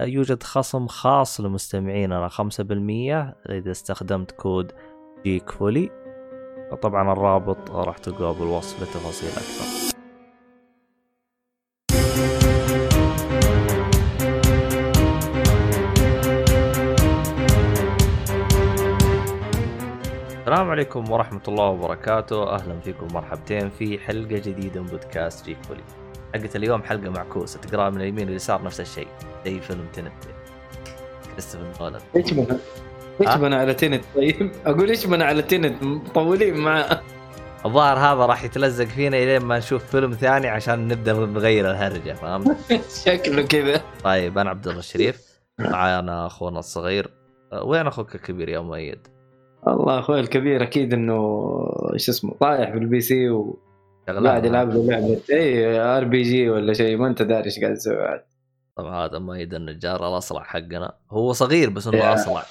يوجد خصم خاص لمستمعيننا 5% إذا استخدمت كود جيك فولي طبعا الرابط راح تلقاه بالوصف لتفاصيل أكثر. السلام عليكم ورحمة الله وبركاته. أهلا فيكم مرحبتين في حلقة جديدة من بودكاست جيك فولي حلقة اليوم حلقة معكوسة تقرأها من اليمين واليسار نفس الشيء زي فيلم تنت كريستوفر نولان إيش بنا؟ إيش بنا على تنت طيب؟ أقول إيش بنا على تنت مطولين معاه الظاهر هذا راح يتلزق فينا إلين ما نشوف فيلم ثاني عشان نبدأ نغير الهرجة فهمت؟ شكله كذا طيب أنا عبد الله الشريف معاي أنا أخونا الصغير أه، وين أخوك الكبير يا مؤيد؟ الله أخوي الكبير أكيد إنه إيش اسمه طايح بال PC و قاعد يلعب له لعبة RPG ولا شيء ما أنت داري إيش قاعد يسوي بعد طبعا هذا مؤيد النجار الاصلع حقنا. هو صغير بس إنه اصلع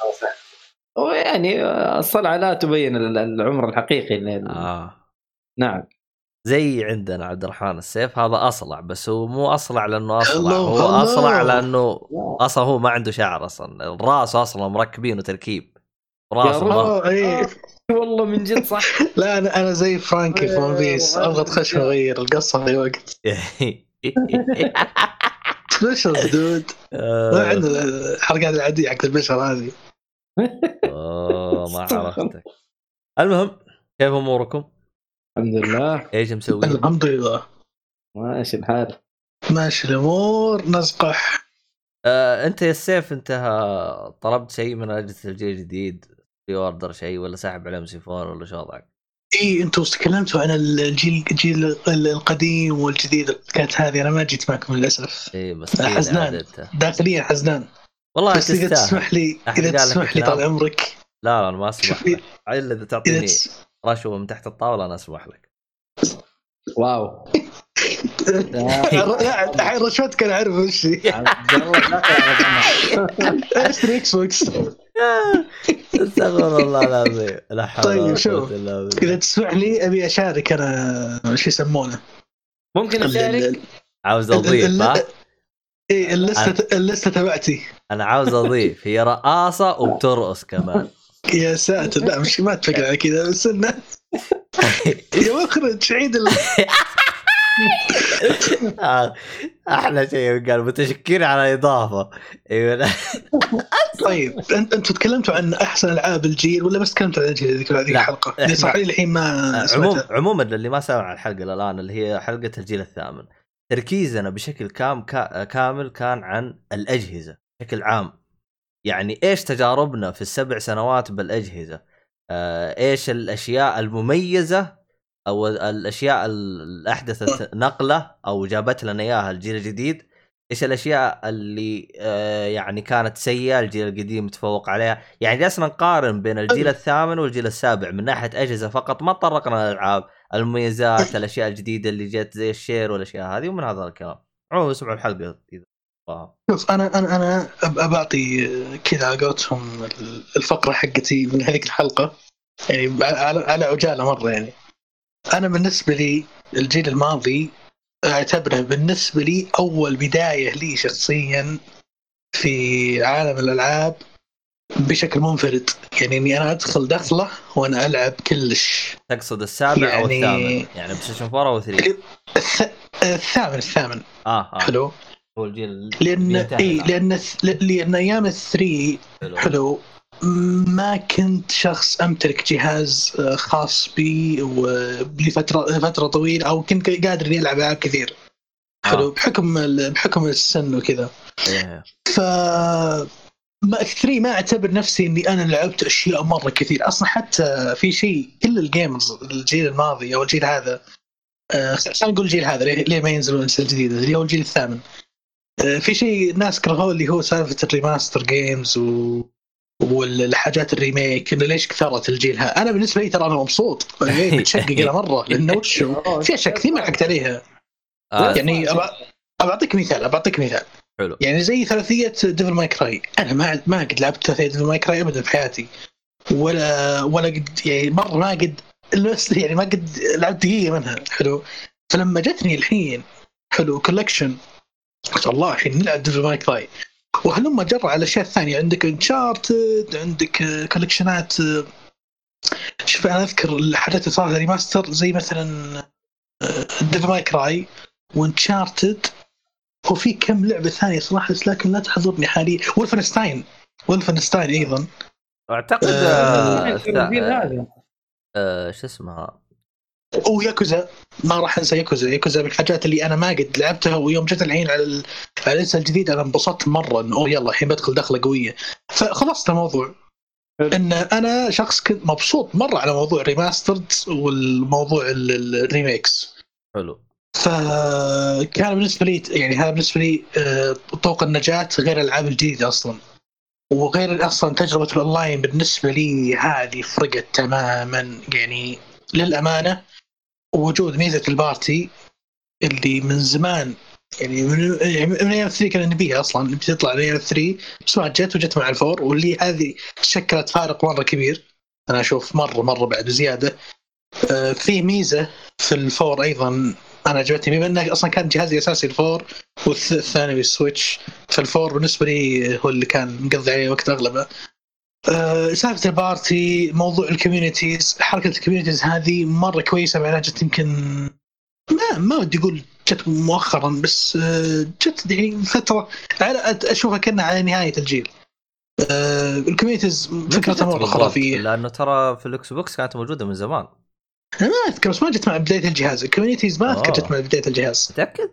هو يعني الصلعه لا تبين العمر الحقيقي لل... آه. نعم. زي عندنا عبد الرحمن السيف هذا أصلع بس هو مو أصلع لأنه أصلع. هو. أصلع لأنه أصلا هو ما عنده شعر أصلا. الرأس أصلا مركبينه تركيب راس يا ما اوه إيه. والله من جد صح. لا أنا أنا زي فرانكي في ون بيس أبغى تخش وأغير القصة في وقت. special dude. ما عنده الحركات العاديه حق البشر هذه. اوه ما عرفتك. المهم كيف أموركم؟ الحمد لله. إيش مسوي؟ الحمد لله. ماشي الحال. ماشي الأمور نزقح آه، أنت يا السيف أنت طلبت شيء من اجهزه الجيل الجديد order شيء ولا ساحب عليهم سيفون ولا شو وضعك؟ اي أنتم تكلمتوا عن الجيل الجيل القديم والجديد الحكايات هذه. أنا ما جيت معكم للأسف. اي مسكين حزنان. عاد أنت. داخليا حزنان. والله بس إذا تسمح لي إذا تسمح لي؟ طال عمرك. لا لا أنا ما أسمح لك. الا إذا تعطيني. رشوة من تحت الطاولة أنا أسمح لك. wow. الحين رشوتك أنا اعرف وش. اشتري إكس بوكس استغفر الله العظيم. لا حول طيب، شوف. إذا تسمح لي أبي أشارك أنا شو يسمونه. ممكن أشارك؟ عاوز أضيف ها؟ إيه ال list ال list ة تبعتي. أنا عاوز أضيف هي رقاصة وبترقص كمان. يا ساتر لا مش ما اتفق على كذا بس انه يا مخرج عيد ال... أحلى شيء قال متشكرين على الإضافة. أيوه. طيب انت أنتم تكلمتوا عن أحسن ألعاب الجيل ولا بس تكلمتوا عن الجيل هذيك الحلقة؟ صح لي الحين ما عموم سمعتها. عموما اللي ما سمع الحلقة الآن اللي هي حلقة الجيل الثامن. تركيزنا بشكل كام كا كامل كان عن الأجهزة بشكل عام. يعني إيش تجاربنا في السبع سنوات بالأجهزة؟ آه إيش الأشياء المميزة أو الأشياء اللي احدثت نقلة أو جابت لنا إياها الجيل الجديد إيش الأشياء اللي آه يعني كانت سيئة الجيل القديم تفوق عليها؟ يعني جلسنا نقارن بين الجيل الثامن والجيل السابع من ناحية أجهزة فقط ما تطرقنا للألعاب المميزات الأشياء الجديدة اللي جت زي الشير والأشياء هذه ومن هذا الكلام. عموما اسمعوا الحلقة إذا. شوف أنا أنا أنا اعطي كذا على قولتهم الفقرة حقتي من هذيك الحلقة. يعني على على عجالة مرة يعني. أنا بالنسبة لي الجيل الماضي أعتبره بالنسبة لي أول بداية لي شخصيا في عالم الألعاب بشكل منفرد. يعني إني أنا أدخل دخلة وأنا ألعب كلش. تقصد السابع أو يعني- الثامن؟ يعني بلاي ستيشن 4 أو 3 الث- الثامن الثامن. آه آه. حلو. هو الجيل لأن إي. لأن لأن أيام ال three حلو. حلو. ما كنت شخص أمتلك جهاز آه، خاص بي ولفتره فتره طويلة أو كنت قادر إني ألعب ألعاب كثير. حلو آه. بحكم ال- بحكم السن وكذا. إيه. ف ما 3 ما أعتبر نفسي إني أنا لعبت أشياء مرة كثير. أصلا حتى في شيء كل ال gamers الجيل الماضي أو الجيل هذا آه، خلينا نقول الجيل هذا ليه ما ينزلون اجهزه جديده اللي هو الجيل الثامن. في شيء الناس كرهوه اللي هو سالفة ال remaster games و والحاجات ال remake إنه ليش كثرت الجيل ها أنا بالنسبة لي ترى أنا مبسوط. يعني متشقق أنا مرة لأنه وش؟ في أشياء كثير ما لحقت عليها. آه. يعني أبع- بعطيك مثال بعطيك مثال. حلو. يعني زي ثلاثية Devil May Cry أنا ما ما قد لعبت ثلاثية Devil May Cry ابدا في حياتي. ولا ولا قد يعني مرة ما قد يعني ما قد لعبت دقيقة منها. حلو. فلما جتني الحين حلو collection قلت الله الحين نلعب Devil May Cry وهلما جرى على الاشياء الثانية عندك Uncharted عندك collection ات شوف أنا أذكر الحاجات اللي صارت remaster زي مثلا Devil May Cry و Uncharted. وفي كم لعبة ثانية صراحة بس لكن لا تحضرني حاليا. Wolfenstein Wolfenstein أيضا. أعتقد آه، آه، آه، آه، شو اسمها؟ وياكوزا ما راح أنسى Yakuza. Yakuza من الحاجات اللي أنا ما قد لعبتها ويوم جت الحين على ال- على الانسى الجديد أنا انبسطت مرة إنه أوه يلا الحين بدخل دخلة قوية. فخلصت الموضوع. إن أنا شخص كنت مبسوط مرة على موضوع remastered والموضوع ال- ال- ال remakes. حلو. فكان بالنسبة لي يعني هذا بالنسبة لي آه، طوق النجاة غير الألعاب الجديدة أصلا. وغير أصلا تجربة الأونلاين بالنسبة لي هذه فرقت تماما يعني للأمانة. وجود ميزة ال party اللي من زمان يعني من يعني من أيام 3 كنا نبيها أصلا بتطلع من أيام 3 بس ما جت وجت مع ال four واللي هذه شكلت فارق مرة كبير. أنا أشوف مرة مرة بعد زيادة. آه، في ميزة في ال four أيضا أنا عجبتني بما إنه أصلا كان جهازي الاساسي ال four والثاني ال Switch فال four بالنسبة لي هو اللي كان مقضي عليه وقت أغلبه. سالفة ال party موضوع ال communities حركة ال communities هذه مرة كويسة مع إنها جت يمكن ما ما ودي أقول جت مؤخرا بس أه جت يعني فترة على أشوفها كأنها على نهاية الجيل. أه ال communities فكرتها مرة خرافية. لأنه ترى في ال Xbox كانت موجودة من زمان. أنا ما أذكر بس ما جت مع بداية الجهاز. ال communities ما أذكر آه. جت مع بداية الجهاز. متأكد؟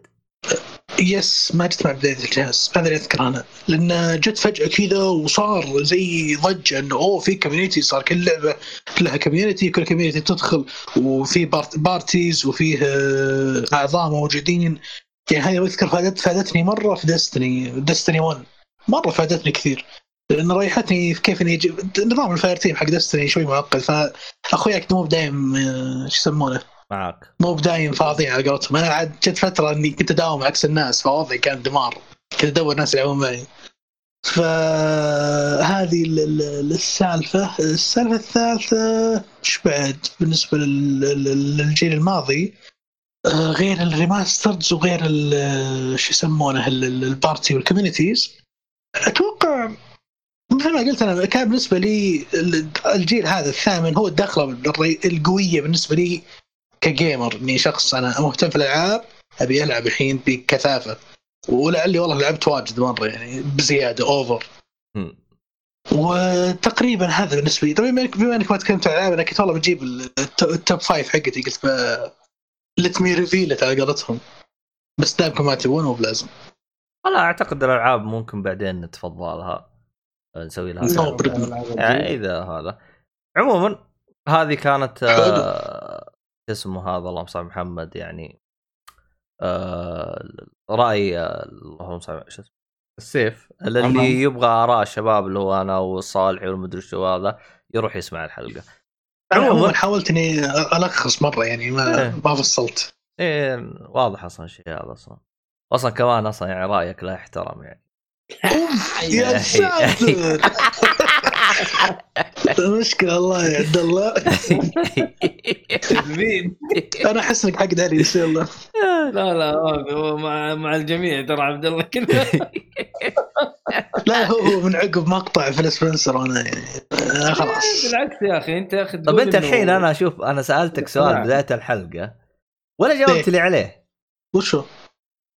yes ما جت مع بداية الجهاز. هذا اللي اذكره أنا. لأن جت فجأة كذا وصار زي ضجة إنه أوه في community صار كل لعبة لها community كل community تدخل وفي part parties وفيه أعضاء موجودين. يعني هذه أذكر فادت فادتني مرة في Destiny Destiny 1 مرة فادتني كثير. لأن ريحتني في كيف إني نظام ال fireteam حق Destiny شوي معقد فأخوياك مو بدايم آه، شو يسمونه؟ معك مو بدايم فاضيين على قولتهم. أنا عاد جت فترة إني كنت أداوم عكس الناس فوضعي كان دمار. كنت أدور ناس يلعبون معي. فهذه ال- ال- السالفة. السالفة الثالثة إيش بعد؟ بالنسبة لل- لل- للجيل الماضي آه، غير ال remasters وغير شو يسمونه ال- ال- البارتي وال communities. أتوقع مثل ما قلت أنا كان بالنسبة لي ال- الجيل هذا الثامن هو الدخلة القوية بالنسبة لي ك gamer إني شخص أنا مهتم في الألعاب أبي ألعب الحين بكثافة. ولعلي والله لعبت واجد مرة يعني بزيادة over. وتقريبا هذا بالنسبة لي. طبعا بما انك بما إنك ما تكلمت عن الألعاب أنا كنت والله بجيب الت- ال top five حقتي. قلت let me reveal على قولتهم. بس دامكم ما تبون مو بلازم. والله أعتقد الألعاب ممكن بعدين نتفضلها. نسوي لها. يعني إذا هذا. عموما هذه كانت آه، شو اسمه هذا اللهم صل على محمد يعني آه، رأي آه، اللهم صل على- شو اسمه السيف اللي. يبغى آراء الشباب اللي هو أنا والصالح والمدري شو هذا يروح يسمع الحلقة. عموما حاولت إني ألخص مرة يعني ما إيه. ما فصلت إيه واضح أصلا الشيء هذا أصلا أصلا كمان أصلا يعني رأيك لا يحترم يعني يا ساتر المشكلة الله يا عبد الله مين؟ أنا أحس إنك حق علي إن شاء الله لا لا هو مع مع الجميع ترى عبد الله كله لا هو هو من عقب مقطع فيل سبنسر وأنا يعني آه خلاص بالعكس يا أخي أنت يا أخي طب أنت الحين أنا أشوف أنا سألتك سؤال. بدايه الحلقة ولا جاوبت لي عليه وشو؟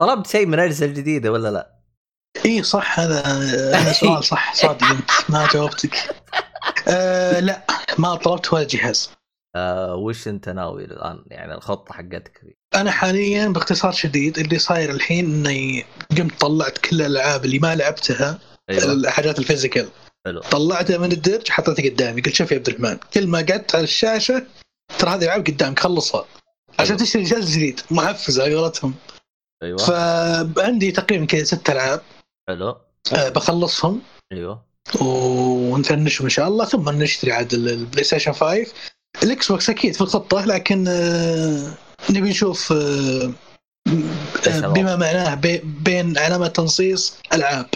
طلبت شيء من أجهزة الجديدة ولا لا؟ اي صح هذا هذا سؤال صح صادق انت ما جاوبتك. آه لا ما طلبت ولا جهاز. آه وش أنت ناوي الآن؟ يعني الخطة حقتك. ذي؟ أنا حاليا باختصار شديد اللي صاير الحين إني قمت طلعت كل الألعاب اللي ما لعبتها أيوه. الحاجات ال physical. حلو. طلعتها من الدرج حطيتها قدامي قلت شوف يا عبد الرحمن كل ما قعدت على الشاشة ترى هذه الألعاب قدامك خلصها. عشان حلو. تشتري جهاز جديد محفز على قولتهم. أيوه. فعندي تقريبا كذا ست ألعاب. حلو. آه، بخلصهم. أيوه. ونفنشهم إن شاء الله ثم نشتري عاد ال PlayStation 5 ال Xbox أكيد في الخطة لكن آه، نبي نشوف آه، بما معناه بين علامة تنصيص ألعاب.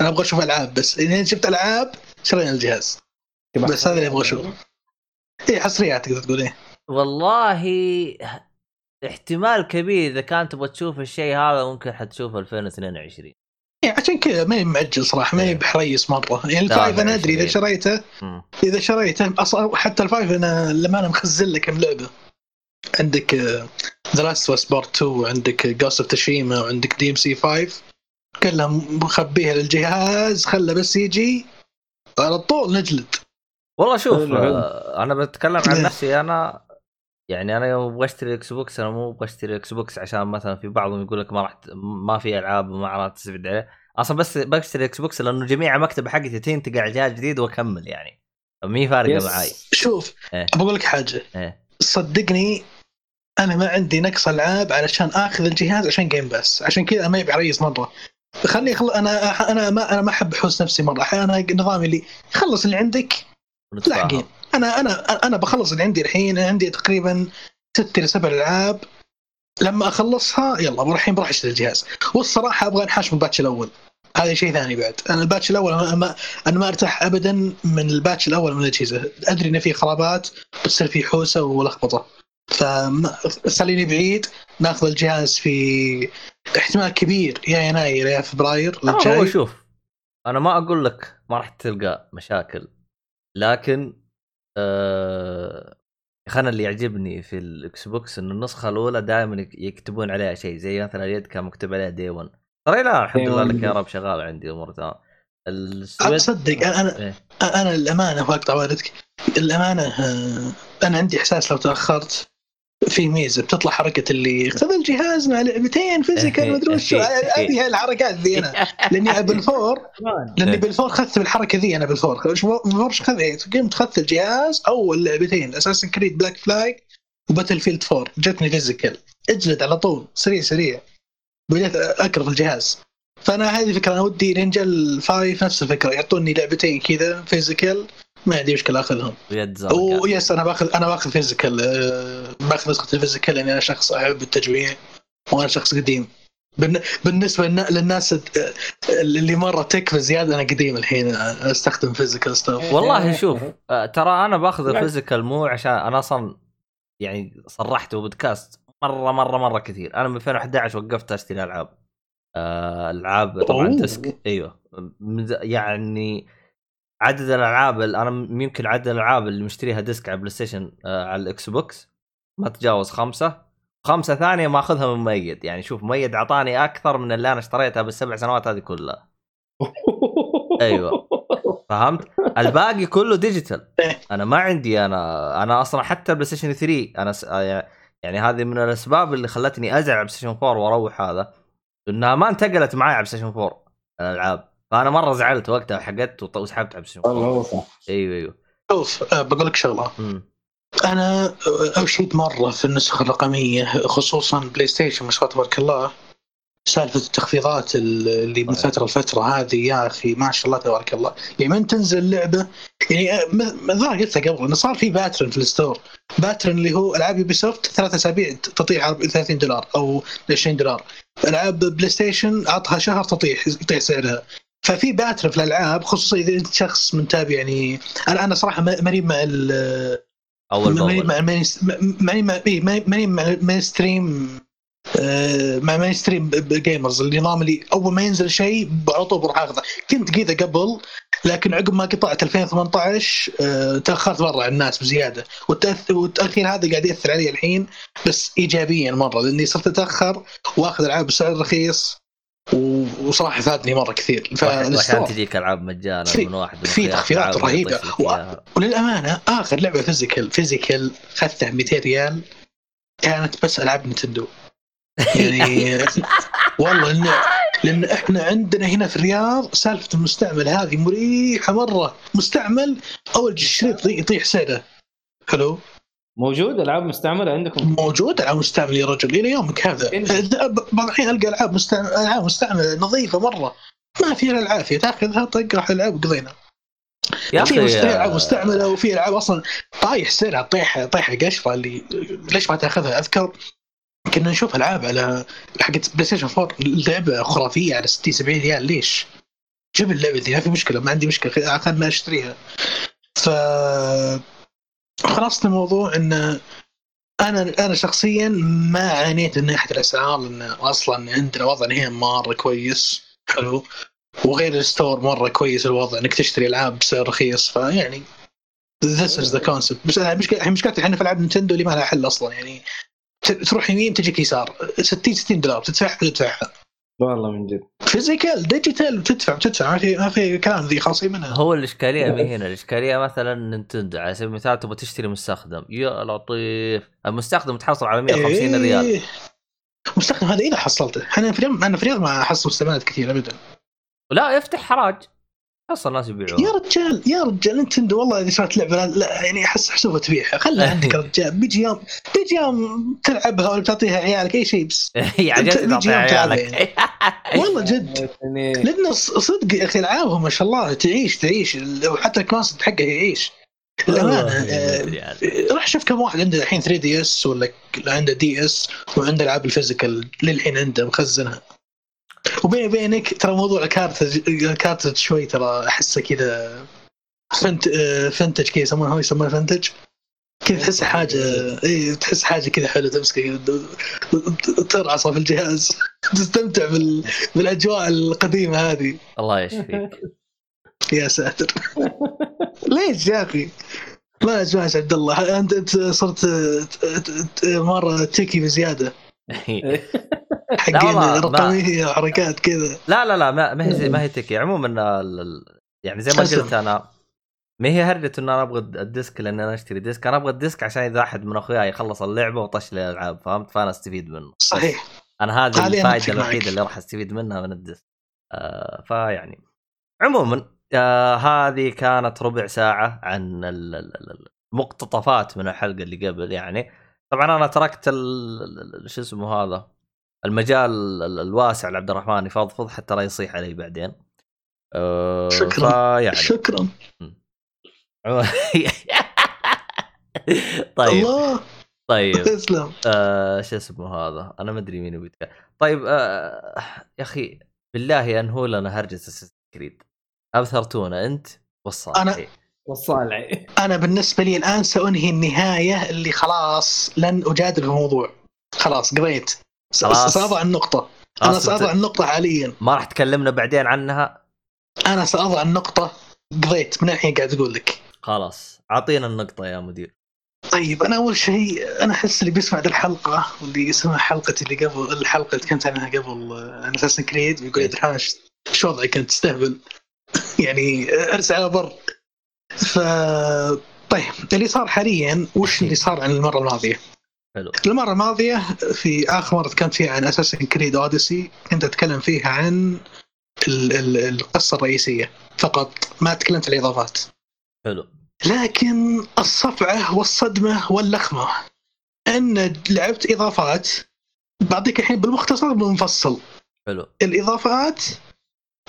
أنا أبغى أشوف ألعاب بس إذا شفت ألعاب شرينا الجهاز. بس هذا اللي أبغى أشوفه. اي حصريات تقدر تقول إيه. والله احتمال كبير إذا كان تبغى تشوف الشيء هذا ممكن حتشوفه 2022 يعني عشان كذا ما معجل صراحة ما إيه. بحريص مرة. يعني ال five أنا أدري إذا شريته إذا شريته أصلا حتى ال five أنا لما أنا مخزن لك كم لعبة. عندك The Last of Us Part 2 عندك Ghost of Tsushima وعندك DMC 5 كلها مخبيها للجهاز خله بس يجي. على طول نجلد. والله شوف آه أنا بتكلم عن نفسي أنا يعني أنا يوم أبغى اشتري Xbox أنا مو أبغى اشتري Xbox عشان مثلا في بعضهم يقول لك ما راح ما في ألعاب وما راح تستفيد عليه. أصلا بس بشتري Xbox لأنه جميع المكتبه حقتي تنتقل على جهاز جديد وأكمل يعني. مي فارقة معاي. شوف إيه؟ بقول لك حاجة. إيه؟ صدقني أنا ما عندي نقص ألعاب علشان آخذ الجهاز عشان Game Pass عشان كذا ماني بحريص مرة. خلني خل... أنا أنا ما أنا ما أحب أحوس نفسي مرة. أحيانا نظامي اللي خلص اللي عندك لاحقين أنا أنا أنا بخلص اللي عندي الحين عندي تقريبا ست إلى سبع ألعاب. لما أخلصها يلا الحين بروح أشتري الجهاز. والصراحة أبغى أنحاش من الباتش الأول. هذا شيء ثاني بعد. أنا ال batch الأول أنا ما أنا ما أرتاح ابدا من ال batch الأول من الأجهزة. أدري إن في خرابات بتصير في حوسة ولخبطة. فخليني بعيد. ناخذ الجهاز في احتمال كبير يا يناير يا فبراير الجاي هو شوف أنا ما أقول لك ما راح تلقى مشاكل. لكن آه أنا اللي يعجبني في الإكس بوكس إنه النسخة الأولى دائما يكتبون عليها شيء زي مثلا اليد كان مكتوب عليها day 1 ترى لا الحمد لله لك يا رب شغال عندي امور تمام. تصدق أنا إيه؟ أنا الأمانة واقطع والدك. الأمانة آه، أنا عندي إحساس لو تأخرت في ميزة بتطلع حركة اللي خذ الجهاز مع لعبتين physical ما أدري وش هذه الحركات ذي أنا. لأني بالفور لأني بالفور خذت بالحركة ذي أنا بالفور. بالفور خذ قمت خذت الجهاز أول لعبتين Assassin's Creed Black Flag و Battlefield 4 جتني physical. اجلد على طول سريع سريع. بديت اكره الجهاز. فأنا هذه الفكرة أنا ودي نينجا ال five نفس الفكرة يعطوني لعبتين كذا physical. ما عندي مشكله اخذهم ويد ويس أنا باخذ أنا باخذ physical آه، باخذ نسخة ال physical لأني أنا شخص أحب التجميع وأنا شخص قديم. بالنسبة للناس آه، اللي مرة تكفى زياده أنا قديم الحين آه، أستخدم physical stuff والله شوف ترى أنا باخذ ال physical مو عشان أنا أصلا يعني صرحت بودكاست مرة مرة مرة كثير. أنا من 2011 وقفت أشتري ألعاب. ألعاب طبعا disc أيوه. يعني عدد الألعاب أنا يمكن عدد الألعاب اللي مشتريها disc على بلاي ستيشن آه على الإكس بوكس ما تجاوز خمسة. خمسة ثانية ماخذها من ميد يعني شوف ميد أعطاني أكثر من اللي أنا اشتريتها بالسبع سنوات هذه كلها. أيوه. فهمت؟ الباقي كله digital. أنا ما عندي أنا أنا أصلا حتى البلاي ستيشن 3 أنا س... آه، يعني هذه من الأسباب اللي خلتني أزعل على بلاي ستيشن 4 وأروح هذا إنها ما انتقلت معي على بلاي ستيشن 4 الألعاب. فانا مرة زعلت وقتها حقت وسحبت على أيوه أيوه. شوف أه بقول لك شغلة. أنا أه، أوشيت مرة في النسخة الرقمية خصوصا بلاي ستيشن ما شاء الله تبارك الله سالفة التخفيضات اللي من فترة لفترة هذه يا أخي ما شاء الله تبارك الله. يعني من تنزل اللعبه يعني الظاهر قلتها قبل إنه صار في pattern في ال store. pattern اللي هو ألعاب يوبي سوفت ثلاث أسابيع تطيح 30 دولار أو 20 دولار. ألعاب بلاي ستيشن عطها شهر تطيح يطيح سعرها. ففي pattern في الألعاب خصوصا إذا أنت شخص متابع يعني أنا أنا صراحة ماني مع ال أول ماني مع ماني مع ماني مع mainstream مع mainstream gamers النظام اللي أول ما ينزل شيء على طول بروح أخذه. كنت كذا قبل لكن عقب ما قطعت 2018 آه، تأخرت مرة عن الناس بزيادة. والتأخير هذا قاعد يأثر علي الحين بس ايجابيا مرة لأني صرت أتأخر وأخذ ألعاب بسعر رخيص. وصراحة فادني مرة كثير. عشان تجيك ألعاب مجانا من واحد في تخفيضات رهيبة. و... وللأمانة آخر لعبة physical physical اخذتها 200 ريال كانت بس ألعاب نينتندو يعني والله لأن لأن إحنا عندنا هنا في الرياض سالفة المستعمل هذه مريحة مرة. مستعمل أول الشريط يطيح سعره حلو موجود؟ ألعاب مستعملة عندكم؟ موجود ألعاب مستعملة يا رجل. إلى يومك هذا. بعض الاحيان ألقى ألعاب مستعمله ألعاب مستعملة نظيفة مرة. ما فيها العافية. تأخذها طق راح العب قضينا يا في أخي ألعاب مستعملة وفي ألعاب أصلا طايح سعرها طيحه طيحه قشره اللي ليش ما تأخذها؟ أذكر كنا نشوف ألعاب على حقت بلاي ستيشن 4 لعبة خرافية على 60 70 ريال. ليش؟ جيب اللعبة دي ما في مشكلة ما عندي مشكلة خلنا أشتريها. ف خلاصة الموضوع إن أنا أنا شخصيا ما عانيت من ناحيه الأسعار لأن أصلا عندنا وضع هنا مرة كويس حلو. وغير ال store مرة كويس الوضع إنك تشتري ألعاب بسعر رخيص فيعني this is the concept بس مشكلة مشكلتي إحنا في ألعاب نينتندو اللي ما لها حل أصلا يعني تروح يمين تجيك يسار 60 60 دولار تدفعها تدفعها. والله من جد. physical digital بتدفع بتدفع ما في ما في كلام ذي خاصين منها. هو الإشكالية مي هنا. الإشكالية مثلا نينتندو على سبيل المثال تبغى تشتري مستخدم. يا لطيف. المستخدم تحصل على 150 إيه. ريال. مستخدم هذا اذا حصلته. إحنا في اليوم أنا في الرياض ما احصل مستعملات كثير ابدا. لا يفتح حراج. حصل ناس يبيعوها. يا رجال يا رجال نينتندو والله إذا صارت لعبة لا, يعني أحس حسوبه تبيعها. خلها عندك يا رجال بيجي يوم بيجي يوم تلعبها ولا تعطيها عيالك أي شيء بس. هي عجبتني بيجي تعطيها عيالك. والله جد. يعني لأنه ص- صدق يا أخي العابهم ما شاء الله تعيش تعيش. وحتى ال class حقه يعيش. الامانه آه، يعني. راح شوف كم واحد عنده الحين 3DS ولا عنده DS وعنده ألعاب ال physical للحين عنده مخزنها. وبيني وبينك ترى موضوع الكارتج الكارتج شوي ترى أحسه كذا فنت فنتج كذا يسمونها هو يسمونها فنتج. كذا تحس حاجة إي تحس حاجة كذا حلوة تمسكه كذا ترعصه في الجهاز. تستمتع بال... بالأجواء القديمة هذه. الله يشفيك. يا ساتر. ليش يا أخي؟ ما اسمعش عبد الله. انت صرت مرة تكي بزياده حقين لا والله، ما- رقميه وحركات كذا. لا لا لا ما ما هي ما هي تكي. عموما يعني زي ما. قلت أنا ما هي هرجة إن أنا أبغى ال disc لأن أنا أشتري disc. أنا أبغى ال disc عشان إذا أحد من أخوياي يخلص اللعبة وطش لي الالعاب فهمت؟ فأنا أستفيد منه. صحيح. أنا هذه الفائدة الوحيدة. اللي راح أستفيد منها من ال disc. آه فيعني عموما آه هذه كانت ربع ساعة عن ال- ال- ال- المقتطفات من الحلقة اللي قبل يعني. طبعا أنا تركت شو اسمه هذا؟ المجال ال- الواسع لعبد الرحمن يفضفض حتى لا يصيح علي بعدين. آه شكراً. فيعني. شكرا. طيب. الله. طيب. تسلم. آه شو اسمه هذا؟ أنا ما أدري مين يبي يتكلم. طيب آه يا أخي بالله انهوا لنا هرجة أساس كريد أبثرتونا أنت والصالح أنا- والصالعي أنا بالنسبة لي الآن سأنهي النهاية اللي خلاص لن أجادل في الموضوع. خلاص قضيت. س- خلاص. سأضع النقطة. أنا خلاص سأضع أنت النقطة حاليا. ما راح تكلمنا بعدين عنها. أنا سأضع النقطة. قضيت. من الحين قاعد أقول لك. خلاص أعطينا النقطة يا مدير. طيب أنا أول شيء أنا أحس اللي بيسمع ذي الحلقة واللي يسمع حلقتي اللي قبل الحلقة اللي كنت عنها قبل عن اساسن كريد بيقول يا عبد الرحمن ش- شو وضعك كنت تستهبل. يعني أرسل على بر. ف طيب اللي صار حاليا وش اللي صار عن المرة الماضية؟ حلو. المره الماضيه في آخر مرة تكلمت فيها عن اساسن كريد اوديسي كنت أتكلم فيها عن ال- ال- القصة الرئيسية فقط ما تكلمت عن الإضافات. حلو. لكن الصفعة والصدمة واللخمة. أن لعبت إضافات بعطيك الحين بالمختصر بالمفصل. حلو. الإضافات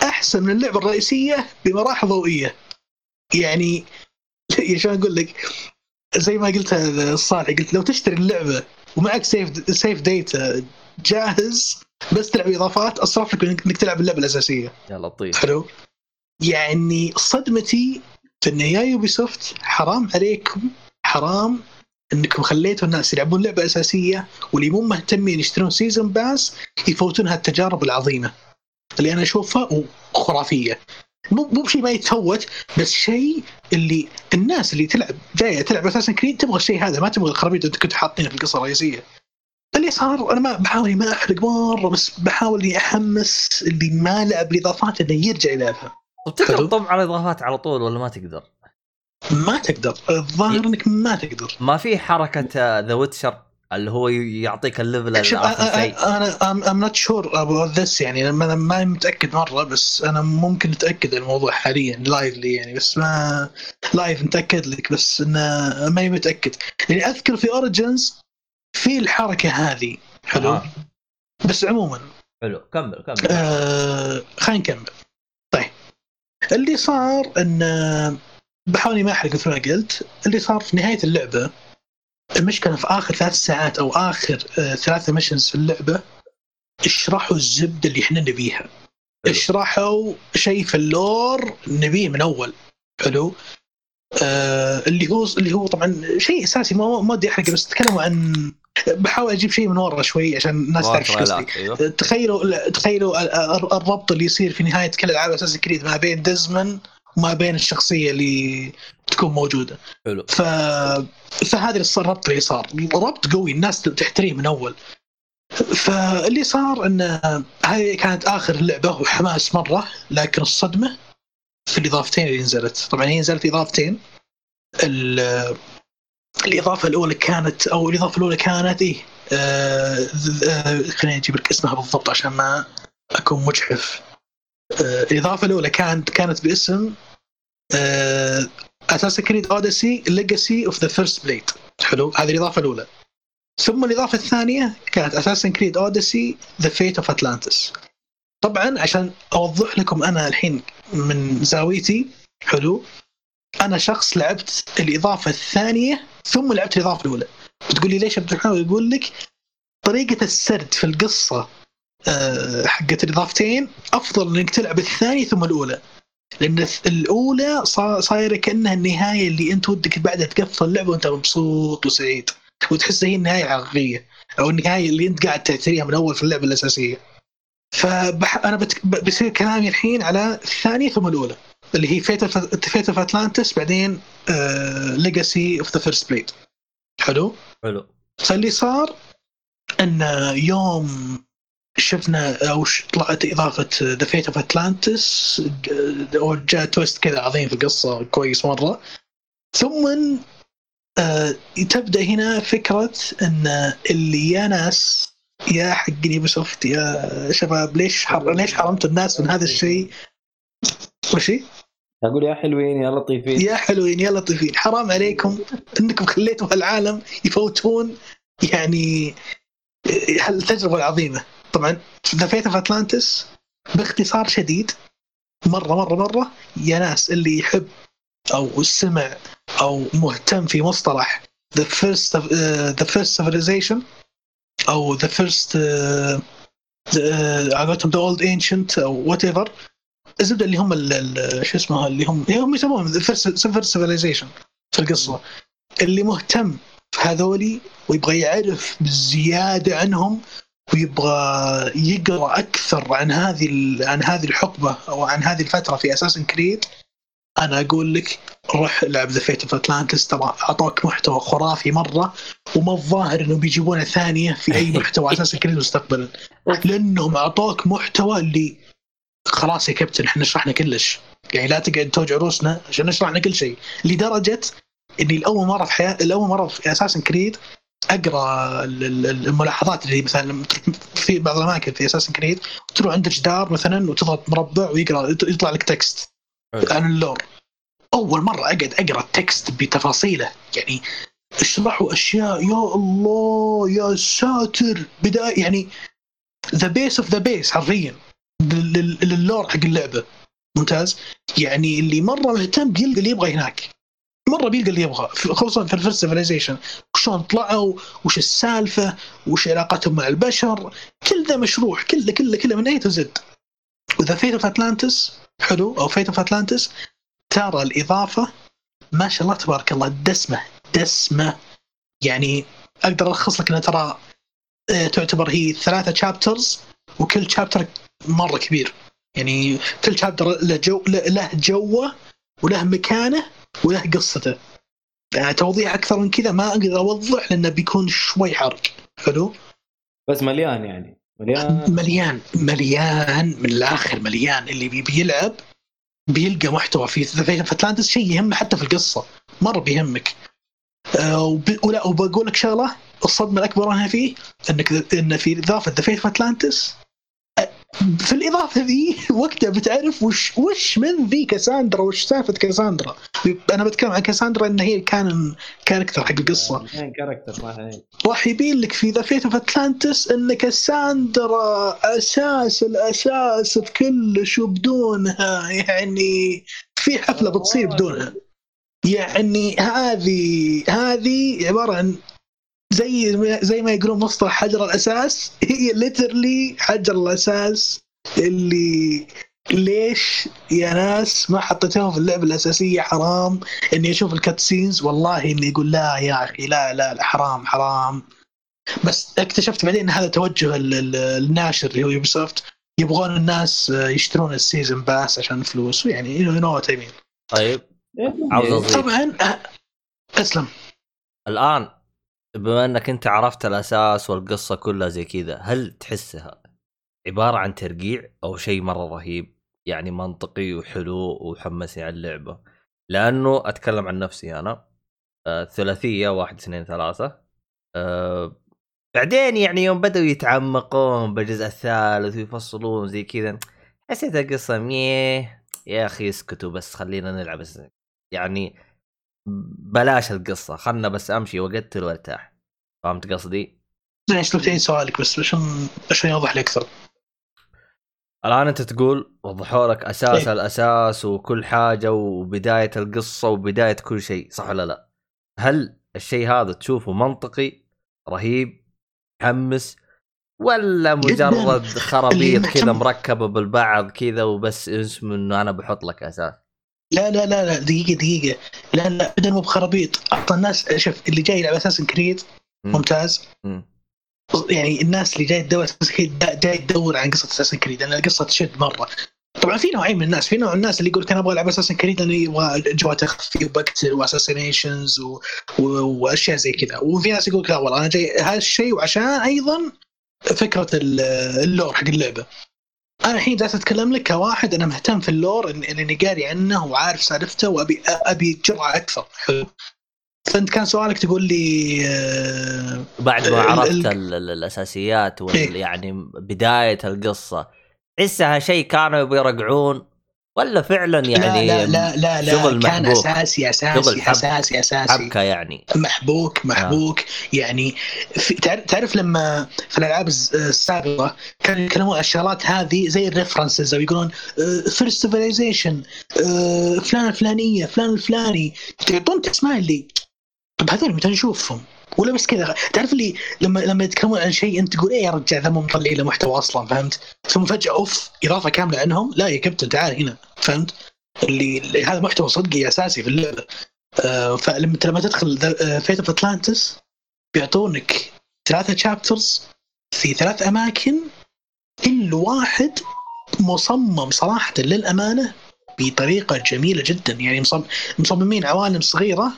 أحسن من اللعبة الرئيسية بمراحل ضوئية. يعني يعني شلون أقول لك؟ زي ما قلت الصالح قلت لو تشتري اللعبة ومعك سيف سيف ديتا جاهز بس تلعب إضافات أصرف لك إنك تلعب اللعبة الأساسية. يا لطيف. حلو؟ يعني صدمتي في إن يا يوبي سوفت حرام عليكم حرام إنكم خليتوا الناس يلعبون لعبة أساسية واللي مو مهتمين يشترون season pass يفوتون هالتجارب العظيمة اللي أنا أشوفها خرافيه مو مو بشيء ما يتفوت بس شيء اللي الناس اللي تلعب جاية تلعب Assassin's Creed تبغى الشيء هذا ما تبغى الخرابيط اللي كنتوا حاطينها في القصة الرئيسية اللي صار أنا ما بحاول إني ما أحرق مرة بس بحاول اني أحمس اللي ما لعب الإضافات إنه يرجع يلعبها طب تقدر. تطب على الإضافات على طول ولا ما تقدر؟ ما تقدر الظاهر إنك ما تقدر ما في حركة The Witcher اللي هو يعطيك ال level شوف أنا I'm not sure about this يعني أنا ما- ما متأكد مرة بس أنا ممكن أتأكد الموضوع حاليا live لي يعني بس ما live متأكد لك بس إنه ماني متأكد. يعني أذكر في Origins في الحركة هذه حلو؟ آه. بس عموما. حلو كمل كمل. آه خلينا نكمل. اللي صار إن بحاول ما أحرق مثل ما قلت اللي صار في نهاية اللعبة المشكلة في آخر ثلاث ساعات أو آخر آه، ثلاثة missions في اللعبة اشرحوا الزبدة اللي إحنا نبيها. اشرحوا شيء في ال lore نبيه من أول. حلو. آه اللي هو اللي هو طبعا شيء أساسي ما ما ودي احرق بس تكلموا عن بحاول أجيب شيء من ورا شوي عشان الناس تعرف إيش قصدي. أيوه. تخيلوا تخيلوا الربط اللي يصير في نهاية كل العاب أساس كريد ما بين ديزمن وما بين الشخصية اللي تكون موجودة. حلو. ف فهذا الربط اللي صار. ربط قوي الناس تحتريه من أول. فاللي صار إن هذه كانت آخر لعبة وحماس مرة لكن الصدمة في الإضافتين اللي نزلت. طبعا هي نزلت إضافتين. الإضافة الأولى كانت أو الإضافة الأولى كانت إيه؟ آه, آه، خليني أجيب لك اسمها بالضبط عشان ما أكون مجحف. الاضافه الاولى كانت كانت باسم Assassin's Creed Odyssey Legacy of the First Blade حلو؟ هذه الإضافة الأولى. ثم الإضافة الثانية كانت Assassin's Creed Odyssey The Fate of Atlantis طبعا عشان أوضح لكم أنا الحين من زاويتي حلو؟ أنا شخص لعبت الإضافة الثانية ثم لعبت الإضافة الأولى. بتقول لي ليش عبد الرحمن يقول لك طريقة السرد في القصة حقت الإضافتين. أفضل إنك تلعب الثانية ثم الأولى. لأن الأولى صايرة كأنها النهاية اللي أنت ودك بعدها تقفل اللعبة وأنت مبسوط وسعيد. وتحس هي النهاية الحقيقيه أو النهاية اللي أنت قاعد تعتريها من أول في اللعبة الأساسية. فانا بت... بصير كلامي الحين على الثانية ثم الأولى. اللي هي Fate Fate of Atlantis بعدين Legacy of the First Blade حلو؟ حلو. فاللي صار إن يوم شفنا أو طلعت إضافة The Fate of Atlantis جاء twist كذا عظيم في القصة كويس مرة. ثم آه تبدأ هنا فكرة إن اللي يا ناس يا حقين Ubisoft يا شباب ليش حر... ليش حرمتوا الناس من هذا الشيء؟ وش أقول يا حلوين يا لطيفين. يا حلوين يا لطيفين. حرام عليكم إنكم خليتوا العالم يفوتون يعني هالتجربة العظيمة. طبعا The Fate of Atlantis باختصار شديد. مرة مرة مرة يا ناس اللي يحب أو سمع أو مهتم في مصطلح the first the first civilization أو the first عقولتهم the old ancient أو whatever الزبدة اللي هم شو اسمه اللي هم هم يسموهم first civilization في القصة. اللي مهتم في هذولي ويبغى يعرف بزيادة عنهم ويبغى يقرأ أكثر عن هذه عن هذه الحقبة أو عن هذه الفترة في Assassin's Creed أنا أقول لك روح لعب The Fate of Atlantis ترى اعطوك محتوى خرافي مرة وما الظاهر إنهم بيجيبونه ثانية في أي محتوى Assassin's Creed مستقبلا. لأنهم أعطوك محتوى اللي خلاص يا كابتن إحنا شرحنا كلش. يعني لا تقعد توجع روسنا عشان نشرح لنا كل شيء. لدرجة إني لأول مرة في حياتي لأول مرة في Assassin's Creed أقرأ الملاحظات اللي مثلا في بعض الأماكن في Assassin's Creed تروح عند جدار مثلا وتضغط مربع ويقرأ يطلع لك text. عن ال lore أول مرة أقعد أقرأ ال text بتفاصيله. يعني اشرحوا أشياء يا الله يا ساتر. بداية يعني the best of the best حرفيا. لل lore حق اللعبة. ممتاز؟ يعني اللي مرة مهتم بيلقى اللي يبغى هناك. مرة بيلقى اللي يبغى خصوصا في ال first شلون طلعوا وش السالفة وش علاقتهم مع البشر. كل ذا مشروح كله كله كله من A to Z و The Fate of Atlantis حلو أو Fate of Atlantis ترى الإضافة ما شاء الله تبارك الله دسمة دسمة. يعني أقدر ألخص لك انها ترى آه، تعتبر هي ثلاثة chapters وكل chapter مرة كبير. يعني كل chapter له جو له جوة وله مكانة وله قصته. يعني توضيح أكثر من كذا ما أقدر أوضح لأنه بيكون شوي حرق. حلو؟ بس مليان يعني. مليان. مليان. مليان من الآخر. مليان. اللي بي بيلعب بيلقى محتوى. في The Atlantis شيء يهمه حتى في القصة. مرة بيهمك. أه ولا وبقول لك شغلة. الصدمة الأكبر هنا فيه انك إن في إضافة The Fate Atlantis في الإضافة ذي وقتها بتعرف وش وش من ذي كاساندرا وش سالفة كاساندرا؟ أنا بتكلم عن كاساندرا ان هي كان character حق القصة. character صح راح يبين لك في The Fate of Atlantis إن كاساندرا أساس الأساس بكلش وبدونها. يعني في حفلة بتصير بدونها. يعني هذه هذه عبارة عن زي زي ما يقولون مصطلح حجر الأساس. هي literally حجر الأساس اللي ليش يا ناس ما حطيتوه في اللعبة الأساسية؟ حرام. إني أشوف ال cutscenes والله إني يقول لا يا أخي لا لا, لا حرام حرام. بس اكتشفت بعدين إن هذا توجه الناشر اللي هو Ubisoft يبغون الناس يشترون ال season pass عشان فلوس. يعني you know what طيب. عاوز طبعا أسلم. الآن بما انك انت عرفت الأساس والقصة كلها زي كذا هل تحسها عبارة عن ترقيع أو شيء مرة رهيب؟ يعني منطقي وحلو وحمسني على اللعبة. لأنه أتكلم عن نفسي أنا. آه ثلاثيه واحد اثنين ثلاثة. آه بعدين يعني يوم بدأوا يتعمقون بالجزء الثالث ويفصلون زي كذا حسيت القصة مية. يا أخي اسكتوا بس خلينا نلعب يعني بلاش القصة خلنا بس أمشي واقتل وارتاح فهمت قصدي؟ إيش لو سؤالك بس عشان عشان يوضح لي أكثر الآن أنت تقول وضحوا لك أساس إيه؟ الأساس وكل حاجة وبداية القصة وبداية كل شيء صح ولا لا؟ هل الشيء هذا تشوفه منطقي رهيب محمس ولا مجرد خرابيط كذا مركبة بالبعض كذا وبس اسمه انه أنا بحط لك أساس لا لا لا لا دقيقة دقيقة. لا لا ابدا مو بخرابيط أعطى الناس شوف اللي جاي يلعب Assassin's Creed ممتاز. يعني الناس اللي جاي تدور جاي تدور عن قصة Assassin's Creed لأن القصة تشد مرة. طبعا في نوعين من الناس في نوع الناس اللي يقول أنا أبغى ألعب Assassin's Creed لأنه يبغى جو تخفي وبقتل و assassinations و... و... وأشياء زي كذا. وفي ناس يقول لا والله أنا جاي هذا الشيء وعشان أيضا فكرة ال lore حق اللعبة. أنا الحين جالس أتكلم لك كواحد أنا مهتم في ال lore إني قاري عنه وعارف سالفته وأبي أبي جرعة أكثر. حلو. فأنت كان سؤالك تقول لي آه بعد ما عرفت ال ال الأساسيات وال إيه؟ يعني بداية القصة تحسها شيء كانوا يبغوا يرقعون؟ ولا فعلا يعني لا لا لا لا, شغل كان محبوك. أساسي أساسي حب أساسي أساسي حبكة يعني محبوك محبوك آه. يعني في تعرف لما في الألعاب السابقة كانوا يتكلمون عن الشغلات هذه زي ال references أو يقولون First Civilization فلان الفلانية فلان الفلاني تعطون اسماء اللي طب هذول متى نشوفهم؟ ولا بس كذا. تعرف اللي لما لما يتكلمون عن شيء انت تقول إيه يا رجال ذا مو مطلعين له محتوى أصلا. فهمت؟ ثم فجأة أوف إضافة كاملة عنهم. لا يا كابتن تعال هنا. فهمت؟ اللي, هذا محتوى صدقي أساسي في اللعبة. آه فلما لما تدخل Fate of Atlantis بيعطونك ثلاثة chapters في ثلاث أماكن كل واحد مصمم صراحة للأمانة بطريقة جميلة جدا. يعني مصممين عوالم صغيرة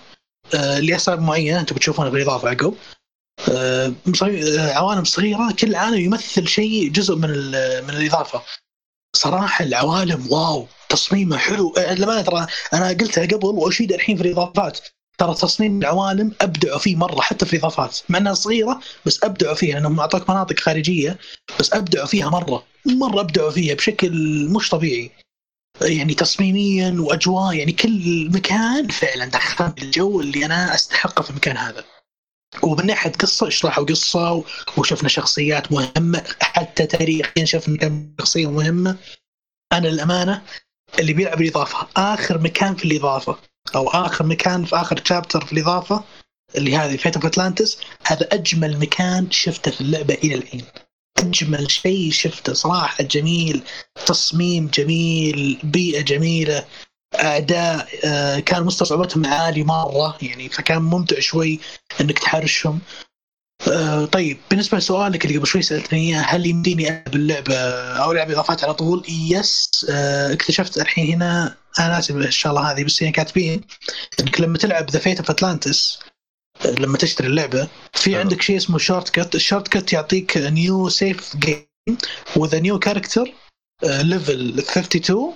لاسباب معينة أنتم بتشوفونها بالإضافة عقب؟ آه، آه، عوالم صغيرة كل عالم يمثل شيء جزء من من الإضافة. صراحة العوالم واو تصميمه حلو. لما ترى أنا قلتها قبل وأشيد الحين في الإضافات. ترى تصميم العوالم ابدعوا فيه مرة حتى في الإضافات. مع إنها صغيرة بس ابدعوا فيها لانهم اعطوك مناطق خارجية بس ابدعوا فيها مرة. مرة ابدعوا فيها بشكل مش طبيعي. يعني تصميميا وأجواء يعني كل مكان فعلا دخلني الجو اللي أنا أستحقه في المكان هذا. ومن ناحية قصة اشرحوا قصة؟ وشفنا شخصيات مهمة حتى تاريخيا شفنا كم شخصية مهمة. أنا للأمانة اللي بيلعب الإضافة آخر مكان في الإضافة أو آخر مكان في آخر شابتر في الإضافة اللي هذه Fate of Atlantis هذا أجمل مكان شفته في اللعبة إلى الحين. أجمل شيء شفته صراحة جميل تصميم جميل بيئة جميلة اعداء آه، كان مستوى صعوبتهم عالي مرة يعني فكان ممتع شوي إنك تحرشهم آه، طيب بالنسبة لسؤالك اللي قبل شوي سألتني إياه هل يمديني ألعب اللعبة أو ألعب إضافات على طول؟ yes آه، اكتشفت الحين هنا أنا آسف الشغله هذه بس هي كاتبين إنك لما تلعب The Fate of Atlantis لما تشتري اللعبة في أه. عندك شيء اسمه shortcut ال shortcut يعطيك new save game level 52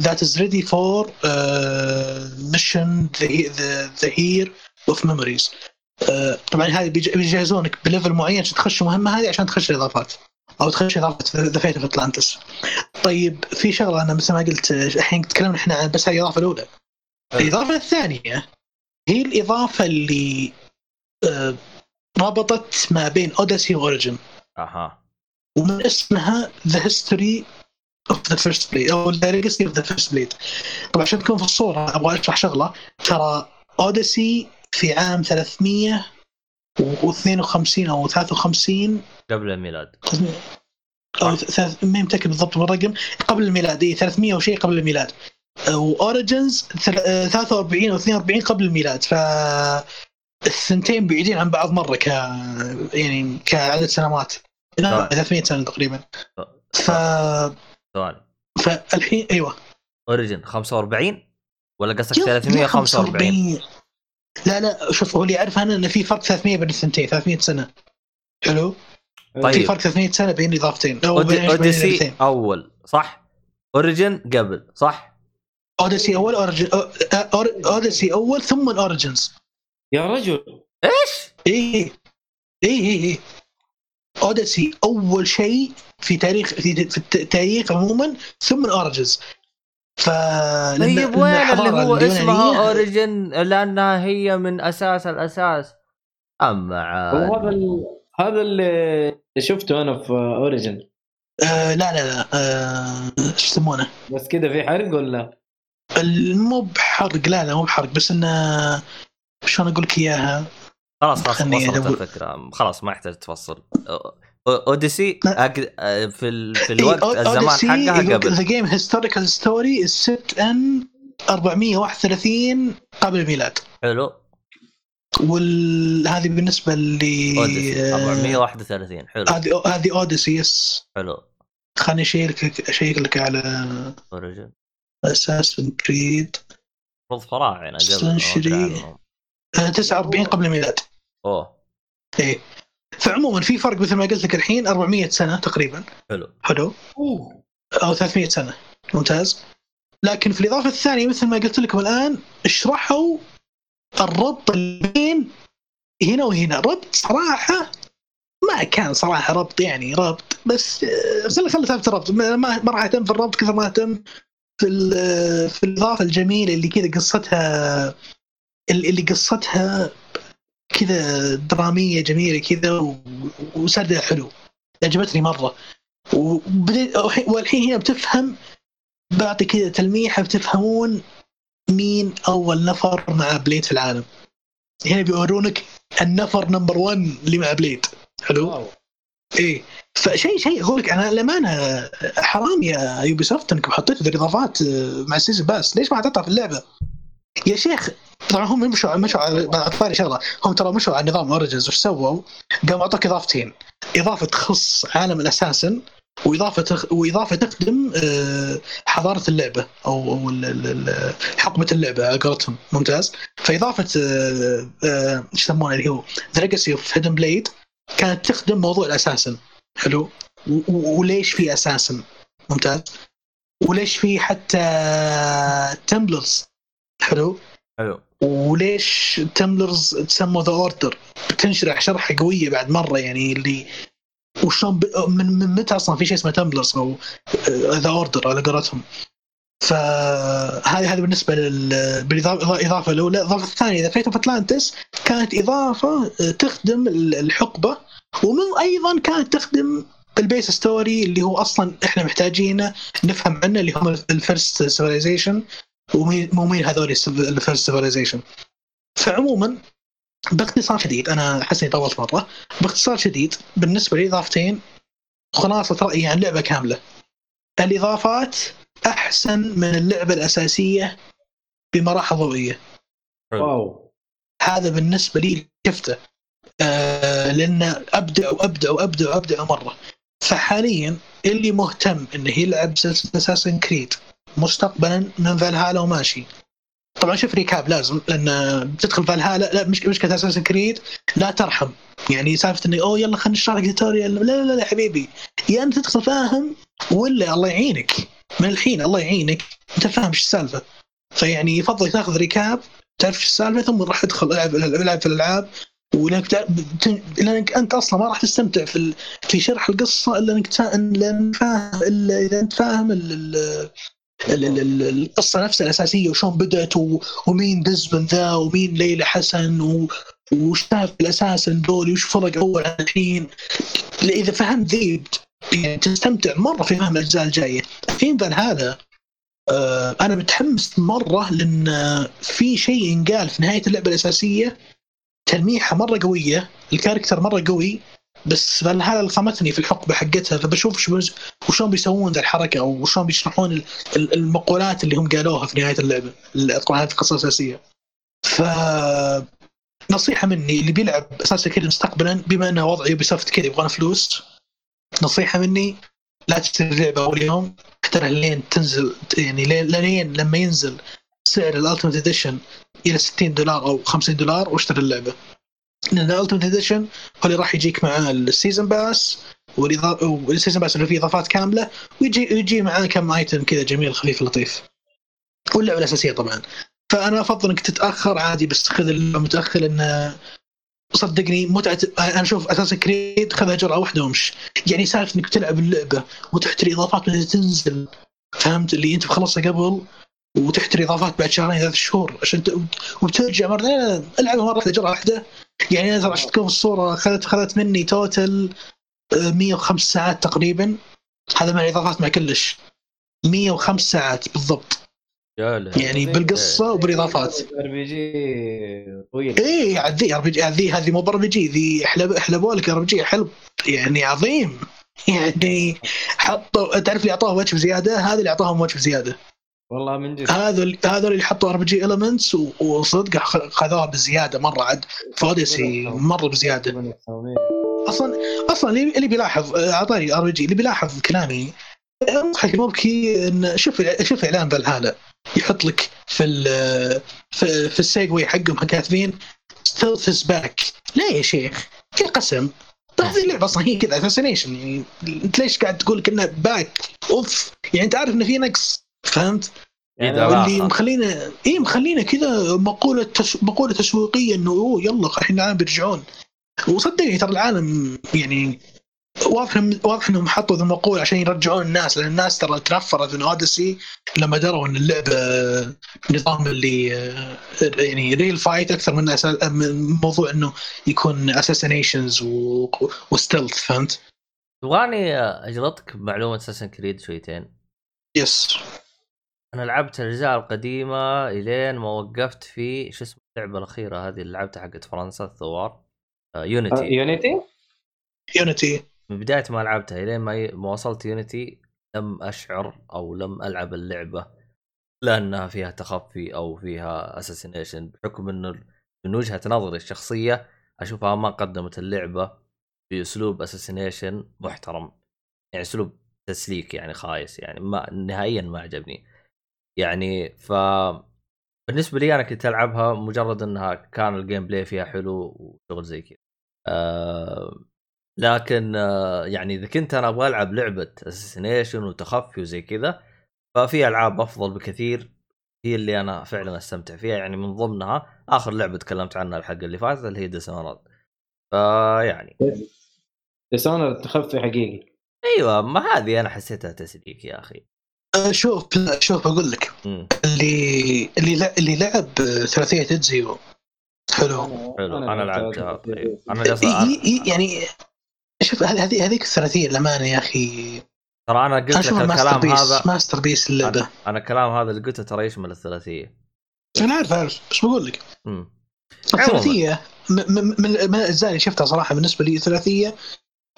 that is ready for uh, mission the, the, the heir of memories. Uh, طبعا هذه بيجهزونك ب level معين عشان تخش المهمه هذه عشان تخش الاضافات أو تخش إضافة The Fate of Atlantis طيب في شغلة أنا مثل ما قلت الحين تكلمنا إحنا عن بس هاي الإضافة الأولى. الإضافة الثانية هي الإضافة اللي آه، ربطت ما بين Odyssey و Origin أها. ومن أسمها The History of the First Blade أو The Legacy of the First Blade طبعا عشان تكون في الصورة أبغى اشرح شغلة. ترى Odyssey في عام 352 أو 53 قبل الميلاد. أو ما متاكد بالضبط بالرقم قبل الميلاد اي 300 وشيء قبل الميلاد. و Origins 43 أو 42 قبل الميلاد. ف الثنتين بعيدين عن بعض مرة ك يعني كعدد سنوات. لا طيب. 300 سنة تقريبا. ف ثواني فالحين أيوه. Origin 45 ولا قصدك يا- يا 345 لا لا شوف هو اللي يعرف أنا إن في فرق 300 بين الثنتين 300 سنة. حلو؟ في طيب. فرق 300 سنة بين الاضافتين Odyssey أول صح؟ Origin قبل صح؟ Odyssey أول Origin Odyssey أول ثم ال Origins يا رجل. إيش؟ اي اي اي اي Odyssey أول شيء في تاريخ في, في التاريخ عموما ثم ال Origins ف طيب وين اللي هو اسمها Origin لأنها هي من أساس الأساس. أما وهذا ال... هذا اللي شفته أنا في Origin آه لا لا لا آه، إيش يسمونه؟ بس كذا في حرق ولا؟ مو بحرق لا لا مو بحرق بس إنه شلون أقول لك إياها؟ خلاص خلاص وصلت الفكرة. خلاص ما يحتاج تفصل. Odyssey. أقد... في ال... في إيه، الوقت أو- الزمان حقها قبل. the game historical story set in 431 قبل الميلاد. حلو. وهذه بالنسبة ل Odyssey آه، 431 حلو. هذه هذه Odyssey yes حلو. خليني اشيك اشيك لك على Origin Assassin's Creed المفروض فراعنه قبل 49 قبل الميلاد. أوه. إيه. فعموما في فرق مثل ما قلت لك الحين 400 سنة تقريبا. حلو. حلو. أوه. أو 300 سنة. ممتاز. لكن في الإضافة الثانية مثل ما قلت لكم الآن اشرحوا الربط اللي بين هنا وهنا. ربط صراحة ما كان صراحة ربط يعني ربط بس خلي خلي ثابت الربط. ما راح اهتم في الربط كثر ما اهتم في ال- في الإضافة الجميلة اللي كذا قصتها اللي قصتها كذا درامية جميلة كذا وسردها حلو عجبتني مرة. وبديت والحين هنا بتفهم بعطي كذا تلميحة بتفهمون مين أول نفر مع blade في العالم. هنا بيورونك النفر number 1 اللي مع blade. حلو؟ إيه. فشيء شيء. أقول لك أنا للأمانة حرام يا Ubisoft انكم حطيتوا الاضافات مع ال season pass. ليش ما حطيتها في اللعبة؟ يا شيخ طبعا هم مشوا مشوا على طاري شغله هم ترى مشوا على نظام Origins وش سووا؟ قاموا أعطوك إضافتين. إضافة تخص عالم ال assassin وإضافة. وإضافة تخدم آه، حضارة اللعبة أو حقبة اللعبة على قولتهم. ممتاز. فإضافة آه، آه، إيش يسمونه اللي هو The Legacy of Hidden Blade كانت تخدم موضوع ال assassin. حلو؟ وليش في assassin؟ ممتاز. وليش في حتى Templars حلو؟ حلو. وليش Templars تسموا The Order بتنشرح شرحه قوية بعد مرة يعني اللي وشلون ب... من, من متى أصلا في شيء اسمه Templars أو The Order على قولتهم. فهذه هذه بالنسبة لل بالاضافه الاضافه الأولى. الاضافه الثانية The Fate of Atlantis كانت إضافة تخدم الحقبة ومن أيضا كانت تخدم ال base story اللي هو أصلا إحنا محتاجينه نفهم عنه اللي هم ال First Civilization ومين مين هذول ال First Civilization فعموما باختصار شديد أنا أحس إني طولت مره باختصار شديد بالنسبة لي إضافتين خلاصة رأيي عن لعبه كاملة. الإضافات أحسن من اللعبة الأساسية بمراحل ضوئية. حلو. wow. هذا بالنسبة لي شفته آه لأن ابدع وابدع وابدع وابدع مرة. فحاليا اللي مهتم انه يلعب سلسله Assassin's Creed مستقبلا من فالهالا وماشي. طبعا شوف recap لازم لأن بتدخل فالهالا لا مش مشكله Assassin's Creed لا ترحم. يعني سالفة انه أوه يلا خلينا نشرح لك tutorial لا لا لا يا حبيبي. يا أنت تدخل فاهم ولا الله يعينك. من الحين الله يعينك. أنت فاهم إيش السالفة. فيعني يفضل تأخذ recap تعرف إيش السالفة ثم راح تدخل العب ألعب في الألعاب. ولأنك لأنك أنت أصلا ما راح تستمتع في. في شرح القصة إلا إنك. إلا فاهم إلا إذا أنت فاهم ال... ال... القصة نفسها الأساسية وشلون بدأت. ومين دزمن ذا ومين ليلى حسن. وش في الاساس دول وش فرق أول عن الحين إذا فهمت ذي يعني تستمتع مرة في فهم الأجزاء الجاية الحين هذا آه أنا متحمس مرة لأن في شيء ينقال في نهاية اللعبة الأساسية تلميحة مرة قوية ال character مرة قوي بس هذا اللي خمتني في الحقبه حقتها فبشوف وشلون بيسوون ذا الحركة أو وشلون بيشرحون المقولات اللي هم قالوها في نهاية اللعبة طبعا في القصة الأساسية. ف نصيحة مني اللي بيلعب Assassin's Creed مستقبلا بما إنه وضع Ubisoft كذا يبغون فلوس نصيحة مني لا تشتري اللعبة أول يوم احترها لين تنزل يعني لين لما ينزل سعر ال ultimate edition إلى 60 دولار أو 50 دولار واشتري اللعبة. لأن ال ultimate edition هو اللي راح يجيك مع ال season pass وال season pass اللي فيه إضافات كاملة ويجي يجي معاه كم item كذا جميل خفيف لطيف. واللعبة الأساسية طبعا. فأنا أفضل إنك تتأخر عادي بس خذ اللعبة متأخر لأن صدقني متعه أنا أشوف Assassin's Creed خذها جرعه واحدة ومش يعني سالفة إنك تلعب اللعبة وتحتري اضافات من تنزل فهمت؟ اللي أنت مخلصها قبل وتحتري اضافات بعد شهرين ثلاث شهور عشان ت... وبترجع مره ألعبها مرة واحدة جرعه واحدة. يعني أنا عشان تكون الصورة اخذت اخذت مني total 105 ساعات تقريبا. هذا مع الإضافات مع كلش. 105 ساعات بالضبط. يعني بالقصة وبالإضافات. R PG طويل. اي عاد ذي ار بي جي ذي هذه مو ار بي جي ذي حلبوا لك ار بي جي حلو يعني عظيم. يعني حطوا تعرف اللي اعطوهم وجه زياده هذا اللي أعطاهم وجه زياده والله من جد. هذا هذا اللي حطوا RPG elements وصدق خذوها بزيادة مرة عاد. ف Odyssey مرة بزيادة. أصلا أصلا اللي بيلاحظ أعطاني RPG اللي بيلاحظ كلامي مضحك المبكي إن شوف شوف إعلان فالهالا يحط لك في ال في, في ال CGI حقهم كاتبين stealth back لا يا شيخ في قسم. هذه اللعبة أصلا هي كذا assassination يعني انت ليش قاعد تقول كأنها back of. يعني أنت عارف انه في نقص فهمت؟ يعني اللي مخلينا اي مخلينا كذا مقولة تس... مقولة تسويقيه إنه أوه يلا الحين العالم بيرجعون. وصدقني ترى العالم يعني واضح واضح إنهم حطوا ذا المقول عشان يرجعون الناس لأن الناس ترى تنفرت من Odyssey لما دروا إن اللعبة نظام اللي يعني real fight أكثر من من موضوع إنه يكون assassinations و stealth فهمت؟ تبغاني اجلطك بمعلومه Assassin's Creed شويتين؟ yes أنا لعبت الأجزاء القديمة إلين ما وقفت في شو اسمه اللعبة الأخيرة هذه اللي لعبتها حقت فرنسا الثوار. Unity Unity Unity من بداية ما لعبتها إلين ما وصلت Unity لم أشعر أو لم ألعب اللعبة لأنها فيها تخفي أو فيها assassination بحكم إنه من وجهة نظري الشخصية أشوفها ما قدمت اللعبة بأسلوب assassination محترم. يعني أسلوب تسليك يعني خايس يعني ما نهائيا ما عجبني. يعني ف بالنسبة لي أنا كنت ألعبها مجرد إنها كان ال gameplay فيها حلو وشغل زي كذا. أه لكن آه، يعني إذا كنت أنا أبغى ألعب لعبة assassination وتخفي وزي كذا ففي ألعاب أفضل بكثير هي اللي أنا فعلا أستمتع فيها. يعني من ضمنها آخر لعبة تكلمت عنها الحلقة اللي فاتت اللي هي Dishonored فيعني Dishonored تخفي حقيقي. أيوه ما هذه أنا حسيتها تسليك يا أخي. أه، شوف شوف أقول لك. اللي اللي اللي لعب ثلاثية Ezio حلو. حلو. أنا لعبتها طيب أنا جالس يعني شوف هذه هذيك الثلاثية للامانه يا أخي. ترى أنا قلت لك الكلام بيس هذا masterpiece اللعبة. أنا, أنا الكلام هذا اللي قلته ترى يشمل الثلاثية. أنا عارف عارف بس بقول لك. الثلاثية من الأجزاء اللي شفتها صراحة بالنسبة لي الثلاثية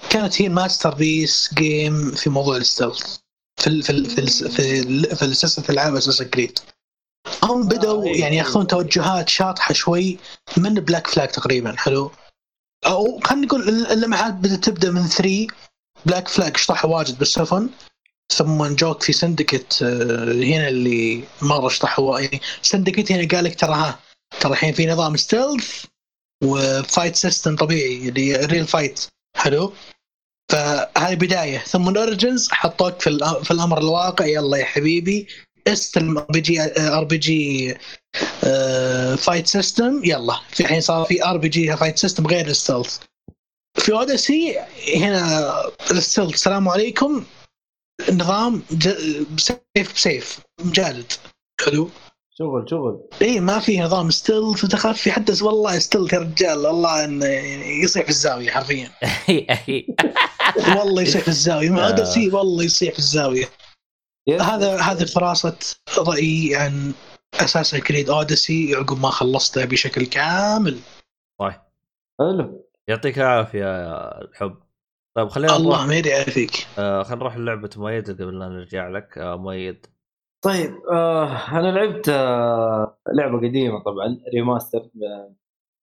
كانت هي ال masterpiece game في موضوع ال stealth في في في في, في سلسله العاب Assassin's Creed هم بدأوا يعني ياخذون توجهات شاطحة شوي من Black Flag تقريبا حلو؟ أو خلينا نقول اللمعات بدأت تبدأ من 3 Black Flag شطحها واجد بالسفن. ثم جوك في Syndicate آه، هنا اللي مرة شطحوا يعني Syndicate هنا قال لك ترى ها ترى الحين في نظام stealth و fight system طبيعي اللي real fight حلو؟ فهذه بداية. ثم ال Origins حطوك في, في الأمر الواقع. يلا يا حبيبي. استلم ار بي جي ار بي جي فايت سيستم يلا. في الحين صار في RPG fight system غير ال stealth في Odyssey هنا ال stealth السلام عليكم. نظام سيف بسيف مجالد. حلو. شغل شغل. إي ما في نظام stealth. وتخفي حتى والله stealth يا رجال. والله انه يصيح في الزاوية حرفيا. والله يصيح في الزاوية. ما Odyssey والله يصيح في الزاوية. هذا هذا خلاصة رأيي عن Assassin's Creed Odyssey عقب ما خلصته بشكل كامل. طيب. حلو. يعطيك العافية يا الحب. طيب خلينا الله ما يعافيك آه خلينا نروح للعبة مؤيد قبل لا نرجع لك. آه مؤيد. طيب آه أنا لعبت آه لعبة قديمة طبعا remaster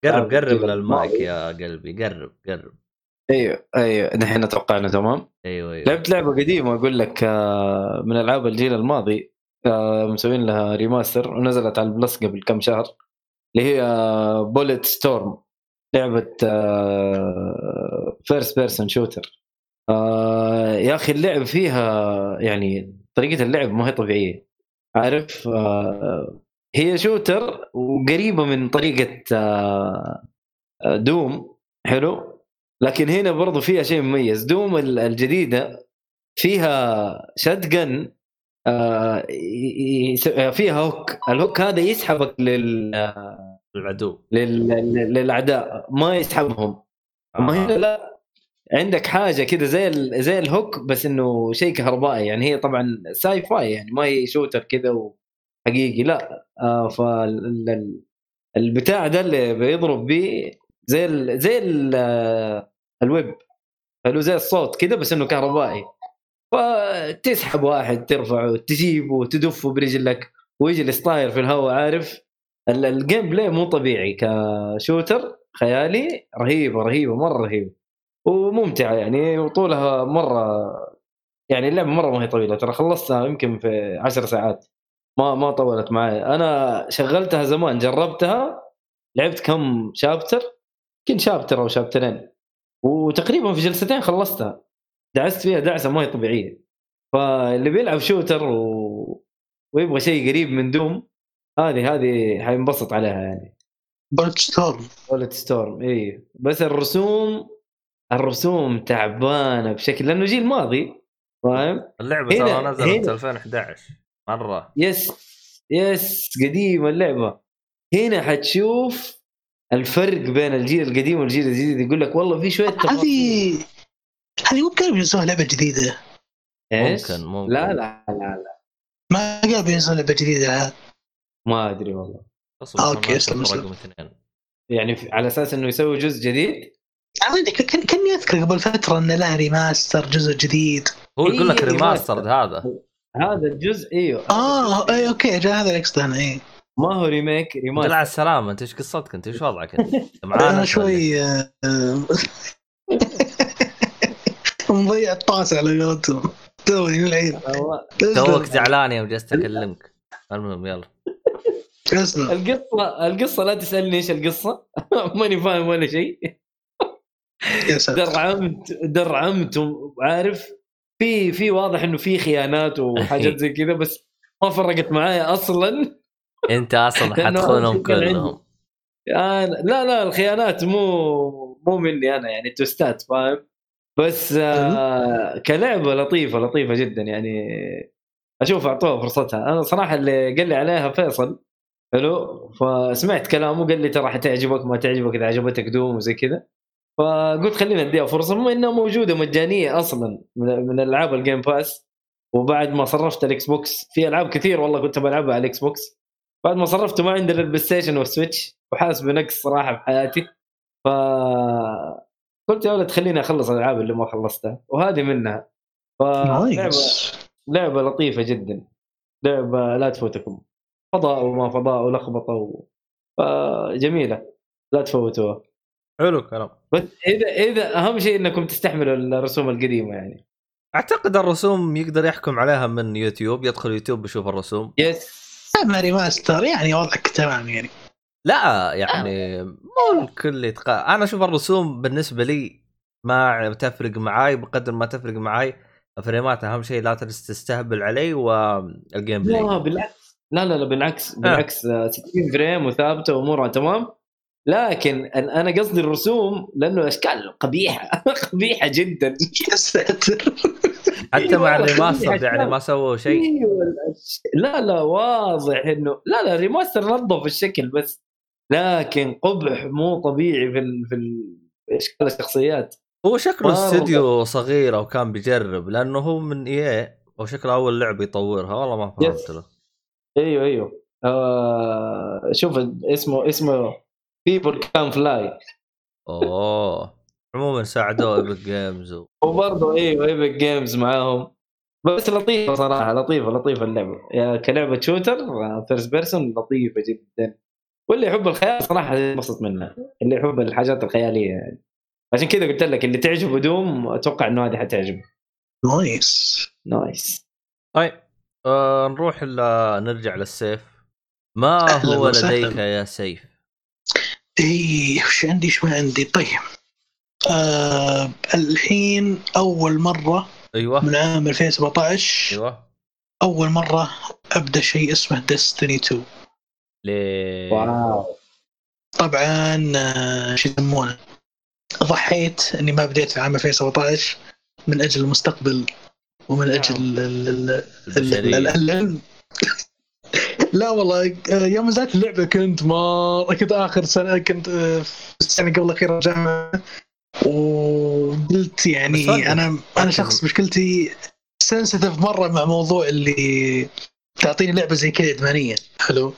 قرب قرب للمايك يا قلبي قرب قرب. أيوه أيوه دحين أتوقع تمام. أيوه أيوه. لعبت لعبة قديمة أقول لك آه من ألعاب الجيل الماضي آه مسوين لها remaster ونزلت على ال Plus قبل كم شهر اللي هي Bulletstorm لعبة first person shooter يا أخي اللعب فيها يعني طريقة اللعب ما هي طبيعية. عارف؟ آه هي shooter وقريبة من طريقة آه Doom حلو؟ لكن هنا برضو فيها شيء مميز. Doom الجديدة فيها shotgun آه فيها hook ال hook هذا يسحبك لل العدو لل... للأعداء ما يسحبهم. أما هنا لا. عندك حاجة كذا زي ال... زي ال hook بس إنه شيء كهربائي. يعني هي طبعا sci-fi يعني ما هي shooter كذا وحقيقي لا. آه فال البتاع ده اللي بيضرب به زي ال... زي ال... ال whip. حلو؟ زي السوط كذا بس إنه كهربائي. فتسحب واحد ترفعه تجيبه تدفه برجلك ويجلس طاير في الهواء عارف؟ ال gameplay مو طبيعي. ك shooter خيالي رهيبة رهيبة مرة رهيبة. وممتعة يعني وطولها مرة يعني اللعبة مرة ما هي طويلة ترى خلصتها يمكن في عشر ساعات. ما ما طولت معي أنا شغلتها زمان جربتها لعبت كم chapter؟ يمكن chapter أو شابترين. وتقريبا في جلستين خلصتها. دعست فيها دعسة ما هي طبيعية. فاللي بيلعب shooter و... ويبغى شيء قريب من Doom هذه هذه حينبسط عليها يعني. Bulletstorm Bulletstorm اي بس الرسوم الرسوم تعبانة بشكل لأنه جيل ماضي فاهم؟ اللعبة ترى نزلت 2011 مرة. yes yes قديمة اللعبة. هنا حتشوف الفرق بين الجيل القديم والجيل الجديد يقول لك والله في شوية هذه هذه مو بقرب ينزلون لعبة جديدة. إيش؟ ممكن ممكن. لا لا لا لا. ما قرب ينزلون لعبة جديدة. ما أدري والله. okay اسلم رقم اثنين. يعني على أساس إنه يسوي جزء جديد؟ كاني اذكر قبل فترة انه له remaster جزء جديد. هو يقول لك ريماستر هذا. هذا الجزء إيوه. آه اي أوكي جاء هذا الاكس هنا اي ما هو ريميك ريماستر لا السلامة أنت إيش قصتك؟ أنت إيش وضعك؟ أنت؟ أنا شوي. مضيع الطاس على قولتهم. توي العيد. توك زعلان يوم جلست أكلمك. المهم يلا. القصة القصة لا تسألني إيش القصة. ماني فاهم ولا شيء. درعمت درعمت وعارف في في واضح إنه في خيانات وحاجات زي كذا بس ما فرقت معايا أصلا. أنت أصلا حتخونهم كلهم. أنا لا لا الخيانات مو مو مني أنا يعني توستات فاهم؟ بس آه كلعبة لطيفة لطيفة جدا يعني أشوف أعطوها فرصتها. أنا صراحة اللي قال لي عليها فيصل حلو؟ فسمعت كلامه قال لي ترى حتعجبك ما تعجبك إذا عجبتك دوم وزي كذا. فقلت خلينا نديها فرصة بما إنها موجودة مجانية أصلا من ألعاب ال Game Pass وبعد ما صرفت ال Xbox في ألعاب كثير والله كنت بلعبها على ال Xbox بعد ما صرفته ما عندي ال PlayStation وال Switch وحاسس بنقص صراحة بحياتي ف قلت يا ولد خليني أخلص الألعاب اللي ما خلصتها وهذه منها. ف لعبة لعبة لطيفة جدا. لعبة لا تفوتكم. فضاء وما فضاء ولخبطة و... فجميله لا تفوتوها. حلو الكلام. بس إذا إذا أهم شيء إنكم تستحملوا الرسوم القديمة يعني. أعتقد الرسوم يقدر يحكم عليها من يوتيوب يدخل يوتيوب يشوف الرسوم. yes اما remaster يعني وضعك تمام يعني. لا يعني مو الكل يتقا أنا أشوف الرسوم بالنسبة لي ما تفرق معاي بقدر ما تفرق معاي. فريمات أهم شيء لا تستهبل علي وال gameplay لا بالعكس. لا لا لا بالعكس بالعكس. آه. 60 frame وثابتة وأمورها تمام. لكن أنا قصدي الرسوم لأنه أشكال قبيحة. قبيحة جدا. يا ساتر. حتى مع ال remaster يعني. ما سووا شيء. أيوه الأش- لا لا واضح انه لا لا ال remaster نظف الشكل بس. لكن قبح مو طبيعي في ال... في ال... في أشكال الشخصيات. هو شكله مرة. استوديو صغير أو كان بيجرب لأنه هو من إيه أو شكله أول لعبه يطورها. والله ما فهمت. له. أيوه أيوه. آه شوف اسمه اسمه People Can Fly أوه. عموما ساعدوه Epic Games و... وبرضه إيوه Epic Games معاهم. بس لطيفة صراحة لطيفة لطيفة اللعبة. يا كلعبة shooter first person لطيفة جدا. واللي يحب الخيال صراحة ينبسط منها. اللي يحب الحاجات الخيالية يعني. عشان كذا قلت لك اللي تعجبه Doom أتوقع إنه هذه حتعجبه. nice nice طيب آه نروح ل... نرجع للسيف. ما هو. لديك يا سيف؟ إيه وش عندي شو عندي؟ طيب. آه الحين أول مرة أيوه. من عام 2017 أيوه. أول مرة أبدأ شيء اسمه Destiny 2 ليه؟ wow. طبعا آه، شو يسمونه؟ ضحيت إني ما بديت في عام 2017 من أجل المستقبل ومن أجل ال- ال- ال- ال- البشريه العلم لا والله آه، يوم نزلت اللعبة كنت ما كنت آخر سنة كنت آه، في السنة قبل الأخيرة جامعه وقلت يعني. أنا أنا. شخص مشكلتي سنسيتيف مرة مع موضوع اللي تعطيني لعبة زي كذا إدمانية. حلو؟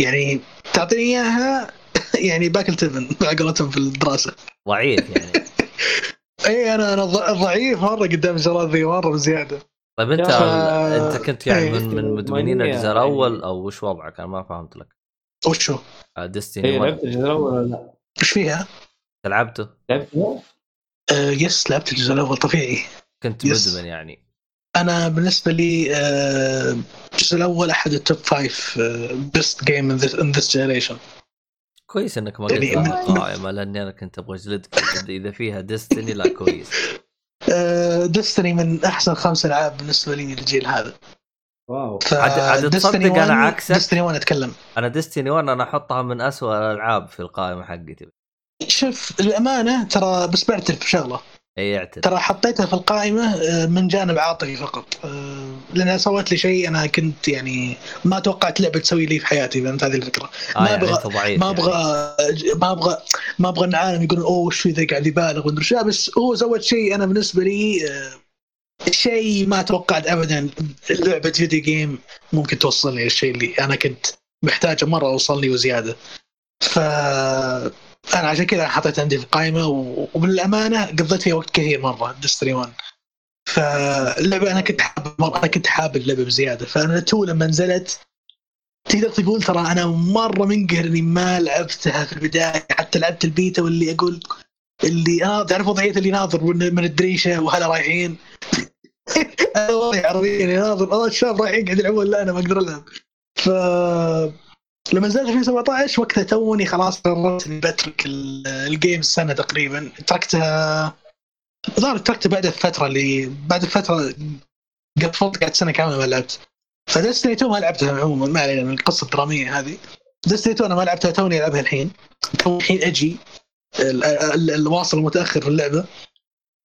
يعني تعطيني إياها يعني باكل تبن على قولتهم في الدراسة. ضعيف يعني. اي أنا أنا ضعيف مرة قدام الشغلات ذي مرة بزيادة. طيب أنت يا أنت كنت يعني إيه. من من مدمنين الجزء يعني. الأول أو وش وضعك أنا ما فهمت لك وشو؟ Destiny اي 1 لعبت الجزء الأول ولا لا؟ وش فيها؟ لعبته لعبت آه yes لعبت الجزء الأول طبيعي كنت yes. مدمن يعني أنا بالنسبة لي آه، الجزء الأول أحد ال top five best game in this generation كويس إنك ما قلت يعني من- القائمه لأني أنا كنت أبغى أجلدك إذا فيها Destiny لا كويس Destiny من أحسن خمس ألعاب بالنسبة لي للجيل هذا. wow. عاد- عاد تصدق أنا عكسك؟ Destiny 1 أتكلم. أنا Destiny 1 أنا أحطها من أسوأ الألعاب في القائمة حقتي. شوف الامانه ترى بس بعترف بشغلة. اي اعترف ترى حطيتها في القائمة آه، من جانب عاطفي فقط. آه، لانها سوت لي شيء أنا كنت يعني ما توقعت لعبة تسوي لي في حياتي فهمت هذه الفكرة. آه ما يعني أنت ضعيف ما يعني. أبغى ما أبغى ما أبغى العالم يقولون أوه وش في ذا قاعد يبالغ ومدري بس هو سوت شيء أنا بالنسبة لي آه، شيء ما توقعت ابدا. لعبة video game ممكن توصلني للشيء اللي أنا كنت محتاجه مرة اوصلني وزيادة. ف أنا عشان كذا حطيت عندي في القائمه وبالامانه قضيت فيها وقت كثير مرة Destiny 1 فاللعبة أنا كنت حابب مره أنا كنت حابب اللعبة بزيادة. فأنا تو لما نزلت تقدر تقول ترى أنا مرة منقهر إني ما لعبتها في البداية. حتى لعبت البيتا واللي أقول اللي أنا تعرف وضعية اللي ناظر من الدريشة وهلا رايحين؟ أنا وضعي عربيا ناظر. آه الشباب رايحين قاعد يلعبون. لا أنا ما أقدر ألعب. ف لما نزلت 2017 وقتها توني خلاص قررت اني بترك ال- الجيم السنة تقريبا. تركتها الظاهر تركتها بعد الفترة اللي بعد الفترة قفلت قعدت سنة كاملة ما لعبت. ف Destiny 2 ما لعبتها عموما ما علينا من القصة الدرامية هذه. Destiny 2 أنا ما لعبتها توني ألعبها الحين. تو الحين أجي ال- ال- الواصل المتأخر في اللعبة.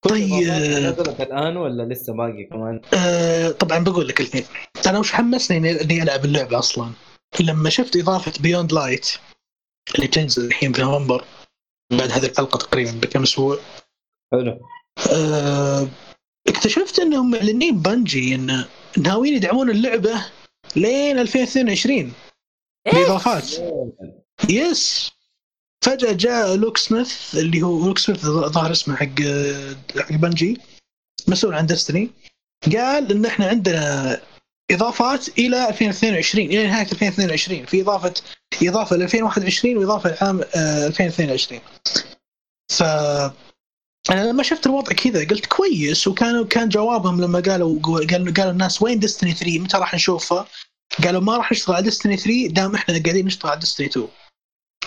طيب. نزلت الآن ولا لسه باقي كمان؟ آه، طبعا بقول لك الحين أنا وش حمسني إني ألعب اللعبة أصلا؟ لما شفت إضافة Beyond Light اللي تنزل الحين في نوفمبر بعد هذه الحلقة تقريبا بكم أسبوع. حلو. آه، اكتشفت إنهم معلنين Bungie إن ناويين يدعمون اللعبة لين 2022 باضافات yes فجأة جاء Luke Smith اللي هو Luke Smith ظاهر اسمه حق حق Bungie مسؤول عن Destiny قال إن إحنا عندنا إضافات إلى 2022 إلى نهاية 2022 في إضافة إضافة ل 2021 وإضافة لعام آه، 2022 ف أنا لما شفت الوضع كذا قلت كويس وكانوا كان جوابهم لما قالوا قالوا قالوا الناس وين Destiny 3 متى راح نشوفها؟ قالوا ما راح نشتغل على Destiny 3 دام إحنا قاعدين نشتغل على Destiny 2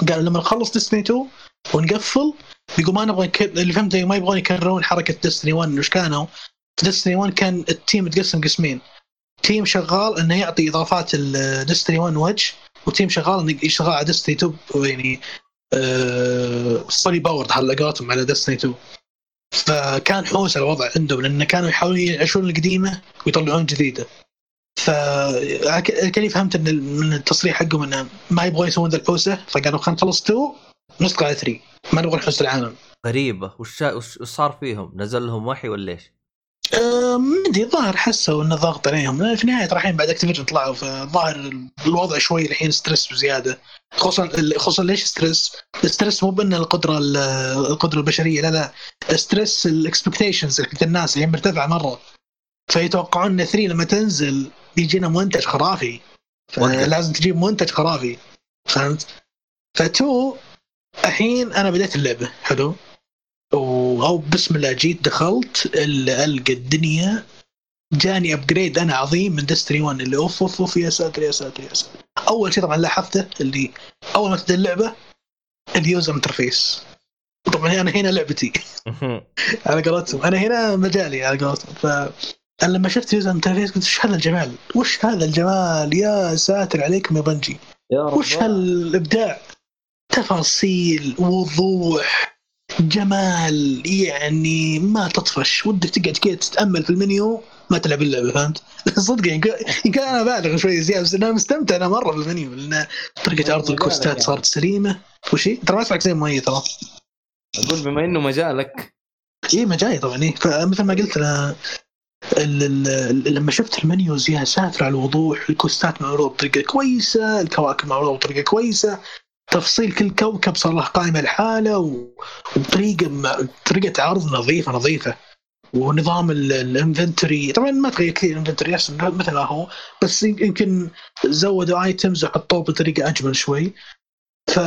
قالوا لما نخلص Destiny 2 ونقفل بيقول ما نبغى. اللي فهمته ما يبغون يكررون حركة Destiny 1 وش كانوا؟ Destiny 1 كان ال team متقسم قسمين team شغال إنه يعطي إضافات ل Destiny 1 وجه و team شغال إنه يشتغل على Destiny 2 يعني fully powered على قولتهم على Destiny 2 فكان حوس الوضع عندهم لأن كانوا يحاولون يعيشون القديمة ويطلعون جديدة. فكاني فهمت إن من التصريح حقهم إنه ما يبغون يسوون ذا الحوسة فقالوا خلينا نخلص 2 ونسقط على 3 ما نبغى نحوس العالم. غريبة. وش وش صار فيهم؟ نزل لهم وحي ولا إيش؟ أدري الظاهر حسوا انه ضغط عليهم. في النهاية رايحين بعد Activision طلعوا فالظاهر الوضع شوي الحين stress بزيادة. خصوصا خصوصا ليش stress؟ ال stress مو بأن القدرة القدرة البشرية لا لا. stress ال expectations حقت الناس هي مرتفعة مرة. فيتوقعون إن 3 لما تنزل بيجينا منتج خرافي. فلازم تجيب منتج خرافي. فهمت؟ فتو الحين أنا بديت اللعبة. حلو؟ أو بسم الله جيت دخلت ألقى الدنيا جاني upgrade أنا عظيم من Destiny 1 اللي أوف أوف أوف يا ساتر يا ساتر يا ساتر. أول شيء طبعا لاحظته اللي أول ما تبدأ اللعبة ال user interface طبعا أنا هنا لعبتي. على قولتهم. أنا هنا مجالي على قولتهم. ف لما شفت user interface قلت وش هذا الجمال؟ وش هذا الجمال؟ يا ساتر عليكم يا Bungie. يا وش هالإبداع؟ تفاصيل وضوح جمال يعني ما تطفش ودك تقعد كذا تتأمل في المنيو ما تلعب اللعبه فهمت؟ صدق يعني يمكن أنا بالغ شوي زيادة بس أنا مستمتع أنا مرة بالمنيو لأن طريقة عرض الكوستات صارت سليمة. وشي ترى ما اسمعك زي مي ترى. أقول بما إنه مجالك. إي مجالي طبعا إيه فمثل ما قلت أنا لما شفت المنيوز يا ساتر على الوضوح الكوستات معروضه بطريقة كويسة الكواكب معروضه بطريقة كويسة. تفصيل كل كوكب صار له قائمه لحاله و- وبطريقه م- طريقه عرض نظيفه نظيفه ونظام ال- inventory طبعا ما تغير كثير ال inventory مثل ما هو بس يمكن زودوا items وحطوه بطريقه اجمل شوي ف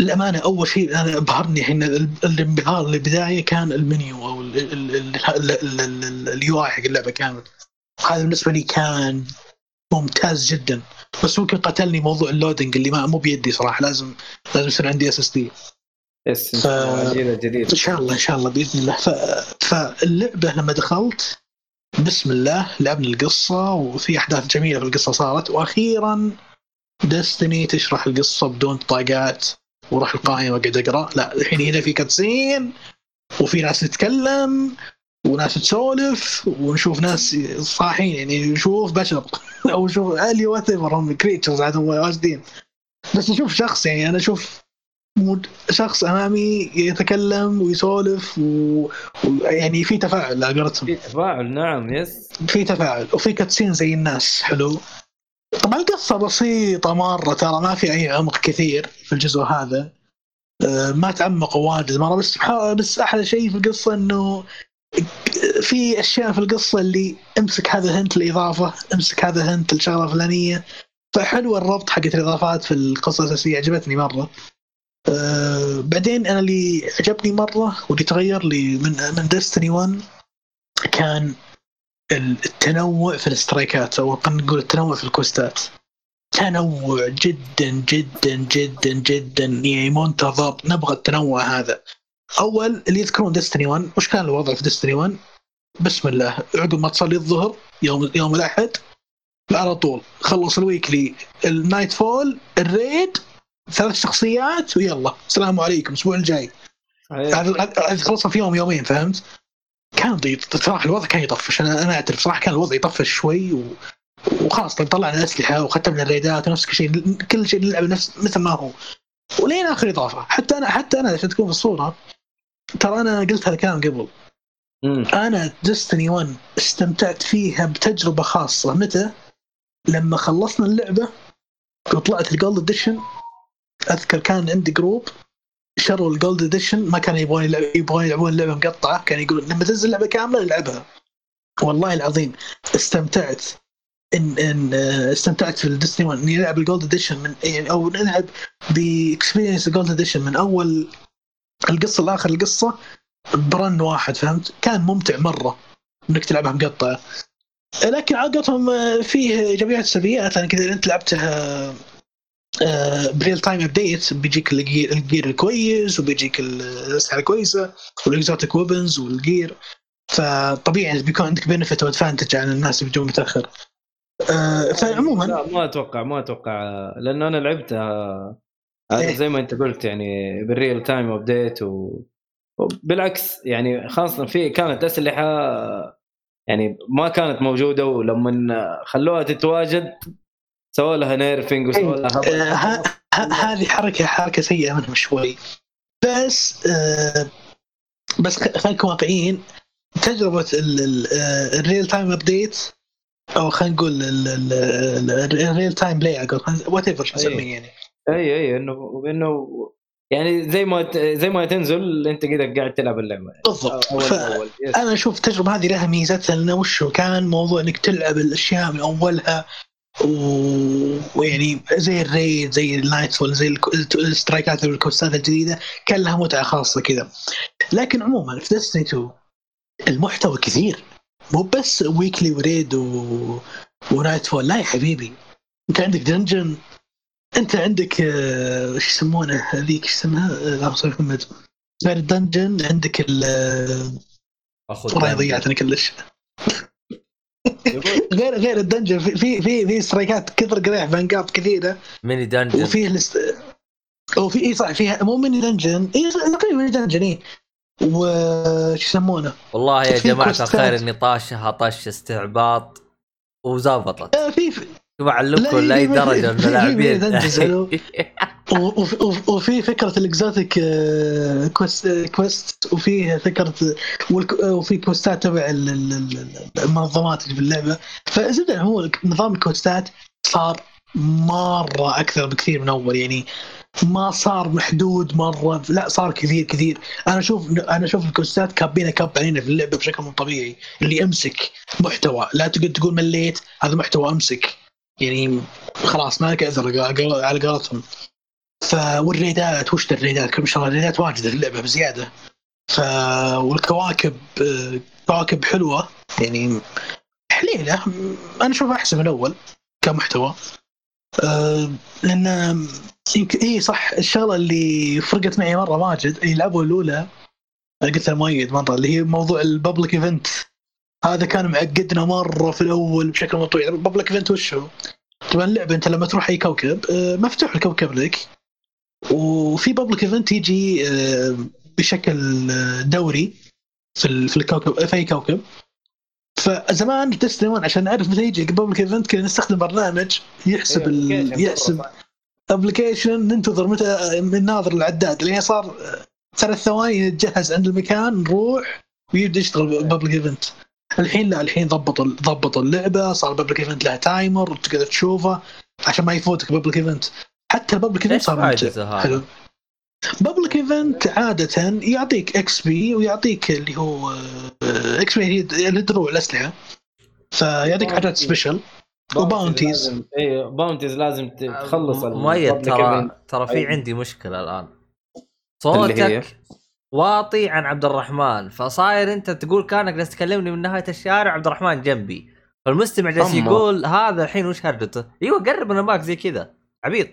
الامانه اول شيء أنا ابهرني الحين ال- الانبهار البدايه كان المنيو أو ال UI حق اللعبه كامل هذا بالنسبة لي كان ممتاز جدا بس ممكن قتلني موضوع ال loading اللي ما مو بيدي صراحة لازم لازم يصير عندي SSD yes ف- جديد إن شاء الله إن شاء الله بإذن الله. ف... فاللعبه لما دخلت بسم الله لعبنا القصة وفي أحداث جميلة في القصة صارت. وأخيرا Destiny تشرح القصة بدون طاقات وأروح القائمه قاعد أقرأ. لا الحين هنا في cutscene وفي ناس تتكلم وناس تسولف ونشوف ناس صاحين يعني نشوف بشر. أو نشوف alien whatever هم creatures عادهم واجدين. بس نشوف شخص يعني أنا أشوف شخص أمامي يتكلم ويسولف و- ويعني في تفاعل على قولتهم في تفاعل نعم yes في تفاعل وفي cutscene زي الناس حلو. طبعا القصة بسيطة مرة ترى ما في أي عمق كثير في الجزء هذا. آه، ما تعمقوا واجد مرة بس بس أحلى شيء في القصة إنه في أشياء في القصة اللي امسك هذا هنت الإضافة امسك هذا هنت الشغلة الفلانية فحلو الربط حقت الإضافات في القصة الأساسية عجبتني مرة. آه، بعدين أنا اللي عجبني مرة واللي تغير لي من من ديستني 1 كان التنوع في الاسترايكات أو خلينا نقول التنوع في الكوستات. تنوع جدا جدا جدا جدا. يعني منتظر نبغى التنوع هذا. أول اللي يذكرون Destiny 1 وش كان الوضع في Destiny 1 بسم الله. عقب ما تصلي الظهر يوم يوم الأحد على طول. خلص ال weekly ال nightfall ال raid ثلاث شخصيات ويلا. السلام عليكم. الأسبوع الجاي. هذا خلصها في يوم يومين فهمت؟ كان صراحة الوضع كان يطفش. أنا أنا أعترف. صراحة كان الوضع يطفش شوي و... وخلاص. طلعنا الأسلحة وختمنا ال raidات ونفس كل شيء كل شيء نلعب نفس مثل ما هو. ولين آخر إضافة. حتى أنا حتى أنا عشان تكون في الصورة ترى أنا قلت هذا الكلام قبل. مم. أنا Destiny 1 استمتعت فيها بتجربة خاصة. متى؟ لما خلصنا اللعبة وطلعت ال gold edition أذكر كان عندي group شروا ال gold edition ما كانوا يبغون يبغون يلعبون اللعبه مقطعة. كان يقول لما تنزل لعبة كاملة نلعبها. والله العظيم استمتعت. ان إن آه، استمتعت في ال Destiny 1 إني ألعب ال gold edition من يعني أو نلعب ب experience ال gold edition من أول القصة لاخر القصة ب run واحد فهمت؟ كان ممتع مرة إنك تلعبها مقطعه لكن عقدهم آه، فيه ايجابيات سلبيات لأن كذا أنت لعبتها ب real time update بيجيك ال gear, الكويس وبيجيك ال- الأسلحة الكويسة وال exotic weapons وال gear فطبيعي بيكون عندك benefit و advantage عن الناس اللي بيجون متأخر آه، فعموما لا ما أتوقع ما أتوقع لأنه أنا لعبتها. زي ما انت قلت يعني بال real time update و... وبالعكس يعني خاصة في كانت أسلحة يعني ما كانت موجودة ولما خلوها تتواجد سووا لها nerfing وسووا لها آه، هذه حركة حركة سيئة منهم شوي. بس آه، بس خلينا نكون واقعيين. تجربة ال real time update أو خلينا نقول ال real time play whatever شو نسميه يعني. أي أي إنه إنه يعني زي ما ت- زي ما تنزل أنت كذا قاعد تلعب اللعبة. بالضبط. ف- أول yes. أنا أشوف التجربة هذه لها ميزتها لأنه وش كان موضوع إنك تلعب الأشياء من أولها و... ويعني زي الريد زي النايت فول زي السترايكات والكوستات الجديدة كان لها متعة خاصة كذا لكن عموما في Destiny 2 المحتوى كثير. مو بس weekly و raid و... و nightfall لا يا حبيبي. أنت عندك dungeon انت عندك آه، إيش يسمونه هذيك؟ إيش اسمها؟ آه، اللهم صل على محمد غير ال dungeon عندك ال اخذ والله ضيعتني كلش. غير غير الدنجن في في في, في سترايكات كثر قريح فانجاب كثيرة. ميني دنجن وفيه لست... وفي إي صح فيها مو ميني دنجن إي تقريبا ميني دنجن إي. وش يسمونه؟ والله يا جماعة. الخير إني طاشها طش استعباط. وزابطت آه، في لا، لاي درجة من اللاعبين. وفي فكرة الاكزوتيك كويست آه، كويست وفي فكرة وفي questات تبع ال- ال- ال- المنظمات اللي في اللعبة. فزبدة هو نظام ال questات صار مرة أكثر بكثير من أول يعني ما صار محدود مرة لا صار كثير كثير. أنا أشوف أنا أشوف ال questات كابينة كاب علينا في اللعبة بشكل مو طبيعي. اللي امسك محتوى لا تقعد تقول مليت هذا محتوى أمسك. يعني خلاص ما لك اثر على قولتهم. ف والريدات وش الريدات؟ ما شاء الله ال raidات واجد في اللعبة بزيادة. ف والكواكب كواكب حلوة يعني حليلة. أنا أشوفها أحسن من الأول كمحتوى. لأن يمكن إي صح الشغلة اللي فرقت معي مرة واجد اللي لعبوا الأولى قلتها مؤيد مرة اللي هي موضوع ال public event هذا كان معقدنا مرة في الأول بشكل مو طبيعي ال public event وش هو؟ طبعا اللعبه أنت لما تروح أي كوكب آه، مفتوح الكوكب لك وفي public event يجي آه، بشكل آه، دوري في ال- في الكوكب في أي كوكب. فزمان Destiny 1 عشان نعرف متى يجي public event كنا نستخدم برنامج يحسب ال... يحسب application ننتظر متى من ناظر العداد. لين صار ثلاث ثواني نتجهز عند المكان نروح ويبدأ يشتغل public event. الحين لا الحين ضبطوا ضبطوا اللعبة صار public event لها timer وتقدر تشوفه عشان ما يفوتك public event حتى ال public event صار ممتع. حلو public event عادة يعطيك XP ويعطيك اللي هو XP هي اللي دروع الأسلحة فيعطيك حاجات special و bounties. اي bounties لازم ت- تخلص مؤيد ترى. ترى في. عندي مشكلة الآن اللي هي؟ صوتك واطي عن عبد الرحمن. فصاير انت تقول كانك جالس تكلمني من نهاية الشارع عبد الرحمن جنبي. فالمستمع جالس. يقول هذا الحين وش هرجته؟ أيوه قرب من المايك زي كذا. عبيط.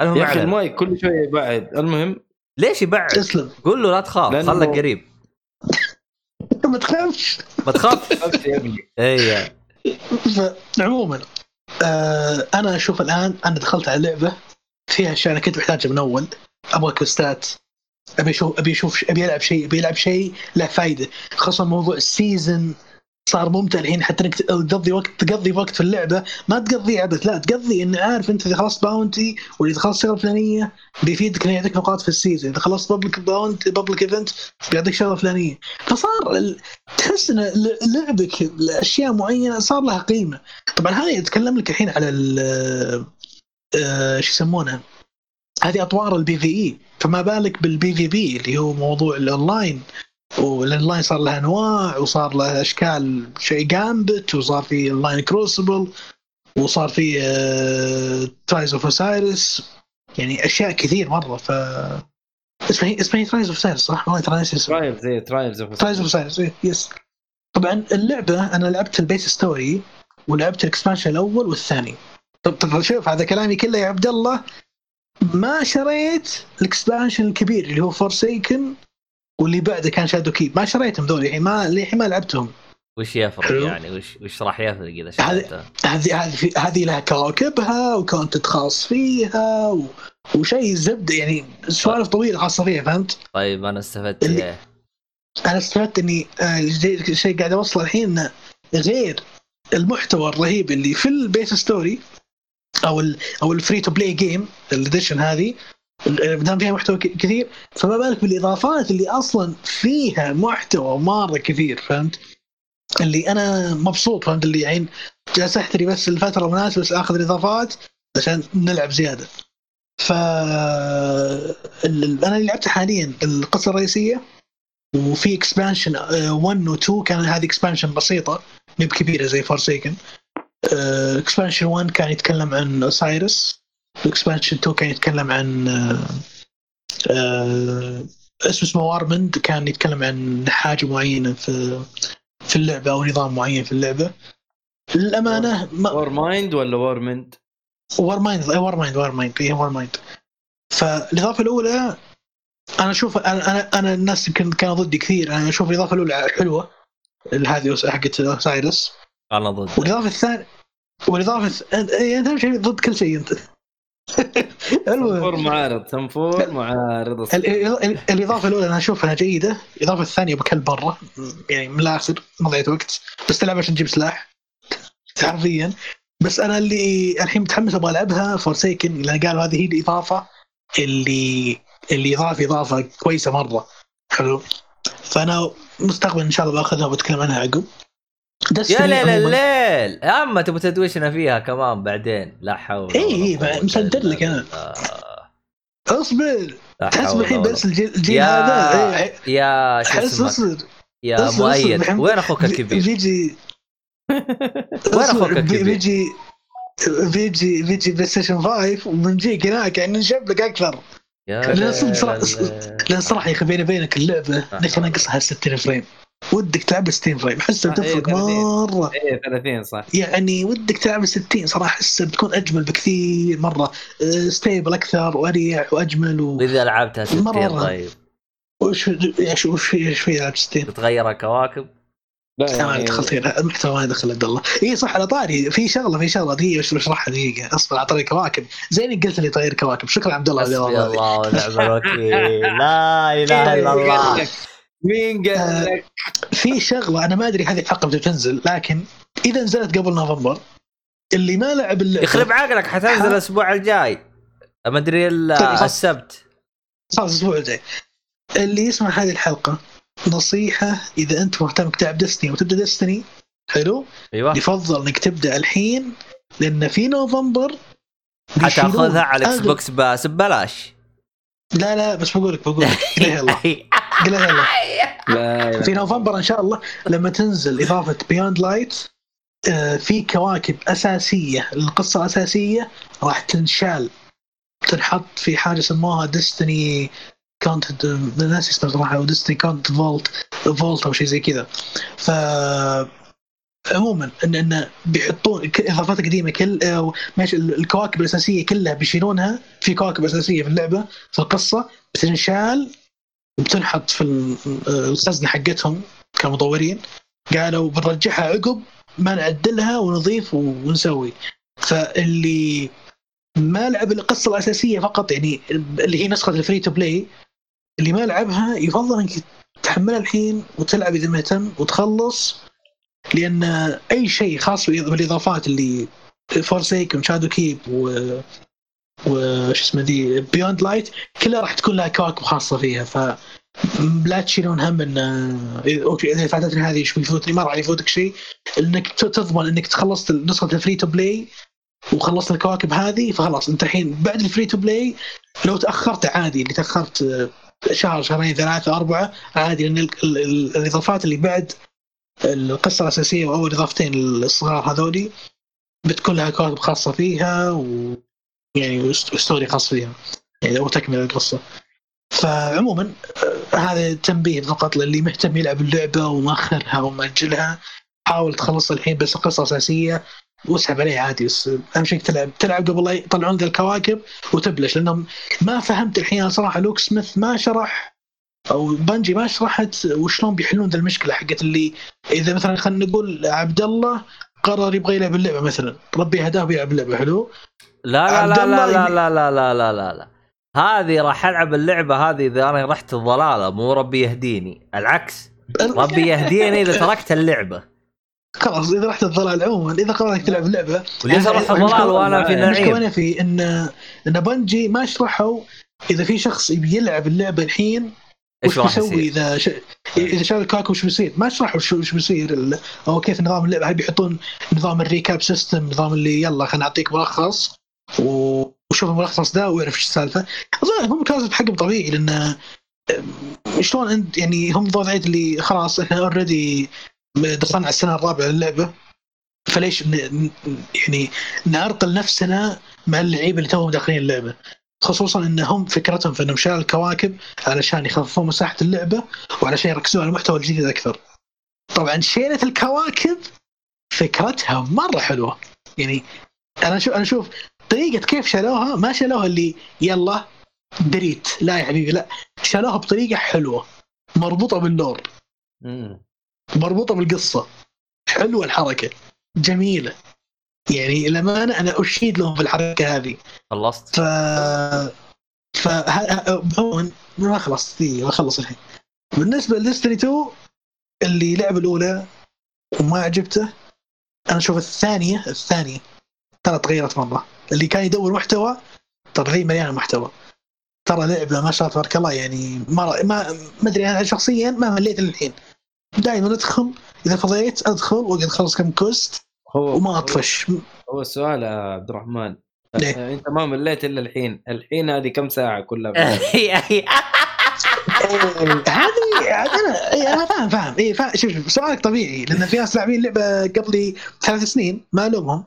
المهم يا أخي. المايك كل شوية يبعد. المهم. ليش يبعد؟ تسلم. قول له لا تخاف لأنه- خلك قريب. ما تخافش؟ ما تخاف خفت يا ابني. اي فعموما آه أنا أشوف الآن أنا دخلت على لعبه فيها اشياء أنا كنت محتاجها من أول. أبغى كوستات أبي أشوف أبي أشوف أبي ألعب شيء أبي ألعب شيء له فائده خاصة موضوع ال season صار ممتع الحين حتى إنك تقضي وقت تقضي وقت في اللعبة. ما تقضيه عبث لا تقضي انه عارف أنت إذا خلصت bounty ولا إذا خلصت شغلة فلانية بيفيدك إنه يعطيك نقاط في ال season إذا خلصت public bounty public event بيعطيك شغلة فلانية. فصار تحس إن لعبك لأشياء معينة صار لها قيمة. طبعا هذه أتكلم لك الحين على آه، شو يسمونه؟ هذه أطوار ال PvE فما بالك بال PvP اللي هو موضوع الاونلاين والاونلاين صار له أنواع وصار له أشكال شيء جامبت وصار في اونلاين كروسبل وصار في ترايز اوف اوسايرس يعني أشياء كثير مرة ف اسمها اسمها ترايز اوف اوسايرس صح؟ والله ترى ناسي اسمها ترايلز زي ترايلز اوف ترايز اوف اوسايرس يس طبعا اللعبة أنا لعبت البيس ستوري ولعبت الإكسبانشن الأول والثاني. طب طب شوف هذا كلامي كله يا عبد الله. ما شريت الاكسبانشن الكبير اللي هو فورسيكن واللي بعده كان Shadowkeep ما شريتهم ذولي الحين ما للحين ما لعبتهم وش يفرق حلو. يعني وش وش راح يفرق إذا هذه- شريته؟ هذه هذه هذه لها كواكبها و content خاص فيها و... وشيء زبده يعني سوالف طويلة خاصه فيها فهمت؟ طيب أنا استفدت اللي- إيه؟ أنا استفدت إني آه، زي- الشيء قاعد أوصله الحين إنه غير المحتوى الرهيب اللي في ال base story أو ال أو ال free to play game ال edition هذه دام فيها محتوى كثير فما بالك بالإضافات اللي أصلا فيها محتوى مرة كثير فهمت؟ اللي أنا مبسوط فهمت اللي الحين جالس أحتري بس الفترة المناسبة بس آخذ الإضافات عشان نلعب زيادة. ف أنا اللي لعبته حاليا القصة الرئيسية وفي expansion 1 و 2 كان هذه expansion بسيطة مي بكبيره زي Forsaken expansion 1 كان يتكلم عن Osiris و expansion 2 كان يتكلم عن آه، آه، اسمه اسمه Warmind كان يتكلم عن حاجة معينة في في اللعبة أو نظام معين في اللعبة. للأمانة ما وور مايند ولا وورمند؟ وار مايند وار مايند وار مايند هي وار مايند فالإضافة الأولى أنا أشوف أنا أنا, أنا الناس يمكن كانوا ضدي كثير. أنا أشوف الإضافة الأولى حلوة هذه حقت سايرس أنا ضد. والإضافة الثانية والإضافة الث- انت أهم شيء ضد كل شيء أنت. المهم. تنفور معارض تنفور معارض. ال- ال- الإضافة الأولى أنا أشوفها جيدة. الإضافة الثانية بكل برا. يعني من الآخر مضيعه وقت. بس تلعب عشان تجيب سلاح. حرفيا. بس أنا اللي الحين متحمس أبغى ألعبها فورسيكن لأن قالوا هذه هي الإضافة اللي اللي يضاف إضافة كويسة مرة. حلو. فأنا مستقبلا إن شاء الله باخذها وبتكلم عنها عقب. يا ليل الليل يا اما تبغى تدوشنا فيها كمان بعدين لا حول إيه، قوة مصدر لك. بالله. اصبر لا حول الحين بس الجيل, يا هذا إيه، يا شو حس اسمك أصبر يا أصبر، مؤيد. وين أخوك الكبير؟ بيجي وين أصبر، الكبير؟ بيجي بيجي بيجي بلاي ستيشن 5 وبنجيك هناك يعني نشب لك أكثر يا لا، صدق. لأن صراحة يا أخي بيني وبينك اللعبة آه. ليش أنا اقصها 60 فريم ودك تلعب 60 فريم احسها آه، إيه، تفرق 30. مرة. إيه 30 صح. يعني ودك تلعب 60 صراحة احسها بتكون أجمل بكثير مرة. ستيبل أكثر وأريح وأجمل و... وإذا لعبتها 60 مرة. طيب. وش وش وش في إيش في لعب 60 تتغير الكواكب؟ لا ما يعني دخلت فيها المحتوى ما دخل عبد الله. إي صح على طاري. في شغلة في شغلة. دقيقة بس بشرحها دقيقة. أصبر على طريق كواكب. زي اللي قلت لي طير كواكب. شكرا عبد الله حسبي. الله ونعم الوكيل. لا إله إلا الله. مين آه، قال لك؟ في شغلة أنا ما أدري هذه الحلقة بتنزل لكن إذا نزلت قبل نوفمبر اللي ما لعب اللعبة يخرب عقلك حتنزل الأسبوع الجاي. ما أدري ال- طيب،. السبت. خلاص الأسبوع الجاي. اللي يسمع هذه الحلقة نصيحة إذا أنت مهتم تلعب Destiny وتبدأ Destiny حلو؟ أيوه. يفضل إنك تبدأ الحين لأن في نوفمبر حتاخذها على ال Xbox pass ببلاش. لا لا بس بقول لك بقول لك قلها لا لا. في نوفمبر إن شاء الله لما تنزل إضافة Beyond Light في كواكب أساسية القصة الاساسيه راح تنشال. تنحط في حاجة سموها Destiny content ناسي اسمه صراحة أو Destiny content vault vault أو شيء زي كذا. ف عموما إن إن بيحطون إضافات قديمة كل أو ماشي ال- الكواكب الأساسية كلها بيشيلونها في كواكب أساسية في اللعبة في القصة بتنشال بتنحط في ال- الخزنة حقتهم كمطورين. قالوا بنرجعها عقب ما نعدلها ونضيف ونسوي. فاللي ما لعب القصة الأساسية فقط يعني اللي هي نسخة ال free to play اللي ما لعبها يفضل إنك تحملها الحين وتلعب إذا مهتم وتخلص لأن أي شيء خاص بالإضافات اللي Forsaken و Shadowkeep و وش اسمه دي Beyond Light كلها راح تكون لها كواكب خاصة فيها ف لا تشيلون هم إن okay إذا فاتتني هذه إيش بيفوتني ما راح يفوتك شيء. إنك تضمن إنك خلصت نسخة ال free to play وخلصت الكواكب هذه فخلاص أنت الحين بعد ال free to play لو تأخرت عادي اللي تأخرت شهر شهرين ثلاثة أربعة عادي لأن ال- ال- ال- الإضافات اللي بعد القصة الأساسية واول اضافتين الصغار هذولي بتكون لها كواكب خاصة فيها و يعني story خاص فيها يعني. أو تكمل القصة فعموما آه، هذا تنبيه فقط للي مهتم يلعب اللعبة ومأخرها ومأجلها حاول تخلص الحين بس القصة الاساسيه واسحب عليه عادي. بس أهم شيء تلعب. تلعب قبل لا يطلعون ذا الكواكب وتبلش. لأنهم ما فهمت الحين صراحة. Luke Smith ما شرح أو بنجي ما شرحت وشلون بيحلون ذا المشكلة حقت اللي إذا مثلا خلينا نقول عبد الله قرر يبغى يلعب اللعبة مثلا. ربي هداه بيلعب اللعبة. حلو؟ لا لا لا لا لا لا لا لا لا لا لا هذه راح العب اللعبة هذه إذا أنا رحت الضلالة مو ربي يهديني العكس ربي يهديني إذا تركت اللعبة خلاص إذا رحت الضلال عموما إذا قررت تلعب اللعبه وليش أروح الضلال وأنا في نعيم في إن إن بنجي ما شرحوا إذا في شخص يبي يلعب اللعبة الحين إيش راح يصير؟ إذا ش... إذا شاف الكواكب وش بيصير؟ ما شرحوا شو وش بيصير ال... أو كيف نظام اللعبة هل بيحطون نظام ال recap system نظام اللي يلا خلينا نعطيك ملخص. وشوف الملخص ده واعرف إيش السالفة. أظن هم كانوا بحقهم طبيعي لأن شلون أنت يعني هم وضعيه اللي خلاص إحنا already دخلنا على السنة الرابعة للعبة. فليش ن... يعني نعرقل نفسنا مع اللعيبة اللي توهم داخلين اللعبة. خصوصا إن هم فكرتهم في إنهم شالوا الكواكب علشان يخففون مساحة اللعبة وعلشان يركزون على المحتوى الجديد أكثر. طبعا شيلة الكواكب فكرتها مرة حلوة. يعني أنا أشوف أنا أشوف طريقة كيف شالوها ما شالوها اللي يلا دريت لا يا حبيبي لا. شالوها بطريقة حلوة مربوطة باللور. مربوطة بالقصة. حلوة الحركة جميلة. يعني الامانه أنا أشيد لهم في الحركة هذه. خلصت. ف ف ما خلصت؟ دقيقة بخلص الحين. بالنسبة لديستني 2 اللي لعب الأولى وما عجبته أنا أشوف الثانية الثانية ترى تغيرت مرة. اللي كان يدور محتوى ترى ذي مليانة محتوى. ترى لعبة ما شاء الله تبارك الله يعني ما ما ما أدري أنا شخصيا ما مليت للحين. دائما أدخل إذا فضيت أدخل واقعد أخلص كم quest هو وما أطفش. هو السؤال يا عبد الرحمن. ليه؟ آه، أنت ما مليت إلا الحين. الحين هذه كم ساعة كلها؟ هذه أنا إيه، أنا فاهم فاهم. إي فاهم. شوف شوف سؤالك طبيعي لأن في ناس لاعبين لعبة قبلي ثلاث سنين ما الومهم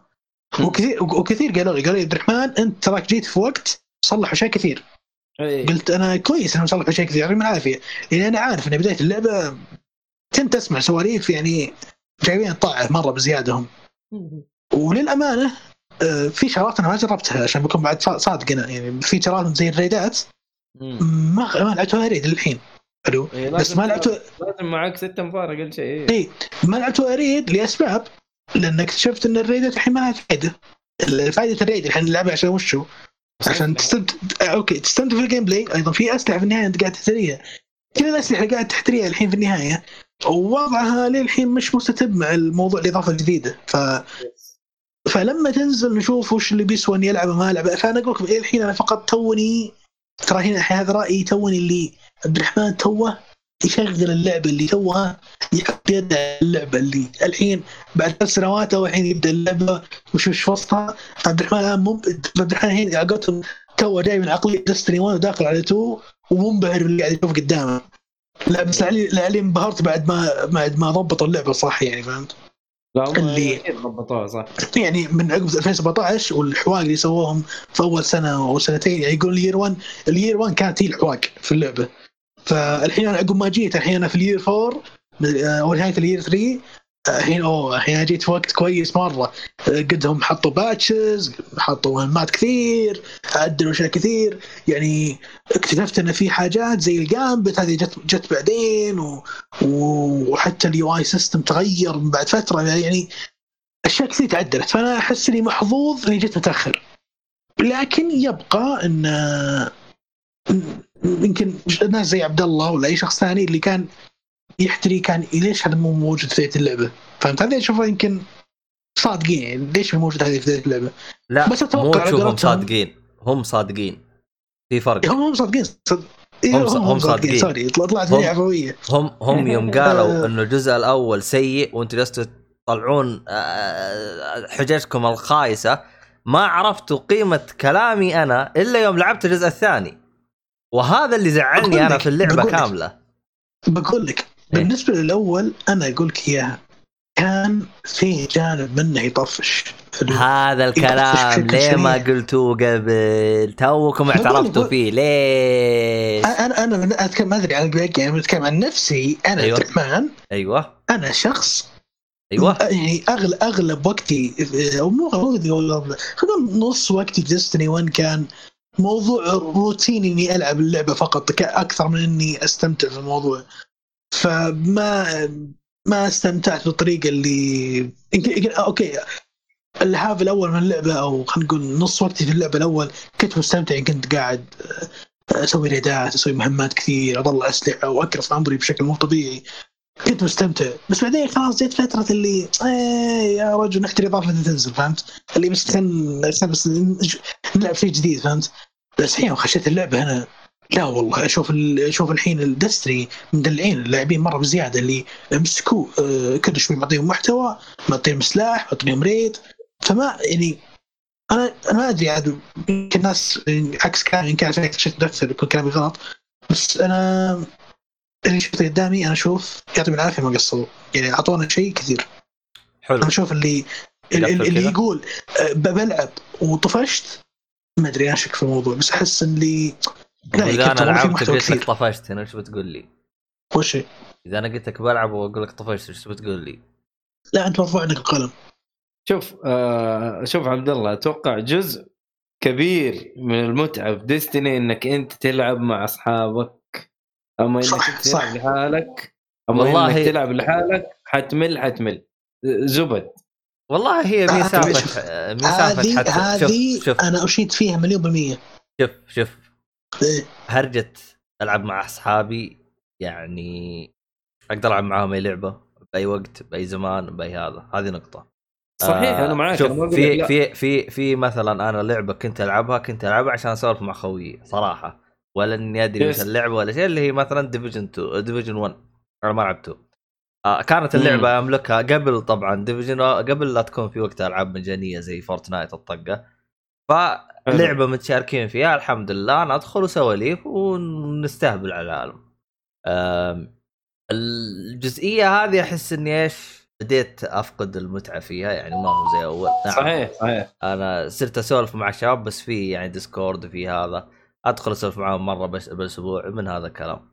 وكثير وكثير قالوا لي قالوا لي عبد الرحمن أنت تراك جيت في وقت صلحوا اشياء كثير. إيه. قلت أنا كويس إنهم صلحوا اشياء كثير يعطيهم العافية. لأن أنا عارف إن بداية اللعبة كنت أسمع سواليف يعني جايبين طاعة مرة بزياده هم وللأمانة آه، في شغلات أنا ما جربتها عشان بكون بعد صا- صادق أنا يعني في شغلات زي ال raid ات. ما ما لعبتها raid للحين. حلو إيه، بس ما لعبته لازم معك ست أنفار أقل شيء. اي ما لعبت raid لأسباب. لأن اكتشفت إن ال raid الحين ما لها فائده فائده ال raid الحين اللعبة عشان وشو؟ عشان تستمتع okay تستمتع في ال gameplay أيضا في أسلحة في النهاية أنت قاعد تحتريها. كل الأسلحة اللي قاعد تحتريها الحين في النهاية ووضعها للحين مش مستتب مع الموضوع الإضافة الجديدة. ف فلما تنزل نشوف وش اللي بيسوى إني ألعب ما ألعب فأنا أقول لكم الحين أنا فقط توني ترى هنا هذا رأيي توني اللي عبد الرحمن توه يشغل اللعبة اللي توها يحط يده على اللعبة اللي الحين بعد ثلاث سنوات أو الحين يبدأ اللعبة وش وش وسطها. عبد الرحمن الآن مم... عبد الرحمن الحين على قولتهم تو جاي من عقلية دستني 1 وداخل على 2 ومنبهر باللي قاعد يشوف قدامه. لا بس لعلي انبهرت بعد ما بعد ما ضبطوا اللعبة صح يعني فهمت؟ لا اللي- ضبطوها صح. يعني من عقب 2017 والحواق اللي سووهم في أول سنة أو سنتين يعني يقول اليير 1 اليير 1 كانت هي الحواق في اللعبة. فالحين أنا عقب ما جيت الحين أنا في اليير 4 أو نهاية ال year 3 الحين أوه الحين جيت في وقت كويس مرة. قدهم حطوا patches حطوا مهمات كثير عدلوا أشياء كثير. يعني اكتشفت إن في حاجات زي ال Gambit هذه جت جت بعدين و... وحتى ال UI system تغير من بعد فترة. يعني أشياء كثير تعدلت فأنا أحس إني محظوظ إني جيت متأخر. لكن يبقى إن يمكن ناس زي عبد الله ولا أي شخص ثاني اللي كان يحتري كان ليش هذا مو موجود في بدايه اللعبة؟ فهمت هذا اشوفه يمكن صادقين يعني. ليش مو موجود هذه في بدايه اللعبة؟ لا بس أتوقع مو تشوفهم صادقين. هم صادقين. في فرق. هم هم صادقين. صد... إيه، هم هم صادقين. سوري طلعت مني عفوية. هم هم يوم قالوا إنه الجزء الأول سيء وأنتم جلستوا تطلعون آه، حججكم الخايسة ما عرفتوا قيمة كلامي أنا إلا يوم لعبت الجزء الثاني. وهذا اللي زعلني أنا في اللعبة بقول لك. كاملة بقول لك إيه. بالنسبة للأول أنا أقول لك إياها كان في جانب منه يطفش. هذا الكلام ليه ما. قلتوه قبل توكم اعترفتوا فيه ليش أنا أنا أتكلم ما أدري الباقي يعني بتكلم عن نفسي أنا أيوة. الرحمن أيوه أنا شخص أيوه يعني اغلب أغلب وقتي أو مو غلط خلينا نقول نص وقتي في Destiny 1 كان موضوع روتيني إني ألعب اللعبة فقط أكثر من إني أستمتع في الموضوع. فما ما استمتعت بالطريقة اللي okay ال half الأول من اللعبة أو خلينا نقول نص وقتي في اللعبة الأول كنت مستمتع كنت قاعد آه، أسوي raid ات أسوي مهمات كثير اطلع اسلحه واكرف أمري بشكل مو طبيعي. كنت مستمتع بس بعدين خلاص جت فترة اللي إيه يا رجل نحتري اضافه تنزل فهمت؟ اللي بس بس نلعب شيء جديد فهمت؟ بس الحين خشيت اللعبه هنا لا والله أشوف أشوف الحين الدستري مدلعين اللاعبين مرة بزيادة اللي مسكوه آه، كل شوي معطيهم محتوى معطيهم سلاح معطيهم ريد فما يعني أنا أنا ما أدري عاد يمكن الناس عكس كلامي يمكن عشان اكتشفت نفسي يكون كلامي غلط بس أنا اللي شفته قدامي أنا أشوف يعطيهم العافية ما قصروا يعني أعطونا شيء كثير حلو أنا أشوف اللي اللي, اللي؟ يقول آه، بلعب وطفشت ما أدري أنا شك في الموضوع بس أحس اللي لا إذا أنا لعبت قلت لك طفشت هنا إيش بتقول لي؟ وش؟ إذا أنا قلت لك بلعب وأقول لك طفشت إيش بتقول لي؟ لا أنت مرفوع عندك القلم شوف آه شوف عبد الله أتوقع جزء كبير من المتعة في ديستني إنك أنت تلعب مع أصحابك أما إنك صح، انت صح. تلعب لحالك أما والله- انك تلعب لحالك حتمل حتمل زبد والله هي آه، مسافه شوف. مسافه هذه حتى هذه شوف شوف أنا أشيد فيها مليون بالمية شوف شوف إيه. هرجة ألعب مع أصحابي يعني أقدر ألعب معاهم أي لعبة بأي وقت بأي زمان بأي هذا هذه نقطة صحيح أنا معاك شوف أنا في. في في في مثلا أنا لعبة كنت ألعبها كنت ألعبها عشان أسولف مع خويي صراحة ولا إني أدري وش Yes. اللعبة ولا شيء اللي هي مثلا Division 2 Division 1 أنا ما لعبته. آه كانت اللعبة مم. أملكها قبل طبعا Division قبل لا تكون في وقتها ألعاب مجانية زي Fortnite الطقة. فلعبة متشاركين فيها الحمد لله. ندخل سواليف ونستهبل على العالم. الجزئية هذه أحس إني إيش بديت أفقد المتعة فيها يعني ما هو زي أول. نعم. صحيح صحيح. أنا صرت أسولف مع الشباب بس في يعني Discord في هذا. أدخل أسولف معاهم مرة بس بالأسبوع من هذا الكلام.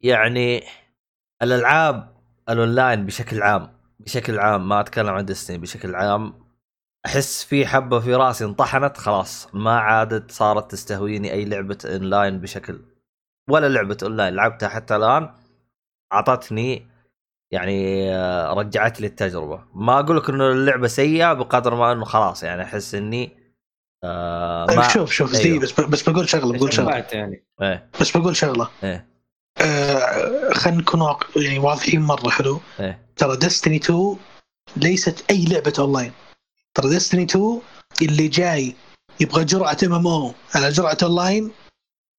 يعني الألعاب الأونلاين بشكل عام بشكل عام ما أتكلم عن Destiny بشكل عام أحس في حبة في رأسي انطحنت خلاص ما عادت صارت تستهويني أي لعبة أونلاين بشكل ولا لعبة أونلاين لعبتها حتى الآن أعطتني يعني آه، رجعت لي التجربة. ما أقول لك إنه اللعبة سيئة بقدر ما إنه خلاص يعني أحس إني آه طيب ما شوف شوف أيوه. زي بس بس بقول شغلة بقول شغلة. يعني. إيه. بس بقول شغلة. إيه. آه خلينا نكون واق- يعني واضحين مرة حلو؟ إيه. ترى Destiny 2 ليست أي لعبة اونلاين ترى Destiny 2 اللي جاي يبغى جرعة MMO على جرعة اونلاين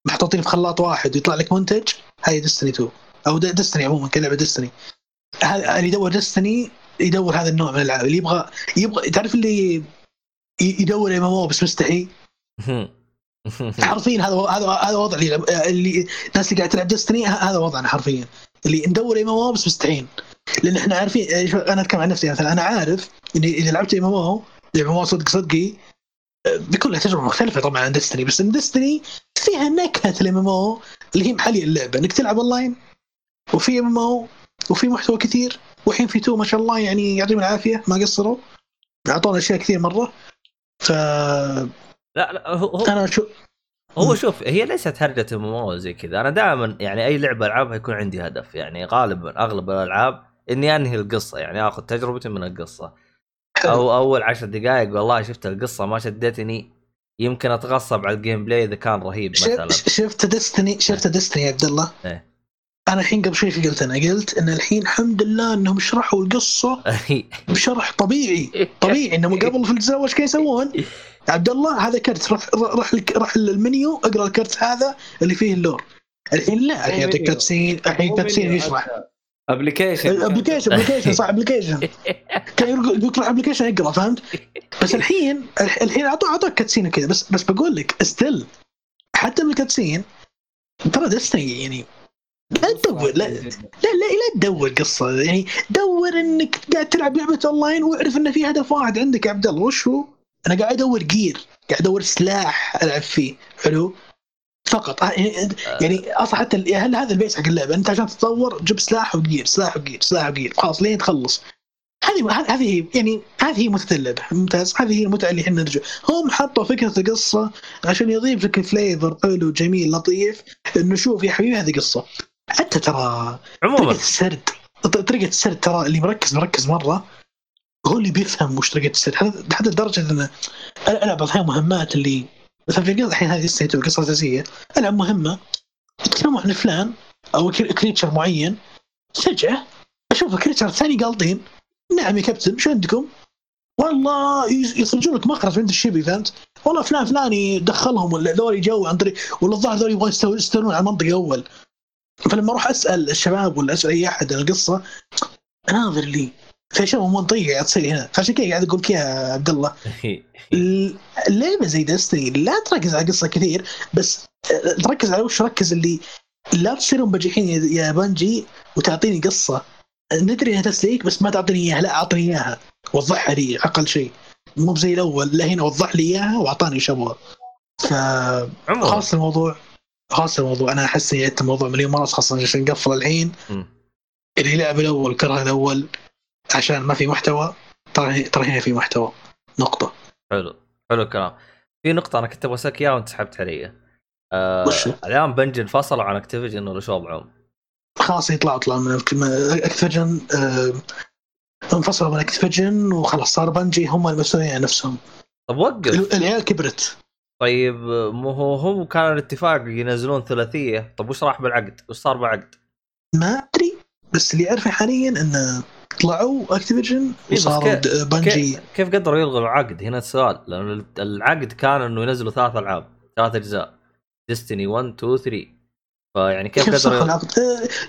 محطوطين في خلاط واحد ويطلع لك منتج هاي Destiny 2 أو Destiny عموما كلعبة Destiny هذا اللي يدور Destiny يدور هذا النوع من الألعاب. اللي يبغى يبغى تعرف اللي يدور MMO بس مستحي. حرفيا هذا هذا هذا وضع اللي اللي الناس اللي قاعد تلعب Destiny هذا وضعنا حرفيا. اللي ندور MMO بس مستحين لأن إحنا عارفين شوف، أنا أتكلم عن نفسي مثلا. أنا عارف اني اذا لعبت ام ام أو ام ام أو صدق صدقي آه، بيكون لها تجربة مختلفة طبعا عن Destiny بس إن Destiny فيها نكهة ال MMO اللي هي محلية اللعبة. إنك تلعب اونلاين وفي MMO وفي محتوى كثير والحين في two ما شاء الله يعني يعطيهم العافية ما قصروا. أعطونا أشياء كثير مرة. ف لا لا هو هو, أنا شو هو شوف هي ليست هرجة ام زي كذا. أنا دائما يعني أي لعبة ألعبها يكون عندي هدف. يعني غالبا أغلب الألعاب إني أنهي القصة. يعني آخذ تجربتي من القصة. أو أول عشر دقائق والله شفت القصة ما شدتني. يمكن أتغصب على ال gameplay إذا كان رهيب مثلا. شفت شفت Destiny شفت Destiny يا عبد الله؟ إيه. أنا الحين قبل شوي إيش قلت أنا قلت إن الحين الحمد لله إنهم شرحوا القصة بشرح طبيعي طبيعي إنهم قبل في الجزء الأول إيش كانوا يسوون؟ عبد الله هذا كرت روح روح لك- روح المنيو اقرأ الكرت هذا اللي فيه ال lore. الحين لا الحين يعطيك cutscene الحين cutscene يشرح. ابلكيشن الابلكيشن ابلكيشن صح ابلكيشن كان يقول يقول روح application اقرا فهمت؟ بس الحين الحين اعطوك أعطوك cutscene كذا بس بس بقول لك still حتى بال cutscene ترى Destiny يعني لا تدور لا لا لا لا تدور قصة. يعني دور إنك قاعد تلعب لعبة اونلاين واعرف إن في هدف واحد عندك يا عبد الله. وش هو؟ أنا قاعد أدور gear قاعد أدور سلاح ألعب فيه. حلو؟ فقط. آه، يعني يعني أصلا حتى ال- هل هذا ال base حق اللعبة؟ أنت عشان تتطور جيب سلاح و gear سلاح و gear سلاح و gear خلاص لين تخلص. هذه هذه يعني هذه هي متدلة ممتاز. هذه هي المتعة اللي إحنا نرجع. هم حطوا فكرة القصة عشان يضيف لك flavor حلو جميل لطيف. إنه شوف يا حبيبي هذه قصة. حتى ترى عموما. طريقة السرد طريقة السرد ترى اللي مركز مركز مرة هو اللي بيفهم وش طريقة السرد. حتى- لدرجة إن أنا العب أحيانا مهمات اللي مثلا في الحين هذه لسه قصة أساسية. العب مهمة يتكلموا عن فلان أو crea- creature معين. فجأة أشوف ال creature الثاني قالطين نعم يا كابتن شو عندكم؟ والله يخرجون لك مخرج عند الشيبي فهمت؟ والله فلان فلاني دخلهم ولا ذولي جو عن طريق ولا الظاهر ذولي يستو- يستولون على المنطقة أول. فلما أروح أسأل الشباب ولا أسأل أي أحد عن القصة اناظر لي. في اشياء مو منطقيه قاعد تصير هنا. فعشان كذا قاعد أقول لك يا عبد الله. ال- اللعبة زي دستني لا تركز على القصة كثير بس تركز على وش ركز اللي لا تصيرون بجحين يا- يا بنجي وتعطيني قصة. ندري إنها تسليك بس ما تعطيني إياها. لا اعطني إياها. وضحها لي أقل شيء. مو زي الأول. لا هنا وضح لي إياها وأعطاني إيش أبغى ف خلاص الموضوع. خلاص الموضوع أنا أحس إني عدت الموضوع مليون مرة خاصة عشان نقفل الحين. اللي لعب الأول كره الأول عشان ما في محتوى ترى ترى هنا في محتوى. نقطة. حلو. حلو الكلام. في نقطة أنا كنت بسألك إياها وأنت سحبت علي. آه وش هو؟ الآن Bungie انفصلوا عن Activision ولا شو وضعهم؟ خلاص يطلعوا طلعوا من Activision انفصلوا من Activision وخلاص صار Bungie هم المسؤولين عن نفسهم. طب وقف. ال- العيال كبرت. طيب مو هو هم كان الاتفاق ينزلون ثلاثية طب وش راح بالعقد؟ وش صار بالعقد؟ ما أدري بس اللي أعرفه حاليا انه طلعوا Activision وصاروا كيف- د- بنجي كيف, قدروا يلغوا العقد؟ هنا السؤال لأن العقد كان إنه ينزلوا ثلاث ألعاب ثلاث أجزاء Destiny 1 2 3 فيعني كيف كيف قدروا العقد؟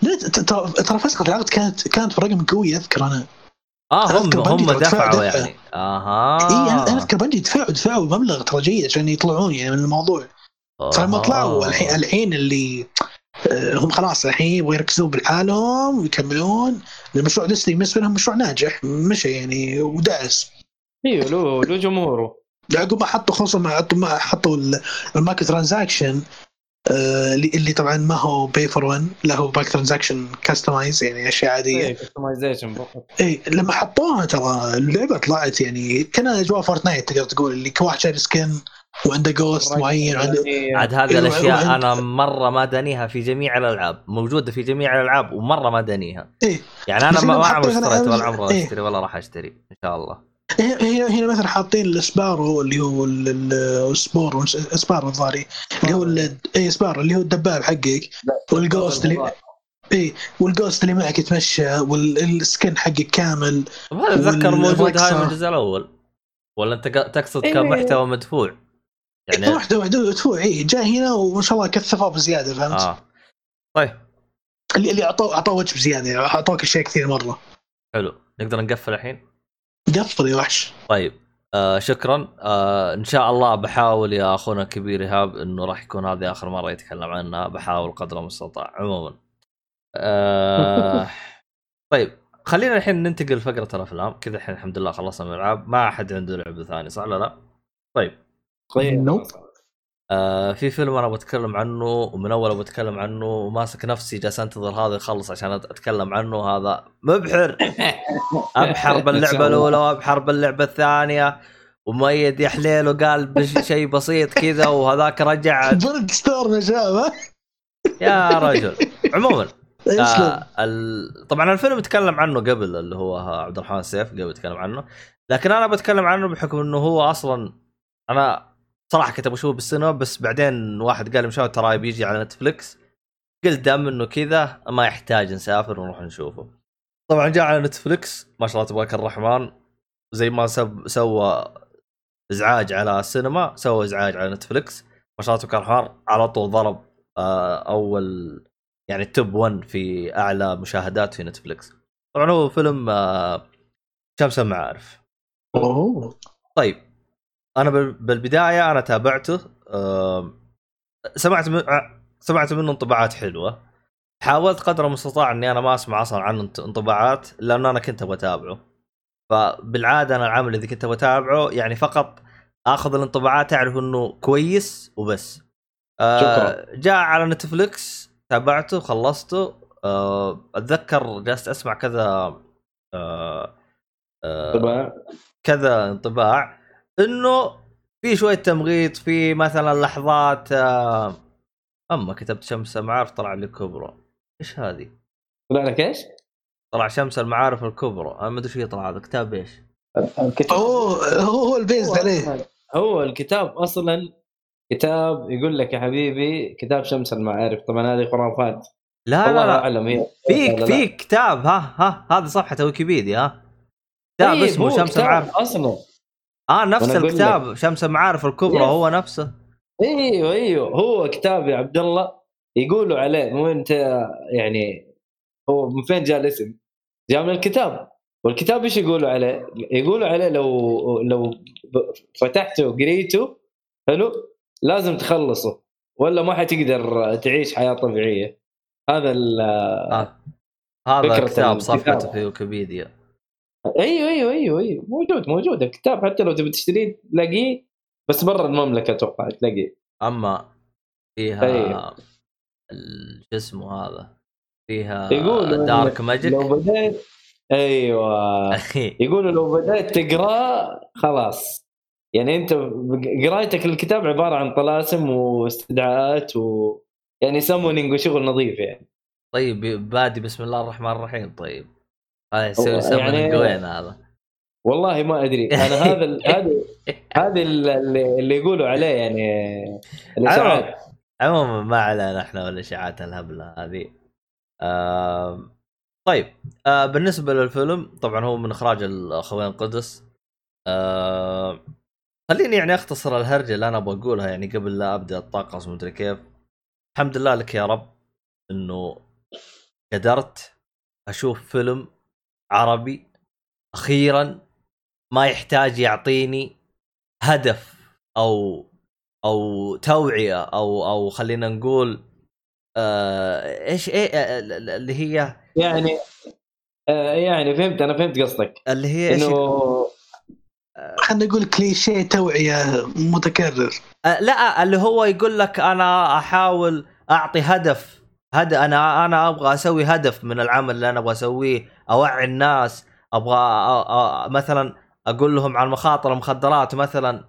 لا ت- ترى فسخة العقد كانت كانت برقم قوي أذكر أنا آه هم هم دفعوا دفع. يعني. آها. إي أنا أنا أذكر Bungie دفعوا دفعوا مبلغ ترى جيد عشان يطلعون يعني من الموضوع. فلما. طلعوا الحين الحين اللي آه، هم خلاص الحين يبغوا يركزون بحالهم ويكملون. المشروع Destiny بالنسبة لهم مشروع ناجح مشى يعني ودعس إيوه له له جمهوره. عقب ما حطوا خصوصا ما حطوا ما حطوا ال- ال microtransaction اللي اللي طبعا ما هو pay for win لا هو microtransaction customize يعني أشياء عادية. إيه customization فقط. اي لما حطوها ترى اللعبة طلعت يعني كأن أجواء Fortnite تقدر تقول اللي كل واحد شاري skin وعنده ghost معين وعنده إيه، عاد هذه إيه، الأشياء وعند- أنا مرة ما دانيها في جميع الألعاب موجودة في جميع الألعاب ومرة ما دانيها. إيه. يعني أنا ما عمري اشتريت ولا عمري إيه. أشتري ولا راح أشتري إن شاء الله. هنا هنا مثلا حاطين ال sparrow اللي هو ال- ال- ال spar- sparrow الظاهري اللي هو ال- اي sparrow اللي هو الدباب حقك. وال ghost اللي اي وال ghost اللي معك يتمشى وال skin حقك كامل هذا أتذكر موجود. هاي من الجزء الأول. ولا أنت تقصد إيه. كمحتوى مدفوع؟ يعني يعني محتوى مدفوع اي جاء هنا وما شاء الله كثفوه بزياده فهمت؟ آه. طيب. اللي اللي اعطوه أعطوه وجه بزيادة يعني أعطوك أشياء كثير مرة. حلو. نقدر نقفل الحين؟ قفل يا وحش. طيب آه شكرا. آه إن شاء الله بحاول يا أخونا الكبير إيهاب إنه راح يكون هذه آخر مرة يتكلم عنها بحاول قدر المستطاع عموما. آه طيب خلينا الحين ننتقل لفقرة الأفلام. كذا الحين الحمد لله خلصنا من الألعاب. ما أحد عنده لعبة ثانية صح ولا لا؟ طيب. طيب نوب. آه في فيلم أنا بتكلم عنه ومن أول بتكلم عنه وماسك نفسي جالس أنتظر هذا يخلص عشان أتكلم عنه هذا مبحر. أبحر باللعبة الأولى وأبحر باللعبة الثانية ومؤيد يا حليل وقال بش- شيء بسيط كذا وهذاك رجع. برد ستور يا؟ يا رجل. عموما آه ال... طبعا الفيلم تكلم عنه قبل اللي هو عبد الرحمن السيف قبل تكلم عنه. لكن أنا بتكلم عنه بحكم إنه هو أصلا أنا صراحة كنت بشوفه بالسينما بس بعدين واحد قال لي مشاهد ترى بيجي على Netflix قلت دام إنه كذا ما يحتاج نسافر ونروح نشوفه. طبعا جاء على Netflix ما شاء الله تبارك الرحمن. زي ما سب سوى إزعاج على السينما سوى إزعاج على Netflix ما شاء الله تبارك الرحمن على طول ضرب آه، أول يعني توب 1 في أعلى مشاهدات في نتفلكس طبعا هو فيلم آه، شمس المعارف أوه. طيب. أنا بال- بالبداية أنا تابعته سمعت من سمعت منه انطباعات حلوة. حاولت قدر المستطاع إني أنا ما أسمع أصلا عنه انط- انطباعات لأنه أنا كنت أبغى أتابعه. فبالعادة أنا العمل الذي كنت بتابعه يعني فقط آخذ الانطباعات أعرف إنه كويس وبس. آه شكراً. جاء على نتفلكس تابعته خلصته. آه أتذكر جلست أسمع كذا آه آه، كذا انطباع. إنه في شوية تمغيط في مثلا لحظات آه، أما كتبت شمس المعارف طلع لي كبرى إيش هذه؟ طلع لك إيش؟ طلع شمس المعارف الكبرى. أنا ما أدري إيش هي طلع هذا كتاب إيش؟ الكتاب. هو هو البيز عليه. هو الكتاب أصلا كتاب يقول لك يا حبيبي كتاب شمس المعارف. طبعا هذه خرافات لا لا لا. أعلم هي في ولا لا. في كتاب ها ها هذه صفحة ويكيبيديا ها. كتاب طيب، اسمه شمس المعارف. أصلا. آه نفس الكتاب شمس المعارف الكبرى. هو نفسه أيوه أيوه هو كتاب يا عبد الله يقولوا عليه مو أنت يعني هو من فين جاء الاسم؟ جاء من الكتاب والكتاب إيش يقولوا عليه؟ يقولوا عليه لو لو فتحته وقريته حلو لازم تخلصه ولا ما حتقدر تعيش حياة طبيعية هذا ال آه. هذا كتاب الكتاب. صفحته في ويكيبيديا أيوه أيوه أيوه أيوه. موجود موجود. الكتاب حتى لو تبي تشتريه تلاقيه بس برا المملكة أتوقع تلاقيه. أما فيها أيوه. شو اسمه هذا؟ فيها يقولوا dark magic لو بديت أيوه. يقولوا لو بديت تقراه خلاص. يعني أنت قرايتك للكتاب عبارة عن طلاسم واستدعاءات و يعني summoning وشغل نظيف يعني. طيب بادي بسم الله الرحمن الرحيم. طيب. هذا يسوي سمن يعني- هذا. والله ما أدري. أنا هذا ال- هذا هذا ال- اللي, يقولوا عليه يعني الاشاعات عموما ما علينا إحنا والاشاعات الهبلة هذه. آم، طيب. آه بالنسبة للفيلم طبعا هو من إخراج الأخوين قدس آه خليني يعني أختصر الهرجة اللي أنا أبغى أقولها يعني قبل لا أبدأ اتطاقص ومدري كيف. الحمد لله لك يا رب إنه قدرت أشوف فيلم عربي أخيرا ما يحتاج يعطيني هدف أو أو توعية أو أو خلينا نقول آه إيش إيه آه، اللي هي يعني آه يعني فهمت أنا فهمت قصدك. اللي هي إيش؟ إنه خلينا نقول كليشيه توعية متكرر. آه لا اللي هو يقول لك أنا أحاول أعطي هدف هدف أنا أنا أبغى أسوي هدف من العمل اللي أنا أبغى أسويه أوعي الناس أبغى أ- أ- مثلا أقول لهم عن مخاطر المخدرات مثلا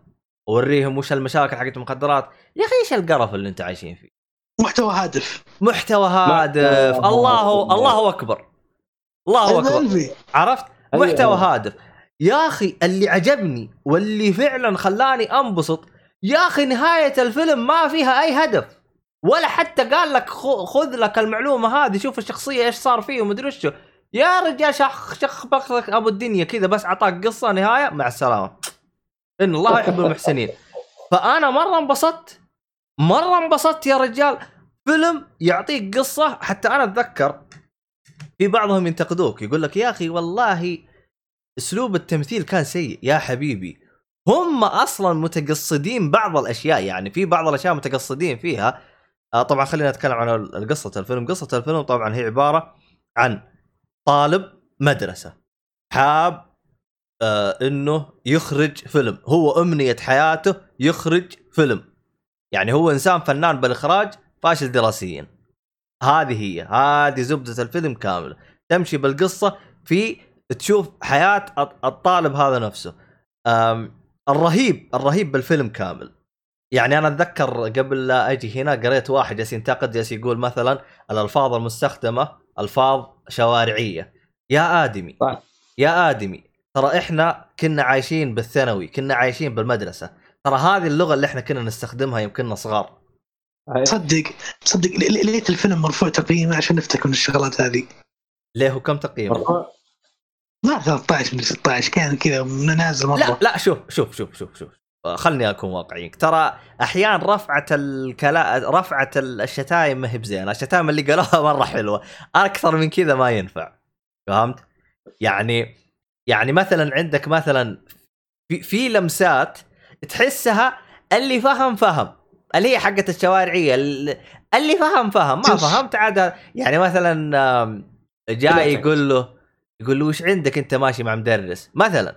أوريهم وش المشاكل حقت المخدرات. يا أخي إيش القرف اللي انت عايشين فيه؟ محتوى هادف. محتوى هادف. محتوى الله هادف. الله أكبر. الله أكبر. قلبي عرفت؟ أيوة. محتوى هادف. يا أخي اللي عجبني واللي فعلا خلاني أنبسط يا أخي نهاية الفيلم ما فيها أي هدف. ولا حتى قال لك خذ لك المعلومة هذه شوف الشخصية إيش صار فيه ومدري وشو. يا رجال شخ شخ بخلك أبو الدنيا كذا بس أعطاك قصة نهاية مع السلامة. إن الله يحب المحسنين. فأنا مرة انبسطت مرة انبسطت يا رجال. فيلم يعطيك قصة حتى أنا أتذكر في بعضهم ينتقدوك يقول لك يا أخي والله أسلوب التمثيل كان سيء. يا حبيبي هم أصلا متقصدين بعض الأشياء يعني في بعض الأشياء متقصدين فيها آه طبعا خلينا نتكلم عن قصه الفيلم. قصة الفيلم طبعا هي عبارة عن طالب مدرسة حاب آه إنه يخرج فيلم. هو أمنية حياته يخرج فيلم. يعني هو إنسان فنان بالإخراج فاشل دراسيا. هذه هي. هذه زبدة الفيلم كاملة. تمشي بالقصة في تشوف حياة الط- الطالب هذا نفسه. الرهيب الرهيب بالفيلم كامل. يعني أنا أتذكر قبل لا أجي هنا قريت واحد جالس ينتقد جالس يقول مثلا الألفاظ المستخدمة ألفاظ شوارعية. يا آدمي صح. يا آدمي ترى إحنا كنا عايشين بالثانوي كنا عايشين بالمدرسة. ترى هذه اللغة اللي إحنا كنا نستخدمها يوم كنا صغار تصدق تصدق لي- لي- ليت الفيلم مرفوع تقييمه عشان نفتك من الشغلات هذه. ليه؟ هو كم تقييمه مرفوع. ما 13 من 16 كان كذا نازل مرة. لا لا شوف شوف شوف شوف شوف. خلني أكون واقعي ترى أحيانا رفعة الكلا رفعة الشتايم ما هي بزينة. الشتايم اللي قالوها مرة حلوة. أكثر من كذا ما ينفع. فهمت؟ يعني يعني مثلا عندك مثلا في, في لمسات تحسها اللي فهم فهم. اللي هي حقت الشوارعية. ال- اللي فهم فهم. ما. فهمت عاد. يعني مثلا جاي يقول له يقول له وش عندك أنت ماشي مع مدرس؟ مثلا.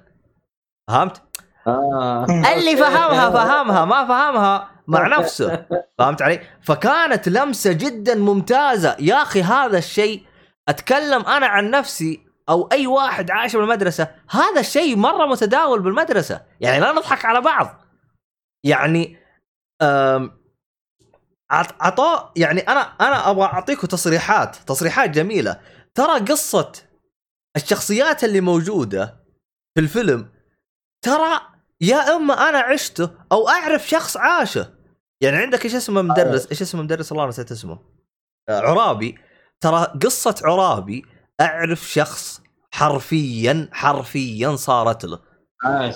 فهمت؟ آه. اللي فهمها فهمها ما فهمها مع نفسه. فهمت علي؟ فكانت لمسة جدا ممتازة. يا أخي هذا الشيء أتكلم أنا عن نفسي أو أي واحد عاش بالمدرسة هذا الشيء مرة متداول بالمدرسة. يعني لا نضحك على بعض. يعني أم، عط- عطاء يعني أنا أنا أبغى اعطيكم تصريحات. تصريحات جميلة. ترى قصة الشخصيات اللي موجودة في الفيلم ترى يا أما أنا عشته أو أعرف شخص عاشه. يعني عندك إيش اسمه مدرس إيش اسمه مدرس؟ الله نسيت اسمه. آه، عرابي. ترى قصة عرابي أعرف شخص حرفيا حرفيا صارت له.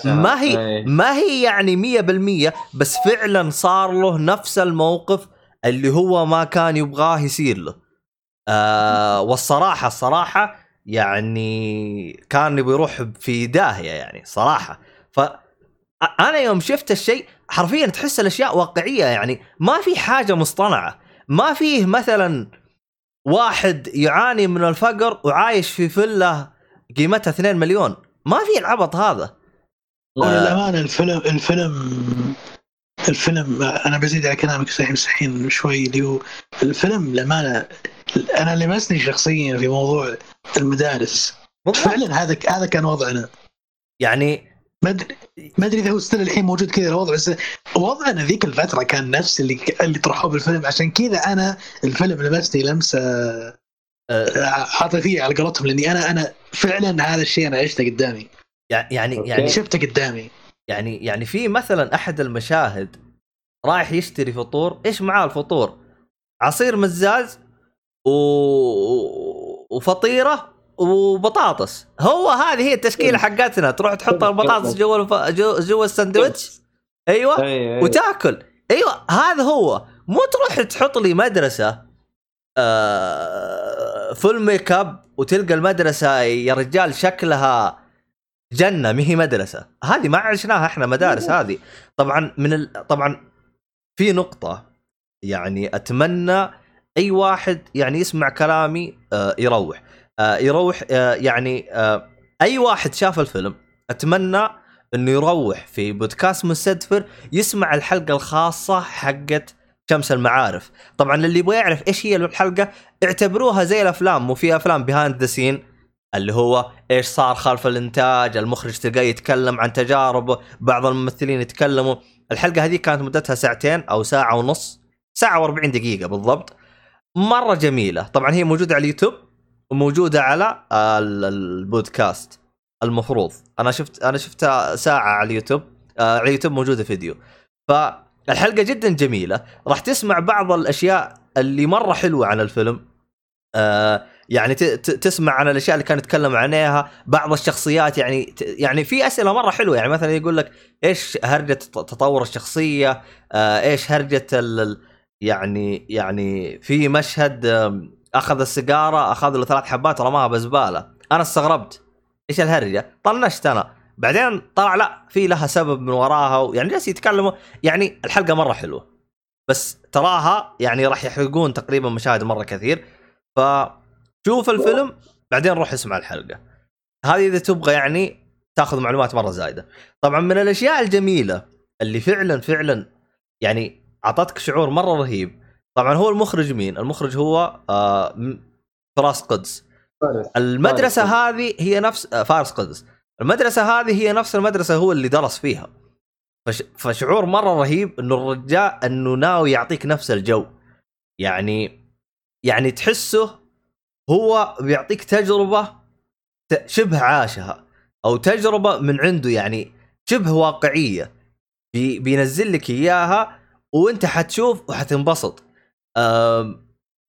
ما هي إيه. ما هي يعني مية بالمية بس فعلا صار له نفس الموقف اللي هو ما كان يبغاه يصير له. آه والصراحة الصراحة يعني كان يبغى يروح في داهية يعني صراحة. ف أنا يوم شفت الشيء حرفيا تحس الأشياء واقعية يعني ما في حاجة مصطنعة. ما فيه مثلا واحد يعاني من الفقر وعايش في فيلا قيمتها 2 مليون. ما في العبط هذا. وللامانه الفيلم الفيلم الفيلم أنا بزيد على كلامك سحيم سحين شوي اللي هو الفيلم للأمانة أنا لمسني شخصيا في موضوع المدارس. فعلا هذا هذا كان وضعنا. يعني ما ادري ما أدري إذا هو ستيل الحين موجود كذا الوضع بس وضعنا ذيك الفترة كان نفس اللي اللي طرحوه بالفيلم. عشان كذا أنا الفيلم لمسني لمسة آه، عاطفيه على قولتهم لأني أنا أنا فعلا هذا الشيء أنا عشته قدامي. يعني okay. يعني شفته قدامي. يعني يعني في مثلا أحد المشاهد رايح يشتري فطور إيش معاه الفطور؟ عصير مزاز و... وفطيرة وبطاطس. هو هذه هي التشكيلة حقتنا. تروح تحط البطاطس جوا الف... جو... جوا الساندويتش. أيوه. أي- أي. وتاكل. أيوه هذا هو. مو تروح تحط لي مدرسة آه full makeup وتلقى المدرسة يا رجال شكلها جنة ما هي مدرسة. هذه ما عشناها إحنا مدارس هذه. طبعا من ال... طبعا في نقطة يعني أتمنى أي واحد يعني يسمع كلامي آه يروح. يروح آه يعني آه أي واحد شاف الفيلم أتمنى إنه يروح في بودكاست مستدفر يسمع الحلقة الخاصة حقت شمس المعارف. طبعا اللي يبغى يعرف إيش هي الحلقة اعتبروها زي الأفلام مو في أفلام behind the scene اللي هو إيش صار خلف الإنتاج المخرج تلقاه يتكلم عن تجاربه بعض الممثلين يتكلموا. الحلقة هذه كانت مدتها ساعتين أو ساعة ونص ساعة و40 دقيقة بالضبط. مرة جميلة. طبعا هي موجودة على اليوتيوب. وموجوده على ال- البودكاست المفروض. أنا شفت أنا شفتها ساعة على اليوتيوب آه، على اليوتيوب موجودة فيديو. فالحلقه جدا جميلة. راح تسمع بعض الأشياء اللي مرة حلوة عن الفيلم. آه يعني تسمع عن الأشياء اللي كان يتكلم عنها. بعض الشخصيات يعني يعني في أسئلة مرة حلوة. يعني مثلا يقول لك إيش هرجة تط- تطور الشخصية؟ آه إيش هرجة يعني يعني في مشهد أخذ السيجارة أخذ له ثلاث حبات رماها بزبالة. أنا استغربت. إيش الهرجة؟ طنشت أنا. بعدين طلع لا في لها سبب من وراها يعني جالس يتكلموا. يعني الحلقة مرة حلوة. بس تراها يعني راح يحرقون تقريبا مشاهد مرة كثير. فشوف الفيلم بعدين روح اسمع الحلقة. هذه إذا تبغى يعني تاخذ معلومات مرة زايدة. طبعا من الأشياء الجميلة اللي فعلا فعلا يعني أعطتك شعور مرة رهيب. طبعا هو المخرج مين؟ المخرج هو آه فراس قدس. المدرسة فارس. هذه هي نفس آه، فارس قدس. المدرسة هذه هي نفس المدرسة هو اللي درس فيها. فش... فشعور مرة رهيب إنه الرجال إنه ناوي يعطيك نفس الجو. يعني يعني تحسه هو بيعطيك تجربة ت- شبه عاشها أو تجربة من عنده يعني شبه واقعية. بي... بينزل لك إياها وأنت حتشوف وحتنبسط.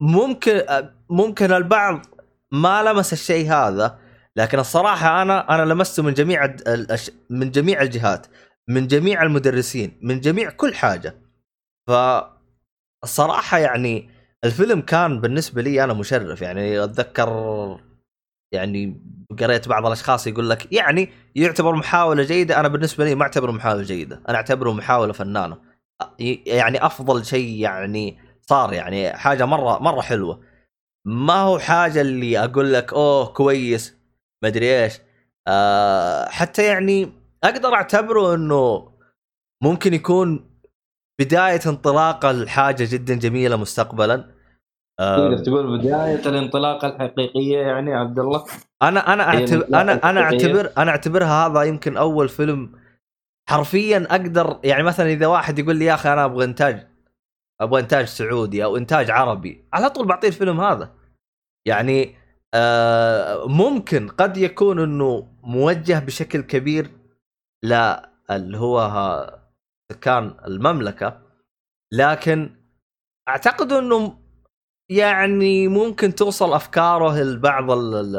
ممكن ممكن البعض ما لمس الشيء هذا لكن الصراحة أنا أنا لمسته من جميع من جميع الجهات من جميع المدرسين من جميع كل حاجة. فالصراحه يعني الفيلم كان بالنسبة لي أنا مشرف يعني أتذكر يعني قريت بعض الأشخاص يقول لك يعني يعتبر محاولة جيدة أنا بالنسبة لي ما أعتبره محاولة جيدة أنا أعتبره محاولة فنانة. يعني أفضل شيء يعني صار يعني حاجة مره مرة حلوة. ما هو حاجة اللي أقول لك أوه كويس مدري إيش. آه حتى يعني أقدر أعتبره إنه ممكن يكون بداية انطلاقه لحاجه جدا جميلة مستقبلا. تقدر آه تقول بداية الانطلاقه الحقيقية يعني عبد الله؟ أنا أنا اعتبر أنا أنا. اعتبر أنا أعتبرها هذا يمكن أول فيلم حرفيا أقدر يعني مثلا إذا واحد يقول لي يا أخي أنا أبغى إنتاج أبغى إنتاج سعودي أو إنتاج عربي. على طول بعطيه الفيلم هذا. يعني آه ممكن قد يكون إنه موجه بشكل كبير ل اللي هو سكان المملكة. لكن أعتقد إنه يعني ممكن توصل أفكاره لبعض ال ال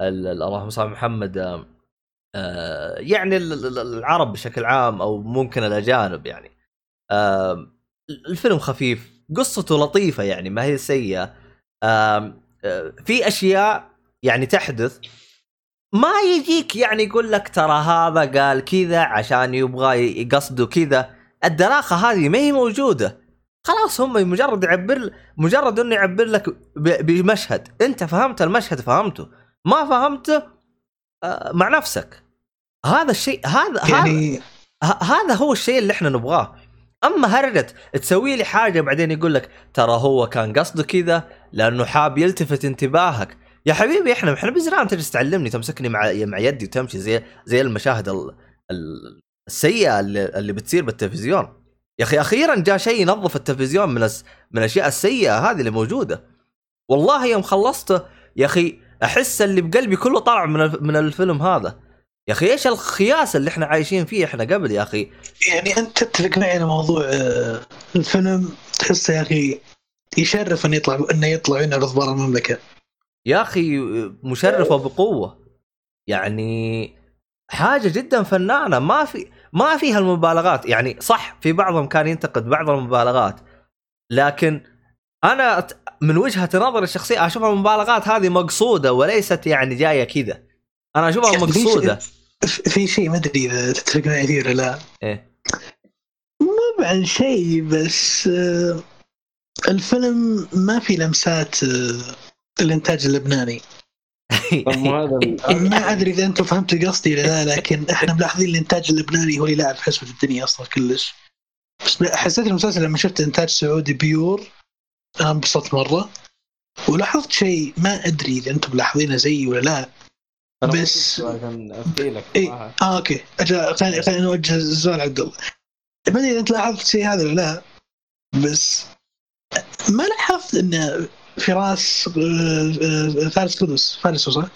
ال ال اللهم صل محمد آه، آه، يعني ال- ال- ال- العرب بشكل عام أو ممكن الأجانب يعني. آه، الفيلم خفيف قصته لطيفة يعني ما هي سيئة. آه، في أشياء يعني تحدث ما يجيك يعني يقول لك ترى هذا قال كذا عشان يبغى يقصده كذا. الدراخة هذه ما هي موجودة. خلاص هم مجرد يعبر مجرد إنه يعبر لك بمشهد. أنت فهمت المشهد فهمته. ما فهمته آه، مع نفسك. هذا الشيء هذا هذا يعني ه- هذا هو الشيء اللي إحنا نبغاه. أما هرجة تسوي لي حاجة بعدين يقول لك ترى هو كان قصده كذا لأنه حاب يلتفت انتباهك. يا حبيبي إحنا إحنا بزران تجلس تعلمني تمسكني مع مع يدي وتمشي زي زي المشاهد ال- ال- السيئة اللي, اللي بتصير بالتلفزيون. يا أخي أخيرا جاء شيء ينظف التلفزيون من الس- من الأشياء السيئة هذه اللي موجودة. والله يوم خلصته يا أخي أحس اللي بقلبي كله طلع من من الفيلم هذا. يا أخي إيش الخياس اللي إحنا عايشين فيه إحنا قبل يا أخي؟ يعني أنت تتفق معي على موضوع آه، الفيلم تحسه يا أخي يشرف انه يطلع إنه يطلع ينعرض برا المملكة. يا أخي مشرفة بقوة. يعني حاجة جدا فنانة ما في ما فيها المبالغات. يعني صح في بعضهم كان ينتقد بعض المبالغات لكن أنا من وجهة نظري الشخصية أشوفها المبالغات هذه مقصودة وليست يعني جاية كذا. أنا أشوفها شيء- مقصودة. في شيء ما أدري إذا تتفق معي فيه ولا لا. إيه. مو عن شيء بس آه، الفيلم ما في لمسات آه، الإنتاج اللبناني. ما أدري إذا أنتم فهمتوا قصدي ولا لا لكن إحنا ملاحظين الإنتاج اللبناني هو اللي لاعب حسبة الدنيا أصلا كلش. بس حسيت المسلسل لما شفت إنتاج سعودي pure أنا انبسطت مرة. ولاحظت شيء ما أدري إذا أنتم ملاحظينه زيي ولا لا. أنا بس- عشان إيه. آه okay أجل خليني خليني نوجه السؤال عبد الله ما أدري إذا أنت لاحظت شيء هذا ولا لا بس ما لاحظت إن فراس آه، آه، فارس قدس فارس هو صح؟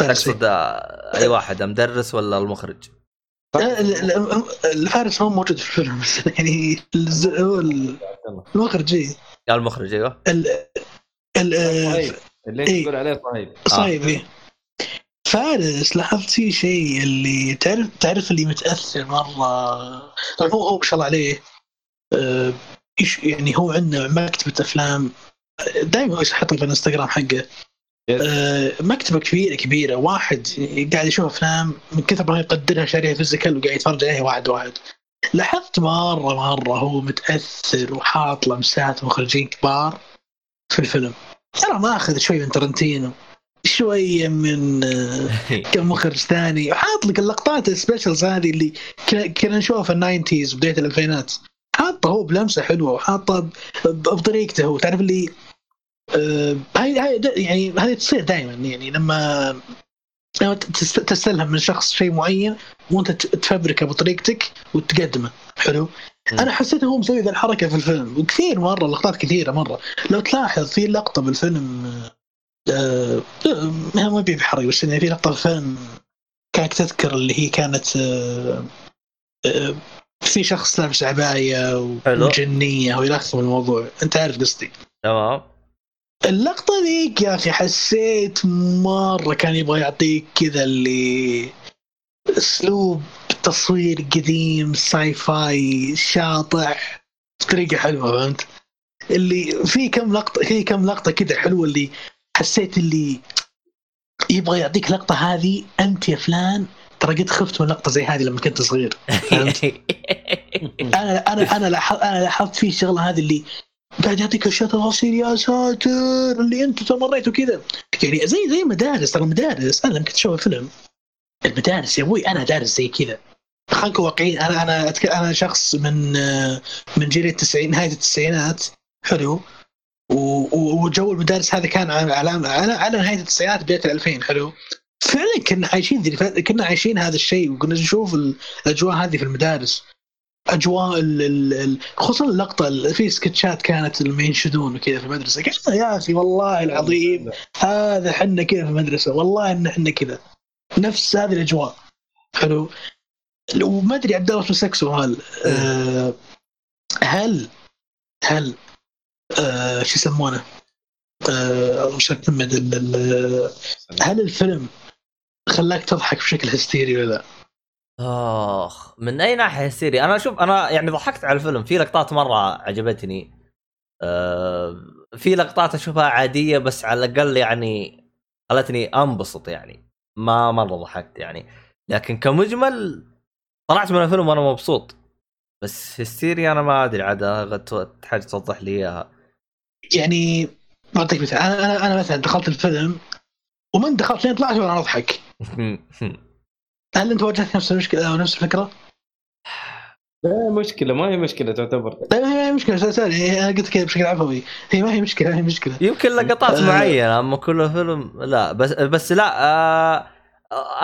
فارس تقصد آه، أي واحد المدرس ولا المخرج لا، ال- ال- الفارس هو موجود في الفيلم بس يعني هو. المخرج. يا المخرج أيوه ال ال صهيب اللي أنت إيه. تقول عليه صهيب صايب إيه. فارس لاحظت فيه شيء اللي تعرف تعرف اللي متأثر مرة؟ طبعا هو هو ما شاء الله عليه آه، إيش- يعني هو عنده مكتبة أفلام دائما هو يحطها في الإنستغرام حقه. آه، مكتبة كبيره كبيرة واحد قاعد يشوف أفلام من كثر ما يقدرها شاريها physical وقاعد يتفرج عليها واحد واحد. لاحظت مره مرة هو متأثر وحاط لمسات مخرجين كبار في الفيلم. ترى ماخذ شوي من ترنتينو. شوية من آه، كم مخرج ثاني. وحاط لك اللقطات ال specials هذه اللي كنا- نشوفها في ال nineties بداية الألفينات. حاطه هو بلمسة حلوة وحاطه بطريقته هو. تعرف اللي آه، هاي يعني هذه تصير دائما يعني لما لما تست- تستلهم من شخص شيء معين وانت تفبركه بطريقتك وتقدمه. حلو. أنا حسيت هو مسوي ذا الحركة في الفيلم. وكثير مرة لقطات كثيرة مرة. لو تلاحظ في لقطة بالفيلم آه، ما ما ابي بحرق بس يعني في لقطة في الفيلم كانك تذكر اللي هي كانت آه، آه، في شخص لابس عباية. وجنية ويلخم الموضوع أنت عارف قصدي تمام اللقطة ذيك يا أخي حسيت مرة كان يبغى يعطيك كذا اللي أسلوب تصوير قديم ساي فاي شاطح بطريقة حلوة فهمت؟ اللي في كم لقطة في كم لقطة كذا حلوة اللي حسيت اللي يبغى يعطيك لقطة هذه أنت يا فلان ترى قد خفت من لقطة زي هذه لما كنت صغير فهمت؟ أنا أنا أنا لاحظت أنا لاحظت في الشغله هذه اللي قاعد يعطيك اشياء تفاصيل يا ساتر اللي أنتم تمريتوا كذا يعني زي زي مدارس ترى مدارس أنا لما كنت أشوف فيلم المدارس يا أبوي أنا دارس زي كذا خلينا نكون واقعيين أنا أنا. أنا شخص من آه، من جيل التسعين نهاية التسعينات حلو وجو المدارس هذا كان على على على, نهاية التسعينات بداية الألفين حلو؟ فعلا كنا عايشين ذي كنا عايشين هذا الشيء وكنا نشوف ال- الأجواء هذه في المدارس. أجواء ال- ال- ال- خصوصا اللقطة ال- في سكتشات كانت لما ينشدون وكذا في المدرسة. قلنا يا أخي والله العظيم هذا حنا كذا في المدرسة والله إن إحنا كذا. نفس هذه الأجواء حلو؟ وما أدري عبد الله اسمه سؤال آه هل هل آه شو يسمونه؟ آه مش ال- هل الفيلم خلاك تضحك بشكل هستيري ولا لا؟ آخ من أي ناحية سيري أنا شوف أنا يعني ضحكت على الفيلم. في لقطات مرة عجبتني. آه في لقطات أشوفها عادية بس على الأقل يعني خلتني أنبسط يعني. ما مرة ضحكت يعني. لكن كمجمل طلعت من الفيلم وأنا مبسوط. بس هستيري أنا ما أدري عاد حاجة توضح لي إياها. يعني بعطيك مثال أنا أنا أنا مثلا دخلت الفيلم ومن دخلت لين طلعت وأنا أضحك هل أنت واجهت نفس المشكلة أو نفس الفكرة؟ لا مشكلة ما هي مشكلة تعتبر طيب هي هي مشكلة سوري أنا قلت كذا بشكل عفوي هي ما هي مشكلة ما هي مشكلة يمكن لقطات آه. معينة أما كل فيلم لا بس بس لا آه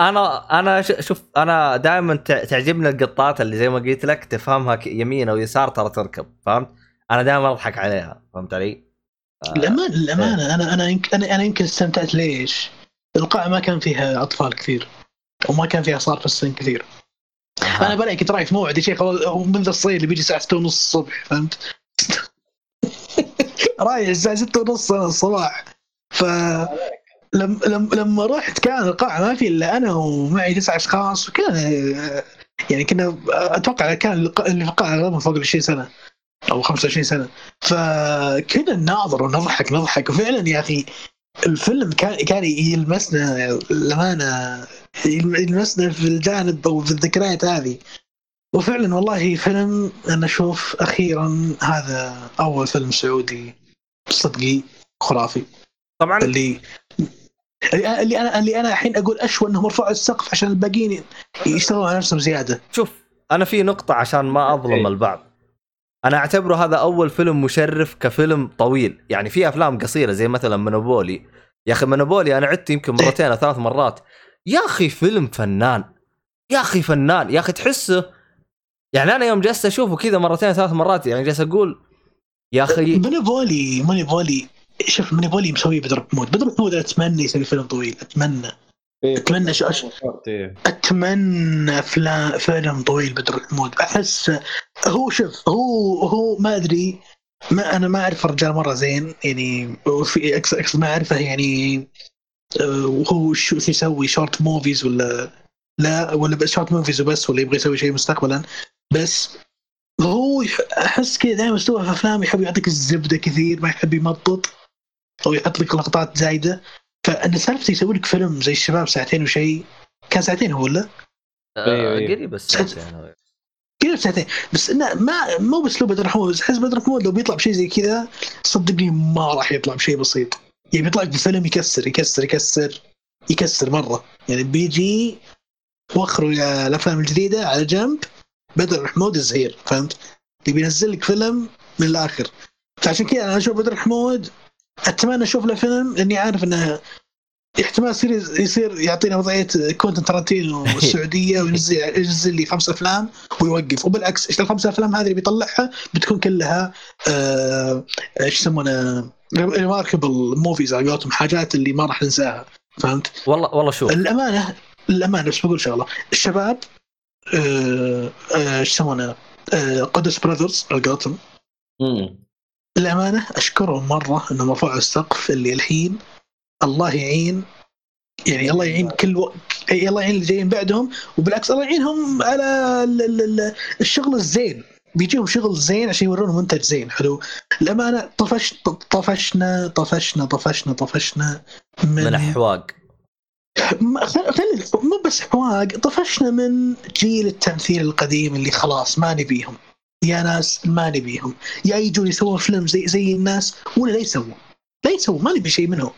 أنا أنا ش- شوف أنا دائما تعجبني القطات اللي زي ما قلت لك تفهمها يمين أو يسار ترى تركب فهمت؟ أنا دائما أضحك عليها فهمت علي؟ آه، الأمان الأمانة أنا أنا يمكن أنا أنا يمكن استمتعت ليش؟ القاعة ما كان فيها أطفال كثير وما كان فيها صار في السن كثير آه. أنا بلاقي كنت رايح في موعد يا شيخ منذ الصيد اللي بيجي الساعة 6 ونص الصبح فهمت؟ رايح الساعة 6 ونص الصباح ف لما لما لما رحت كان القاعة ما في إلا أنا ومعي تسع أشخاص وكان يعني كنا أتوقع كان اللي في القاعة فوق ال 20 سنة أو 25 سنة. فكنا نناظر ونضحك نضحك. وفعلا يا أخي الفيلم كان كان يلمسنا الامانه يلمسنا في الجانب أو في الذكريات هذه. وفعلا والله فيلم أنا أشوف أخيرا هذا أول فيلم سعودي صدقي خرافي. طبعا. اللي اللي أنا اللي أنا الحين أقول أشوى إنهم رفعوا السقف عشان الباقيين يشتغلوا على نفسهم زيادة. شوف أنا في نقطة عشان ما أظلم إيه. البعض. أنا أعتبره هذا أول فيلم مشرف كفيلم طويل. يعني في أفلام قصيرة زي مثلا منوبولي. يا أخي منوبولي أنا عدت يمكن مرتين أو ثلاث مرات. يا أخي فيلم فنان. يا أخي فنان. يا أخي تحسه يعني أنا يوم جلست أشوفه كذا مرتين ثلاث مرات يعني جالس أقول يا أخي ماني بولي ماني بولي شوف ماني بولي مسوي بدر محمود. بدر محمود أتمنى يسوي فيلم طويل. أتمنى. أتمنى شو- أش- إيه. أتمنى فيلم فيلم طويل بدر الحمود أحس هو شوف هو هو ما أدري ما أنا ما أعرف الرجال مرة زين يعني في أقصد ما أعرفه يعني آه، وهو شو يسوي short movies ولا لا ولا بس short movies وبس ولا يبغى يسوي شيء مستقبلا. بس هو أحس كذا دائما اسلوبه في افلام يحب يعطيك الزبدة كثير ما يحب يمطط أو يحط لك لقطات زايدة. فان سالفته يسوي لك فيلم زي الشباب ساعتين وشيء كان ساعتين هو ولا؟ أيوة، آه، أيوة. قريب بس يعني كذا ساعتين بس إنه ما مو باسلوب بدر محمود بس أحس بدر محمود لو بيطلع بشيء زي كذا صدقني ما راح يطلع بشيء بسيط يعني بيطلع لك بفيلم يكسر يكسر يكسر يكسر مرة يعني بيجي وخروا يا الأفلام الجديدة على جنب بدر الحمود الزهير فهمت؟ اللي بينزل لك فيلم من الآخر فعشان كذا أنا أشوف بدر الحمود أتمنى أشوف له فيلم لأني عارف إنه احتمال يصير يصير يعطينا وضعية كوينتن ترنتينو السعوديه وينزل ينزل لي خمس أفلام ويوقف وبالعكس إيش الخمس أفلام هذه اللي بيطلعها بتكون كلها آه، إيش يسمونها remarkable movies على قولتهم حاجات اللي ما راح ننساها فهمت؟ والله والله شوف الامانه الأمانة بس بقول شغلة الشباب آه، آه، إيش يسمونها؟ آه، قدس brothers على قولتهم. الأمانة أشكرهم مرة إنهم رفعوا السقف اللي الحين الله يعين. يعني الله يعين كل و... الله يعين اللي جايين بعدهم وبالعكس الله يعينهم على ال- ال- ال- الشغل الزين. بيجيهم شغل زين عشان يورون منتج زين حلو؟ الامانه طفش طفشنا طفشنا طفشنا طفشنا من, من خل- خل- مو بس حواق طفشنا من جيل التمثيل القديم اللي خلاص ما نبيهم. يا ناس ما نبيهم. يا يجون يسوون فيلم زي زي الناس ولا لا يسوون. لا يسوون ما نبي شيء منهم.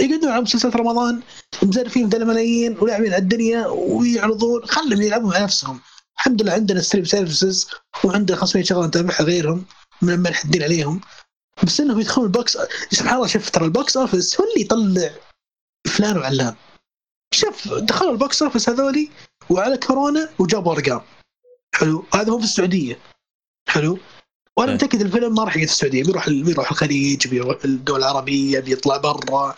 يقعدون على مسلسلات رمضان مزرفين ذا الملايين ولاعبين على الدنيا ويعرضون خلهم يلعبون مع نفسهم. الحمد لله عندنا stream services وعندنا 500 شغلة نتابعها غيرهم من ما نحدين عليهم. بس إنهم يدخلون ال box سبحان الله شوف ترى ال box office هو اللي يطلع فلان وعلان. شوف دخلوا ال box office هذولي وعلى كورونا وجابوا أرقام. حلو؟ هذا هو في السعودية. حلو؟ وأنا إيه. متأكد الفيلم ما راح يقعد في السعودية. بيروح بيروح الخليج بيروح الدول العربية بيطلع برا.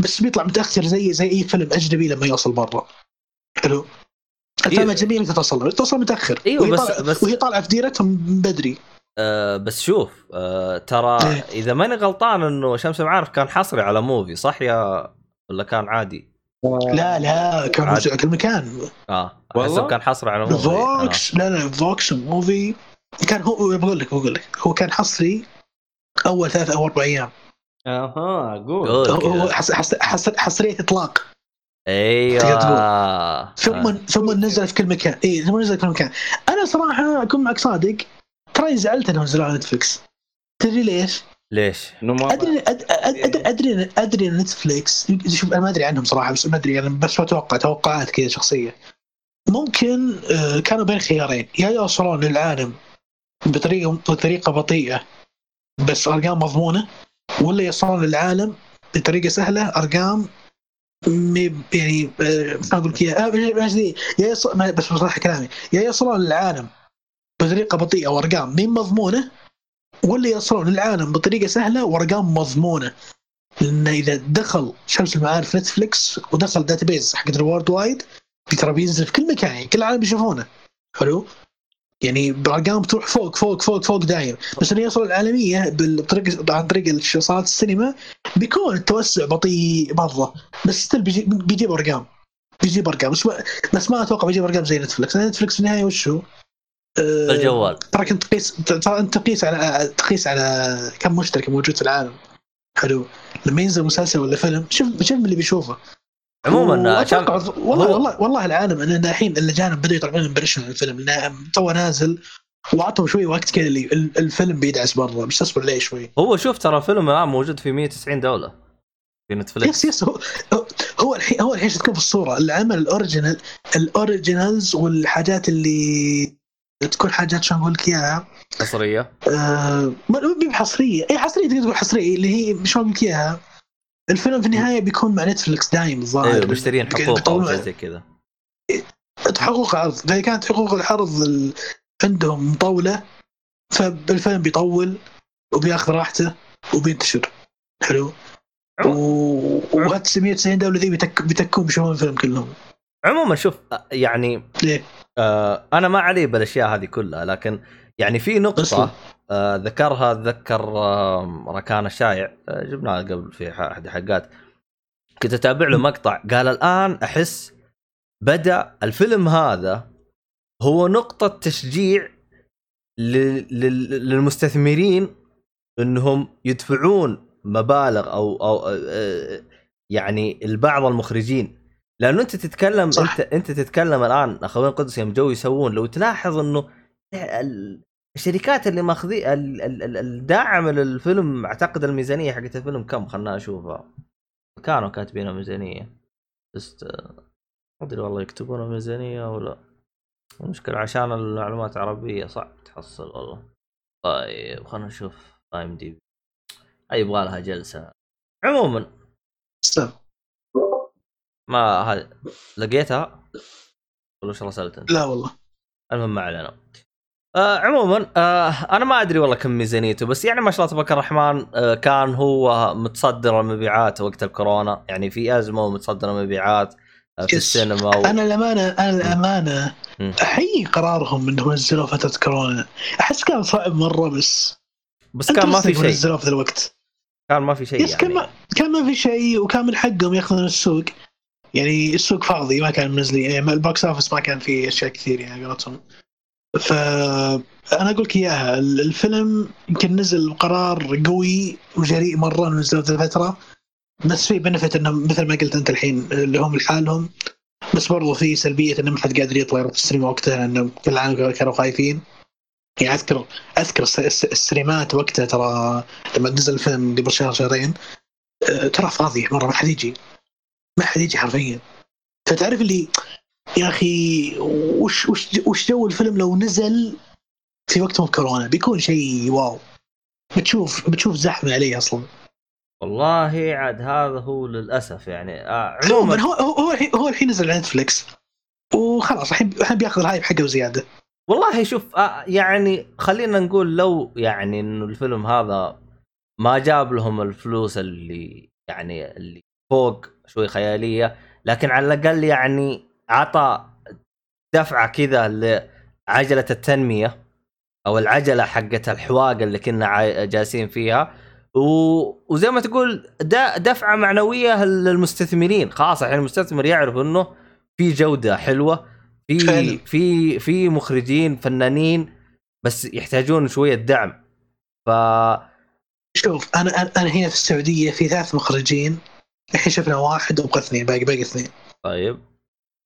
بس بيطلع متأخر زي زي أي فيلم أجنبي لما يوصل برا حلو الأفلام إيه. الأجنبية متى توصل؟ توصل متأخر أيوة، وهي بس- طالعة- بس- وهي طالعة في ديرتهم من بدري آه بس شوف آه ترى إيه. إذا ماني غلطان إنه شمس المعارف كان حصري على موفي صح يا ولا كان عادي؟ لا لا كان عاد. موجود على كل مكان آه والله؟ احسب كان حصري على موفي آه. فوكس لا لا فوكس موفي كان هو بقول لك بقول لك هو كان حصري أول ثلاث أو أربع أيام أها قول قول. هو حصرية إطلاق. أيوه. ثم آه. ثم نزل في كل مكان. اي ثم نزل في كل مكان. أنا صراحة أكون معك صادق. ترى زعلت إنهم نزلوا على نتفلكس تدري ليش؟ ليش؟ أدري أد- أد- أدري ادري أدري إن نتفلكس شوف أنا ما أدري عنهم صراحة بس ما أدري أنا بس أتوقع توقعات كذا شخصية. ممكن آه، كانوا بين خيارين. يا يوصلون للعالم بطريقه بطريقة بطيئة بس أرقام مضمونة ولا يوصلون للعالم بطريقة سهلة أرقام يعني آه، أقول لك إياها. آه، بس بصراحه كلامي. يا يوصلون للعالم بطريقة بطيئة وأرقام مي مضمونة؟ ولا يوصلون للعالم بطريقة سهلة وأرقام مضمونة. لأن إذا دخل شمس المعارف نتفلكس ودخل database حق ال worldwide ترى بينزل في كل مكان يعني كل العالم بيشوفونه حلو؟ يعني بارقام تروح فوق فوق فوق فوق دايم بس إنه يوصل العالمية بالطريقة عن طريق صالات السينما بيكون التوسع بطيء مرة. بس still بيجي بيجيب أرقام. بيجيب أرقام. بس ما, بس ما أتوقع بيجيب أرقام زي نتفلكس. نتفلكس في النهاية وش هو؟ آه، الجوال. ترى كنت تقيس ترى أنت تقيس على تقيس على كم مشترك موجود في العالم. حلو. لما ينزل مسلسل ولا فيلم شوف شوف اللي بيشوفه. عموما شام... وأتوقع- والله والله والله العالم إن الحين الاجانب بدأوا يطلعون impression الفيلم لأنه تو نازل واعطوا شوي وقت كذا اللي ال- الفيلم بيدعس برا بس اصبر عليه شوي؟ هو شوف ترى الفيلم الآن موجود في 190 دوله في يس نتفلكس يس هو هو الحين هو الحين تكون في الصورة؟ العمل ال original ال originals والحاجات اللي تكون حاجات شلون أقول لك إياها؟ حصرية. آه، ما ما هي حصرية. اي حصرية تقدر تقول حصرية اللي هي شلون أقول لك إياها؟ الفيلم في النهاية بيكون مع نتفلكس دايم الظاهر. أيوه مشترين حقوق أو زي كذا. حقوق عرض. إذا كانت حقوق العرض ال- عندهم مطولة فالفيلم بيطول وبياخذ راحته وبينتشر. حلو؟ و- وهات 190 دولة ذي بيتك بيتكون بيشوفون الفيلم كلهم. عموما شوف يعني ليه؟ آه أنا ما علي بالأشياء هذه كلها لكن يعني في نقطة. آه ذكرها اتذكر آه ركان الشايع آه جبناها قبل في أحد الحلقات كنت أتابع له مقطع قال الآن أحس بدأ الفيلم هذا هو نقطة تشجيع لل- لل- للمستثمرين إنهم يدفعون مبالغ أو أو آه، يعني البعض المخرجين. لأنه أنت تتكلم صح. أنت أنت تتكلم الآن أخوين القدس يوم جو يسوون لو تلاحظ إنه الشركات اللي ال- الداعم للفيلم أعتقد الميزانية حقت الفيلم كم؟ خلنا أشوفها. كانوا كاتبينها ميزانية. بس آه، ما أدري والله يكتبونها ميزانية ولا المشكلة عشان المعلومات عربية صعب تحصل والله. طيب خلنا نشوف ام دي بي أي يبغى لها جلسة. عموما. ما هذا لقيتها؟ ولا وش رسلت أنت؟ لا والله. المهم ما علينا. آه عموما آه أنا ما أدري والله كم ميزانيته بس يعني ما شاء الله تبارك الرحمن آه كان هو متصدر المبيعات وقت الكورونا. يعني في أزمة ومتصدر المبيعات آه في. السينما و... أنا الأمانة أنا الأمانة. أحيي قرارهم إنهم نزلوا فترة كورونا. أحس كان صعب مرة بس بس كان ما في شيء. نزلوه في ذا الوقت. كان ما في شيء يس كان يعني. ما كان ما في شيء وكان من حقهم ياخذون السوق. يعني السوق فاضي ما كان منزلين يعني ال box office ما كان فيه أشياء كثير يعني قولتهم. ف أنا أقول لك إياها ال- الفيلم يمكن نزل قرار قوي وجريء مرة انه في الفترة بس في benefit انه مثل ما قلت أنت الحين اللي هم لحالهم بس برضو في سلبية انه ما حد قادر يطلع يروح السينما وقتها لأنه كل العالم كانوا خايفين. يعني أذكر أذكر الس- الس- السينمات وقتها ترى لما نزل الفيلم قبل شهر شهرين آه، ترى فاضي مرة ما حد يجي. ما حد يجي حرفيا. فتعرف اللي يا أخي وش وش وش جو الفيلم لو نزل في وقت كورونا؟ بيكون شيء wow. بتشوف بتشوف زحمة عليه أصلا. والله عاد هذا هو للأسف يعني. آه عموما هو هو هو الحين هو الحين نزل على نتفلكس وخلاص الحين الحين بياخذ ال hype حقه وزياده والله شوف آه يعني خلينا نقول لو يعني إنه الفيلم هذا ما جاب لهم الفلوس اللي يعني اللي فوق شوي خيالية لكن على الأقل يعني عطى دفعة كذا لعجلة التنمية أو العجلة حقت الحواق اللي كنا جالسين فيها. و... وزي ما تقول دفعة معنوية للمستثمرين. خلاص الحين المستثمر يعرف إنه في جودة حلوة في. في في مخرجين فنانين بس يحتاجون شوية دعم. ف شوف أنا أنا أنا هنا في السعودية في ثلاث مخرجين. الحين شفنا واحد وابقى اثنين باقي باقي اثنين. طيب.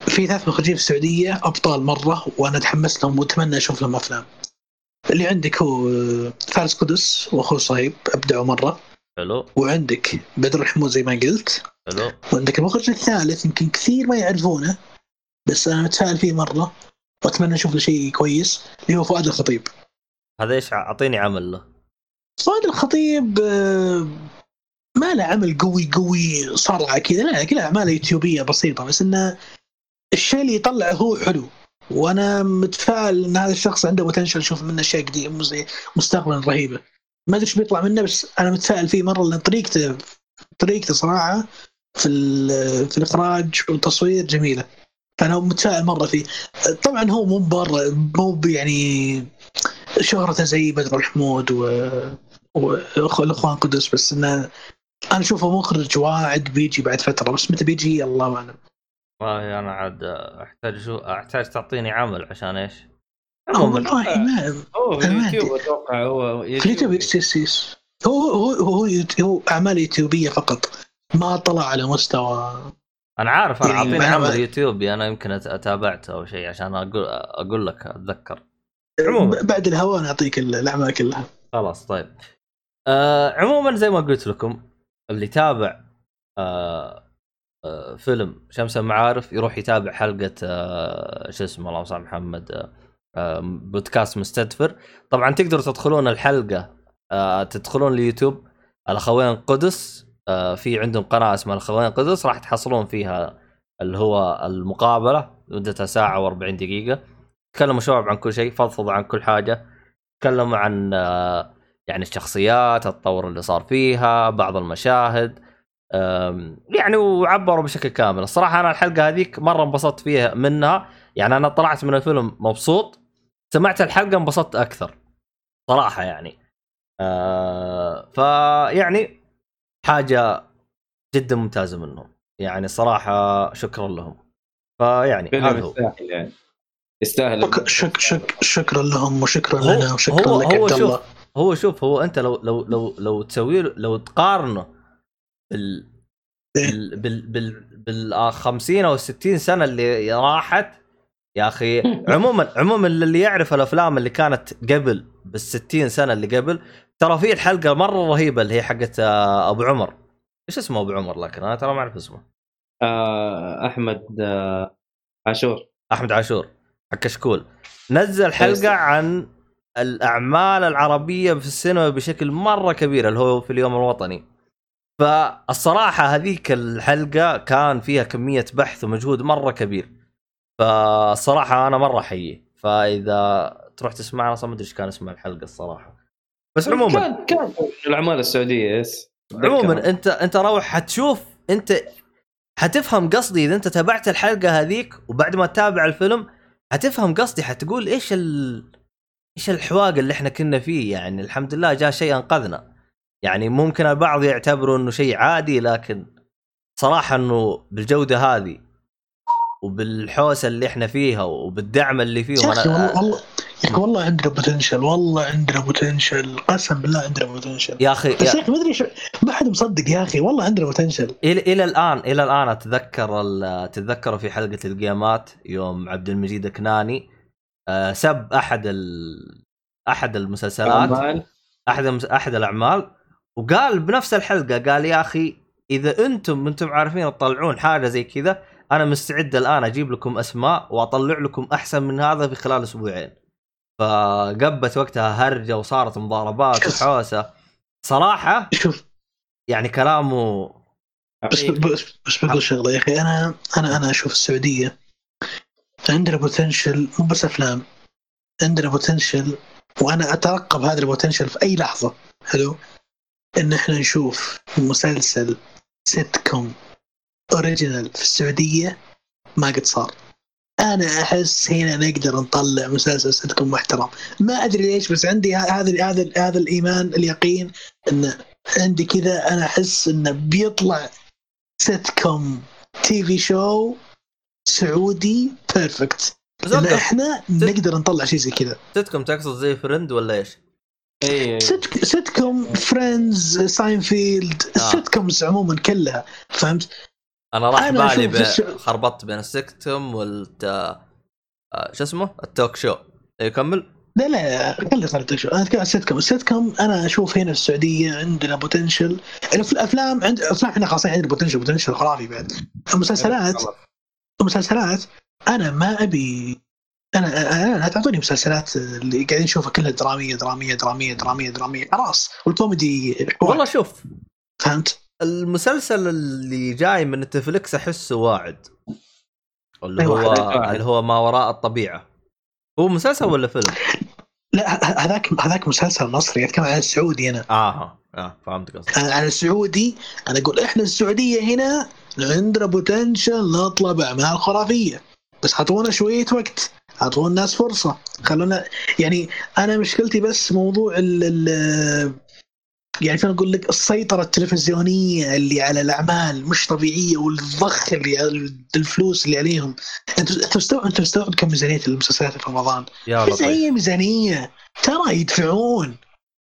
في ثلاث مخرجين في السعودية أبطال مرة وأنا أتحمس لهم وأتمنى أشوف لهم أفلام. اللي عندك هو آه، فارس قدس وأخوه صهيب أبدعوا مرة. حلو. وعندك بدر الحمود زي ما قلت. حلو. وعندك المخرج الثالث يمكن كثير ما يعرفونه بس أنا متفائل فيه مرة وأتمنى أشوف له شيء كويس اللي هو فؤاد الخطيب. هذا إيش؟ أعطيني عمل له. فؤاد الخطيب آه، ما له عمل قوي قوي صرعه كذا لا كلها اعمال يوتيوبية بسيطة بس إنه الشيء اللي يطلع هو حلو. وأنا متفائل إن هذا الشخص عنده بوتنشل أشوف منه اشياء مستقبلا رهيبة. ما أدري إيش بيطلع منه بس أنا متفائل فيه مرة لأن طريقته طريقته صراحة في في الإخراج والتصوير جميلة. فأنا متفائل مرة فيه. طبعا هو مو برا مو يعني شهرته زي بدر الحمود و والاخوان قدس بس إنه أنا أشوفه مخرج واعد بيجي بعد فترة. بس متى بيجي؟ الله أعلم. والله أنا عاد أحتاج شو أحتاج تعطيني عمل عشان إيش؟ عموما والله ما هو أدري. أتوقع هو يس يس هو هو هو, هو, أعمال يوتيوبية فقط. ما طلع على مستوى. أنا عارف أنا يعني أعطيني عمل يوتيوبي أنا يمكن أتابعته أو شيء عشان أقول أقول لك أتذكر. عموما. بعد الهواء نعطيك ال- الأعمال كلها. خلاص طيب. آه عموما زي ما قلت لكم اللي تابع آه آه فيلم شمس المعارف يروح يتابع حلقة آه شو اسمه اللهم صل محمد آه آه بودكاست مستدفر. طبعا تقدروا تدخلون الحلقة تدخلون اليوتيوب الأخوين قدس في عندهم قناة اسمها الأخوين قدس راح تحصلون فيها اللي هو المقابلة مدتها ساعة و40 دقيقة. تكلموا شباب عن كل شيء فضفضوا عن كل حاجة تكلموا عن يعني الشخصيات التطور اللي صار فيها بعض المشاهد. يعني وعبروا بشكل كامل. الصراحة أنا الحلقة هذيك مرة انبسطت فيها منها. يعني أنا طلعت من الفيلم مبسوط. سمعت الحلقة انبسطت أكثر. صراحة يعني. أه فيعني حاجة جدا ممتازة منهم. يعني صراحة شكرا لهم. فيعني هذا هو. يستاهل يعني. يستاهل شك شك شك شكرا لهم وشكرا لنا وشكرا هو- لك هو عبد الله. شوف هو شوف هو أنت لو لو لو لو تسوي له- لو تقارنه بال بال بال بال, بال 50 أو 60 سنة اللي راحت. يا أخي عموما عموما اللي يعرف الأفلام اللي كانت قبل بال 60 سنة اللي قبل ترى في الحلقة مرة رهيبة اللي هي حقت آه، أبو عمر. إيش اسمه أبو عمر لكن؟ أنا ترى ما أعرف اسمه. آه أحمد آه عاشور. أحمد عاشور. حق كشكول. نزل حلقة عن الأعمال العربية في السينما بشكل مرة كبير اللي هو في اليوم الوطني. فالصراحة هذيك الحلقة كان فيها كمية بحث ومجهود مرة كبير. فالصراحه أنا مرة أحييه. فإذا تروح تسمعها أصلا ما أدري إيش كان اسم الحلقة الصراحة. بس عموما كان كان الاعمال السعودية يس. عموما انت أنت روح حتشوف أنت حتفهم قصدي. إذا أنت تابعت الحلقة هذيك وبعد ما تتابع الفيلم حتفهم قصدي. حتقول إيش ال إيش الحواق اللي إحنا كنا فيه. يعني الحمد لله جاء شيء أنقذنا. يعني ممكن البعض يعتبره إنه شيء عادي لكن صراحة إنه بالجودة هذه وبالحوسة اللي إحنا فيها وبالدعم اللي فيه أخي والله والله يا أخي والله عندنا potential والله عندنا potential قسم بالله عندنا potential يا أخي بس يا أخي ما أدري شو- ما حد مصدق يا أخي والله عندنا potential إلى إلى الآن إلى الآن أتذكر ال- تتذكروا في حلقة ال game ات يوم عبد المجيد كناني آه، سب أحد ال... أحد المسلسلات أعمال. أحد. أحد الأعمال وقال بنفس الحلقة قال يا أخي إذا أنتم أنتم عارفين تطلعون حاجة زي كذا أنا مستعد الآن أجيب لكم أسماء وأطلع لكم أحسن من هذا في خلال أسبوعين. فقبت وقتها هرجة وصارت مضاربات وحوسة. صراحة شوف. يعني كلامه بس بس, بس بقول شغلة يا أخي أنا أنا أنا أشوف السعودية عندنا potential مو بس أفلام عندنا potential وأنا أترقب هذا ال potential في أي لحظة. حلو إن إحنا نشوف مسلسل sitcom original في السعودية ما قد صار. أنا أحس هنا نقدر نطلع مسلسل سيت كوم محترم. ما أدري ليش بس عندي هذا هذا هذا الإيمان اليقين إن عندي كذا أنا أحس انه بيطلع sitcom TV show سعودي perfect إحنا نقدر نطلع شيء زي كذا. ستكم تقصد زي Friends ولا إيش؟ sitcom Friends Seinfeld آه. ال sitcoms عموما كلها فهمت؟ أنا راح أنا بالي ب... خربطت بين السكتم والت آه، شو اسمه؟ ال talk show يكمل؟ لا لا خلي خلي show أنا أتكلم عن ال sitcom ال sitcom أنا أشوف هنا في السعودية عندنا potential الأفلام عند افلام إحنا خاصه عندنا potential potential خرافي بعد المسلسلات المسلسلات أنا ما أبي أنا أنا لا تعطوني مسلسلات اللي قاعدين نشوفها كلها درامية درامية درامية درامية درامية. خلاص والكوميدي والله شوف فهمت؟ المسلسل اللي جاي من نتفلكس أحسه واعد. اللي أيوة، هو واعد. اللي هو ما وراء الطبيعة. هو مسلسل ولا فيلم؟ لا هذاك هذاك مسلسل مصري اتكلم عن السعودي أنا. آه آه فهمت قصدك. عن السعودي أنا أقول إحنا السعودية هنا عندنا بوتنشل نطلع باعمال خرافية. بس اعطونا شوية وقت. اعطونا الناس فرصة. خلونا يعني أنا مشكلتي بس موضوع ال ال يعني شلون أقول لك السيطرة التلفزيونية اللي على الأعمال مش طبيعية والضخ اللي على الفلوس اللي عليهم. انت أنت مستوعب أنت مستوعب كم ميزانية المسلسلات في رمضان؟ يا ميزانيه ميزانية؟ ترى يدفعون.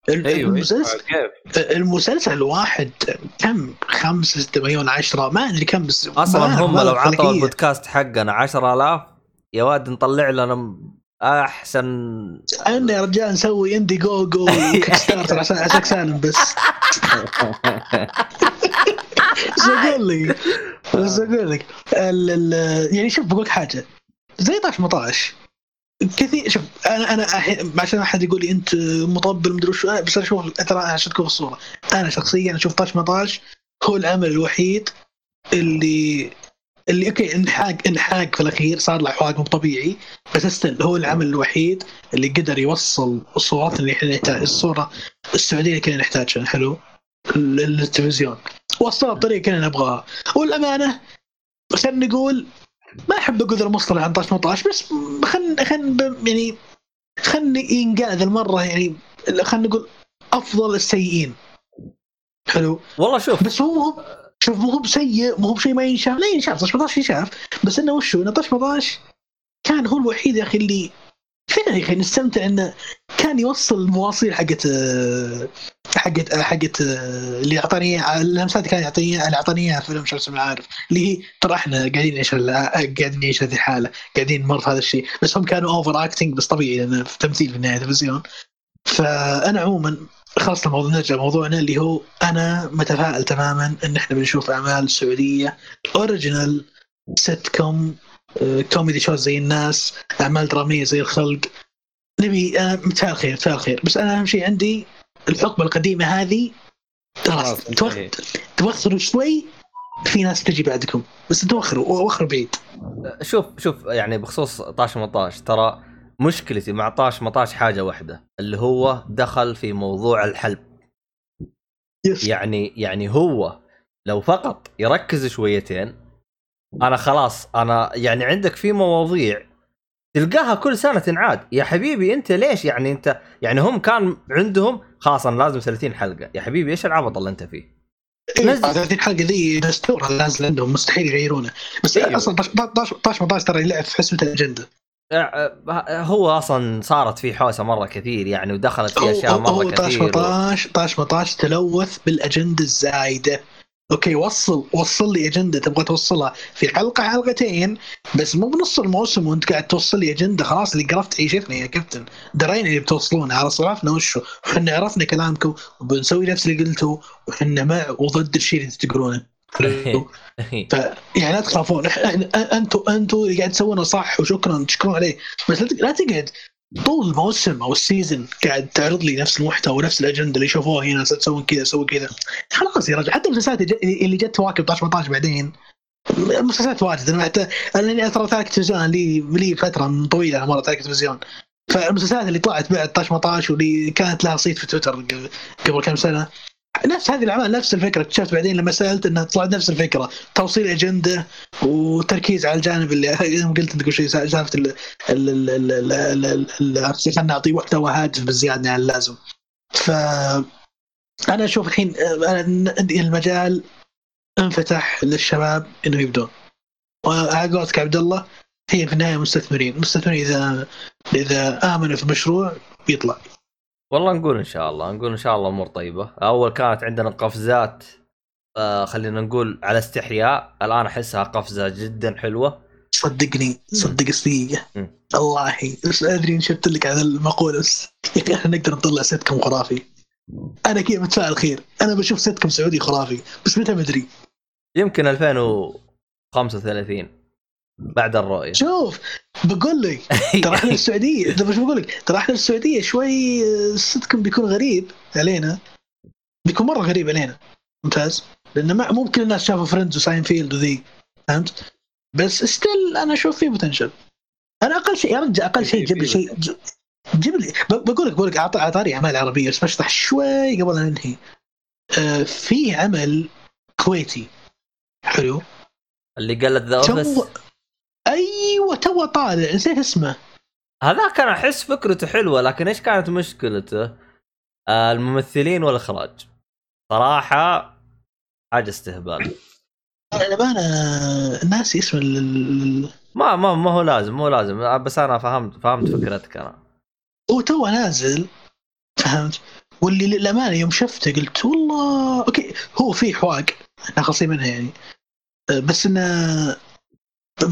ال- أيوه المسلسل كيف؟ المسلسل الواحد كم؟ 5 6 مليون 10 ما أدري كم بس أصلا هم لو عطوا. البودكاست حقنا 10000 يا واد نطلع لنا أحسن. عندنا يا رجال نسوي Indiegogo Kickstarter عشان عشان سالم بس. إيش أقول لك؟ بس أقول لك يعني شوف بقول لك حاجة. زي طاش مطاش. كثير شوف أنا أنا عشان احد يقول لي أنت مطبل مدري وشو أنا- بس أنا أشوف ترى أنا عشان تكون الصورة. أنا شخصيا أشوف طاش مطاش هو العمل الوحيد اللي اللي أوكي انحاق انحاق في الأخير صار له حواق مو طبيعي. بس استل هو العمل الوحيد اللي قدر يوصل الصورات اللي إحنا نحتاج الصورة السعودية اللي كنا نحتاجها حلو؟ لل- للتلفزيون. وصلها بطريقة كنا نبغاها. والأمانة خلينا نقول ما أحب أقول المصطلح عن طاش 18 بس خلينا خلينا يعني خلينا ينقال ذا المرة يعني خلينا نقول أفضل السيئين. حلو؟ والله شوف. بس هو شوف مو بسيء مو بشيء ما ينشاف. لا ينشاف طاش 18 ينشاف. بس إنه وشو؟ إنه طاش 18 كان هو الوحيد يا أخي اللي فعلا يا أخي؟ نستمتع إنه كان يوصل المواصيل حقت آه، حقت آه، حقت آه، اللي اعطاني إياها- اللمسات كان يعطيني اللي اعطاني إياها فيلم شمس من عارف. اللي هي ترى إحنا قاعدين نعيش قاعدين نعيش هذه الحالة قاعدين نمر في هذا الشيء. بس هم كانوا overacting بس طبيعي لأنه في تمثيل في النهاية تلفزيون. فأنا عموما خلاص الموضوع نرجع موضوعنا اللي هو أنا متفائل تماما إن إحنا بنشوف أعمال سعودية original سيت كوم آه، كوميدي shows زي الناس أعمال درامية زي الخلق. نبي أنا متفائل خير متفائل خير بس أنا أهم شيء عندي الحقبه القديمة هذه. خلاص. توخروا شوي. في ناس تجي بعدكم. بس توخروا وخروا بعيد. شوف شوف يعني بخصوص طاش ما طاش ترى مشكلتي مع طاش ما طاش حاجة واحدة اللي هو دخل في موضوع الحلب. yes. يعني يعني هو لو فقط يركز شويتين أنا خلاص أنا يعني عندك في مواضيع تلقاها كل سنة تنعاد. يا حبيبي أنت ليش يعني أنت يعني هم كان عندهم خلاص أنا لازم 30 حلقة. يا حبيبي إيش العبط اللي أنت فيه؟ إيه، نزل. هذه الحلقة ذي دستور نازل عندهم مستحيل يغيرونه. بس أيوه. أصلا طاش طاش طاش مطاش ترى يلعب في حسبة الأجندة. هو أصلا صارت فيه حوسة مرة كثير يعني ودخلت هو في أشياء مرة هو طاش كثير مطاش طاش مطاش تلوث بالأجندة الزايدة. أوكي وصل وصل لي أجندة تبغى توصلها في حلقة حلقتين بس مو بنص الموسم وأنت قاعد توصل لي أجندة خلاص اللي قرفت عيشتنا يا كابتن. درينا اللي بتوصلونه على عرفنا وشو وحنا عرفنا كلامكم وبنسوي نفس اللي قلتوه وحنا مع وضد الشيء اللي تقولونه. ف يعني لا تخافون أنتم أنتم اللي قاعد تسوونه صح وشكرا تشكرون عليه. بس لا تق- لا تقعد طول الموسم أو ال season قاعد تعرض لي نفس المحتوى ونفس الأجندة اللي شافوها هنا تسوون كذا سووا كذا. خلاص يا رجل حتى المسلسلات اللي جت تواكب 18 بعدين مسلسلات واجد. أنا حتى أنا ترى تارك تلفزيون لي لي فترة طويلة مرة تارك تلفزيون فالمسلسلات اللي طلعت بعد 18 واللي كانت لها صيت في تويتر قبل كم سنة نفس هذه الأعمال نفس الفكرة. اكتشفت بعدين لما سألت إنها طلعت نفس الفكرة. توصيل أجندة وتركيز على الجانب اللي قلت أنت قبل شوي سالفه خلينا نعطيه محتوى هادف بزيادة يعني عن اللازم ف أنا أشوف الحين أنا المجال انفتح للشباب إنه يبدون. وعلى قولتك عبد الله هي في النهاية مستثمرين، مستثمرين إذا إذا آمنوا في مشروع بيطلع والله نقول إن شاء الله نقول إن شاء الله أمور طيبة. أول كانت عندنا قفزات آه خلينا نقول على استحياء. الآن أحسها قفزة جدا حلوة. صدقني صدق مم. والله بس أدري شفت لك هذا المقولة بس يا أخي إحنا نقدر نطلع سيت كم خرافي. أنا كذا متفائل خير؟ أنا بشوف سيت كم سعودي خرافي بس متى مدري؟ يمكن 2035 بعد الرؤية. شوف بقول لك ترى إحنا السعودية ترى مش بقول لك ترى إحنا السعودية شوي آه، صدقكم بيكون غريب علينا. بيكون مرة غريب علينا. ممتاز؟ لأن ما ممكن الناس شافوا Friends و Seinfeld وذي فهمت؟ بس still أنا أشوف فيه potential أنا أقل شيء يا رجل أقل شيء جيب لي شيء جيب لي بقول لك بقول لك أعط- أعطاني أعمال عربية بس بشطح شوي قبل ان ننهي. آه، في عمل كويتي. حلو. اللي قالت The Office أيوه تو طالع. نسيت اسمه. هذاك أنا أحس فكرته حلوة لكن إيش كانت مشكلته؟ آه الممثلين والإخراج. صراحة حاجة استهبال. أنا ما أنا ناسي اسم ال- ما ما ما هو لازم مو لازم. بس أنا فهمت فهمت فكرتك أنا. هو تو نازل. فهمت؟ واللي للأمانة يوم شفته قلت والله أوكي. هو في حواق إحنا خالصين منها يعني. بس إنه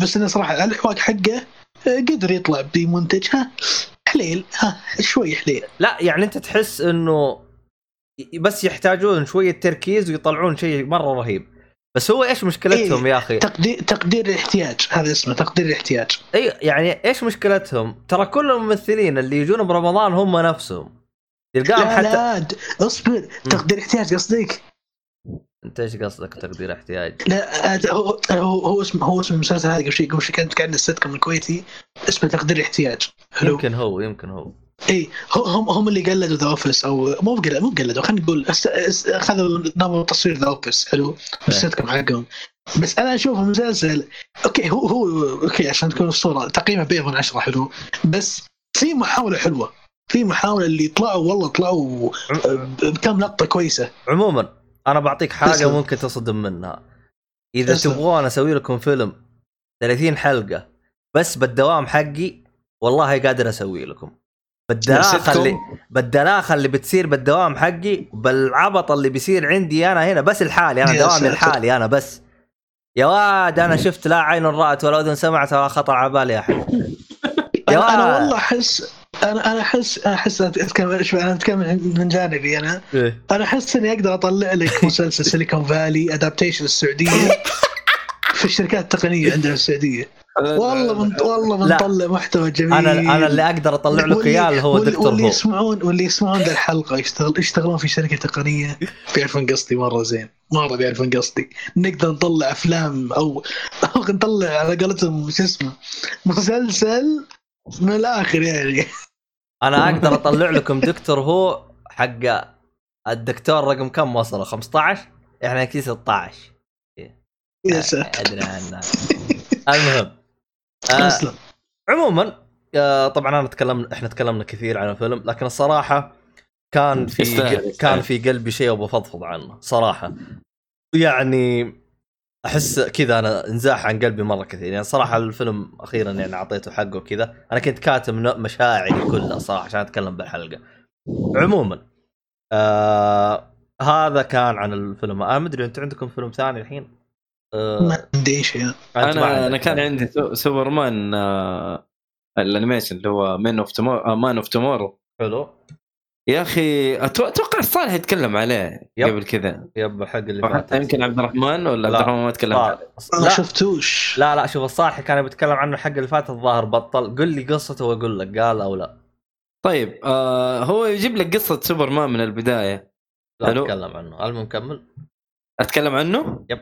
بس إنه صراحة الحواق حقه أه، قدر يطلع بمنتج ها حليل ها شوي حليل لا يعني أنت تحس إنه بس يحتاجون شوية تركيز ويطلعون شيء مرة رهيب بس هو إيش مشكلتهم إيه. يا أخي؟ تقدير تقدير الاحتياج هذا اسمه تقدير الاحتياج اي يعني إيش مشكلتهم؟ ترى كل الممثلين اللي يجون برمضان هم نفسهم تلقاهم حتى لا اصبر تقدير احتياج قصدك انت إيش قصدك تقدير احتياج؟ لا هذا هو هو هو اسمه هو اسم المسلسل هذا. قبل شوي قبل شوي كانت كان السيت كوم الكويتي اسمه تقدير الاحتياج حلو يمكن هو يمكن هو. اي هو- هم هم اللي قلدوا The Office أو مو بقلدوا مو بقلدوا خلينا نقول أخذوا نمط تصوير The Office حلو السيت كوم حقهم. بس أنا أشوف المسلسل أوكي هو هو أوكي عشان تكون الصورة تقييمه بيض من عشرة حلو. بس في محاولة حلوة. في محاولة اللي طلعوا والله طلعوا بكم لقطة كويسة. عموما أنا بعطيك حاجة تسلم. ممكن تصدم منها إذا تسلم. تبغون أسوي لكم فيلم 30 حلقة بس بالدوام حقي والله قادر أسوي لكم بالدلاخه اللي بالدلاخه اللي بتصير بالدوام حقي بالعبط اللي بيصير عندي أنا هنا بس الحالي أنا دوامي. الحالي أنا بس يا واد أنا شفت لا عين رأت ولا أذن سمعت ولا خطر على بالي احد يا أنا, أنا ولد. والله أحس أنا أنا احس أحس اتكلم أنا أتكلم من جانبي أنا إيه. أنا أحس إني أقدر أطلع لك مسلسل Silicon Valley adaptation السعودية في الشركات التقنية عندنا في السعوديه والله من والله. بنطلع محتوى جميل. أنا أنا اللي أقدر أطلع لك إياه اللي هو دكتور واللي يسمعون واللي يسمعون ذا الحلقة يشتغل يشتغلون في شركة تقنية بيعرفون قصدي مرة زين. مرة بيعرفون قصدي. نقدر نطلع أفلام أو أو نطلع على قولتهم شو اسمه مسلسل من الآخر يعني أنا أقدر أطلع لكم دكتور هو حق الدكتور رقم كم وصله؟ 15 إحنا كذا 16 يا ساتر. أدري عنها المهم آه اسلم عموما آه طبعا أنا تكلمنا إحنا تكلمنا كثير عن الفيلم لكن الصراحة كان في كان. في قلبي شيء أبغى افضفض عنه صراحة. يعني أحس كذا أنا انزاح عن قلبي مرة كثير. يعني صراحة الفيلم أخيرا يعني أعطيته حقه كذا أنا كنت كاتم ن- مشاعري كلها صراحة عشان أتكلم بالحلقة. عموما آه هذا كان عن الفيلم. أنا مدري أنتم عندكم فيلم ثاني الحين؟ آه ما عندي اي شيء ما أنا. أنا كان عندي سو- سوبرمان آه، ال animation اللي هو Man of Tomorrow Man of Tomorrow حلو. يا أخي أتوقع صالح يتكلم عليه yep. قبل كذا. yep الحلقة اللي فات يمكن عبد الرحمن ولا عبد لا. الرحمن ما تكلم؟ عليه ما لا. شفتوش. لا لا شوف الصالح كان بيتكلم عنه الحلقة اللي فات الظاهر بطل. قل لي قصته وأقول لك قال أو لا. طيب آه هو يجيب لك قصة سوبرمان من البداية. لا حلو. أتكلم عنه. المهم كمل. أتكلم عنه؟ yep.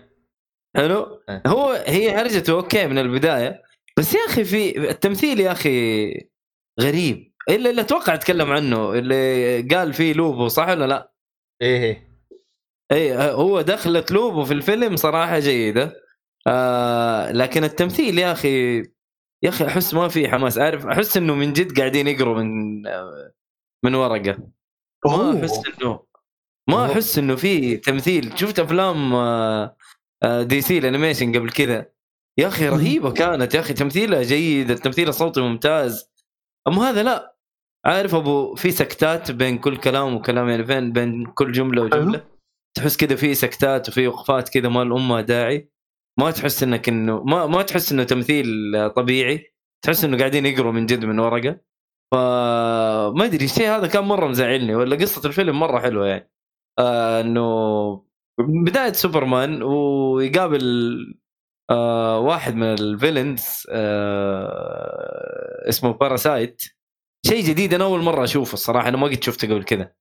حلو إيه. هو هي هرجته أوكي من البداية. بس يا أخي في التمثيل يا أخي غريب. الا اللي أتوقع أتكلم عنه اللي قال فيه لوبو صح ولا لا؟ إيه إيه. اي هو دخلت لوبو في الفيلم صراحة جيدة. آه لكن التمثيل يا أخي يا أخي أحس ما في حماس. عارف أحس إنه من جد قاعدين يقروا من من ورقة. ما. أحس إنه ما أحس إنه في تمثيل. شفت أفلام آه، آه، DC ال animation قبل كذا؟ يا أخي رهيبة كانت. يا أخي تمثيلها جيد التمثيل الصوتي ممتاز. أما هذا لا. عارف أبو في سكتات بين كل كلام وكلام يعني بين بين كل جملة وجملة؟ تحس كذا في سكتات وفي وقفات كذا ما مالها داعي. ما تحس إنك إنه ما ما تحس إنه تمثيل طبيعي. تحس إنه قاعدين يقروا من جد من ورقة. فما أدري الشيء هذا كان مرة مزعلني ولا قصة الفيلم مرة حلوة يعني. آه إنه بداية سوبرمان ويقابل آه واحد من ال villains آه اسمه Parasite شيء جديد أنا أول مرة أشوفه الصراحة أنا ما قد شفته قبل كذا.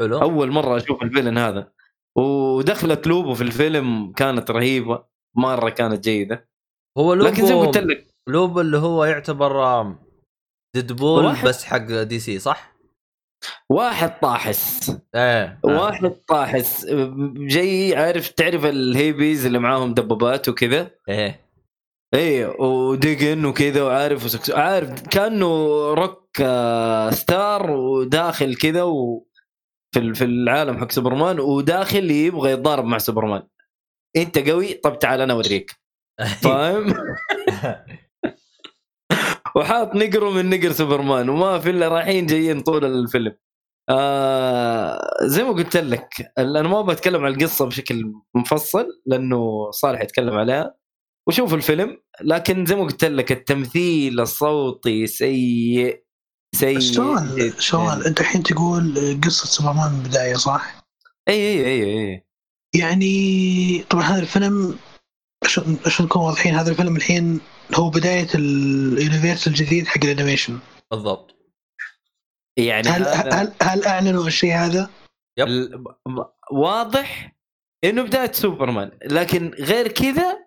حلو. أول مرة أشوف ال villain هذا. ودخلت لوبو في الفيلم كانت رهيبة مرة كانت جيدة. هو لوبو لكن زي ما قلت لك لوبو اللي هو يعتبر Deadpool واحد- بس حق DC صح؟ واحد طاحس. إيه آه. واحد طاحس. جاي عارف تعرف الهيبيز اللي معاهم دبابات وكذا؟ إيه. اي وديجن وكذا وعارف وسكس... عارف كأنه روك آه، star وداخل كذا و... في في العالم حق سوبرمان وداخل يبغى يتضارب مع سوبرمان. أنت قوي؟ طب تعال أنا أوريك. فاهم؟ وحاط نقره من نقر سوبرمان وما في إلا رايحين جايين طول الفيلم. آه زي ما قلت لك أنا ما بتكلم عن القصة بشكل مفصل لأنه صالح يتكلم عليها. وشوف الفيلم لكن زي ما قلت لك التمثيل الصوتي سيء سيء سؤال. سؤال أنت الحين تقول قصة سوبرمان من البداية صح؟ إي إي إي إي يعني طبعا هذا الفيلم عشان عشان نكون واضحين هذا الفيلم الحين هو بداية ال universe الجديد حق ال animation بالضبط يعني هل هذا هل هل أعلنوا الشيء هذا؟ يب. واضح إنه بداية سوبرمان لكن غير كذا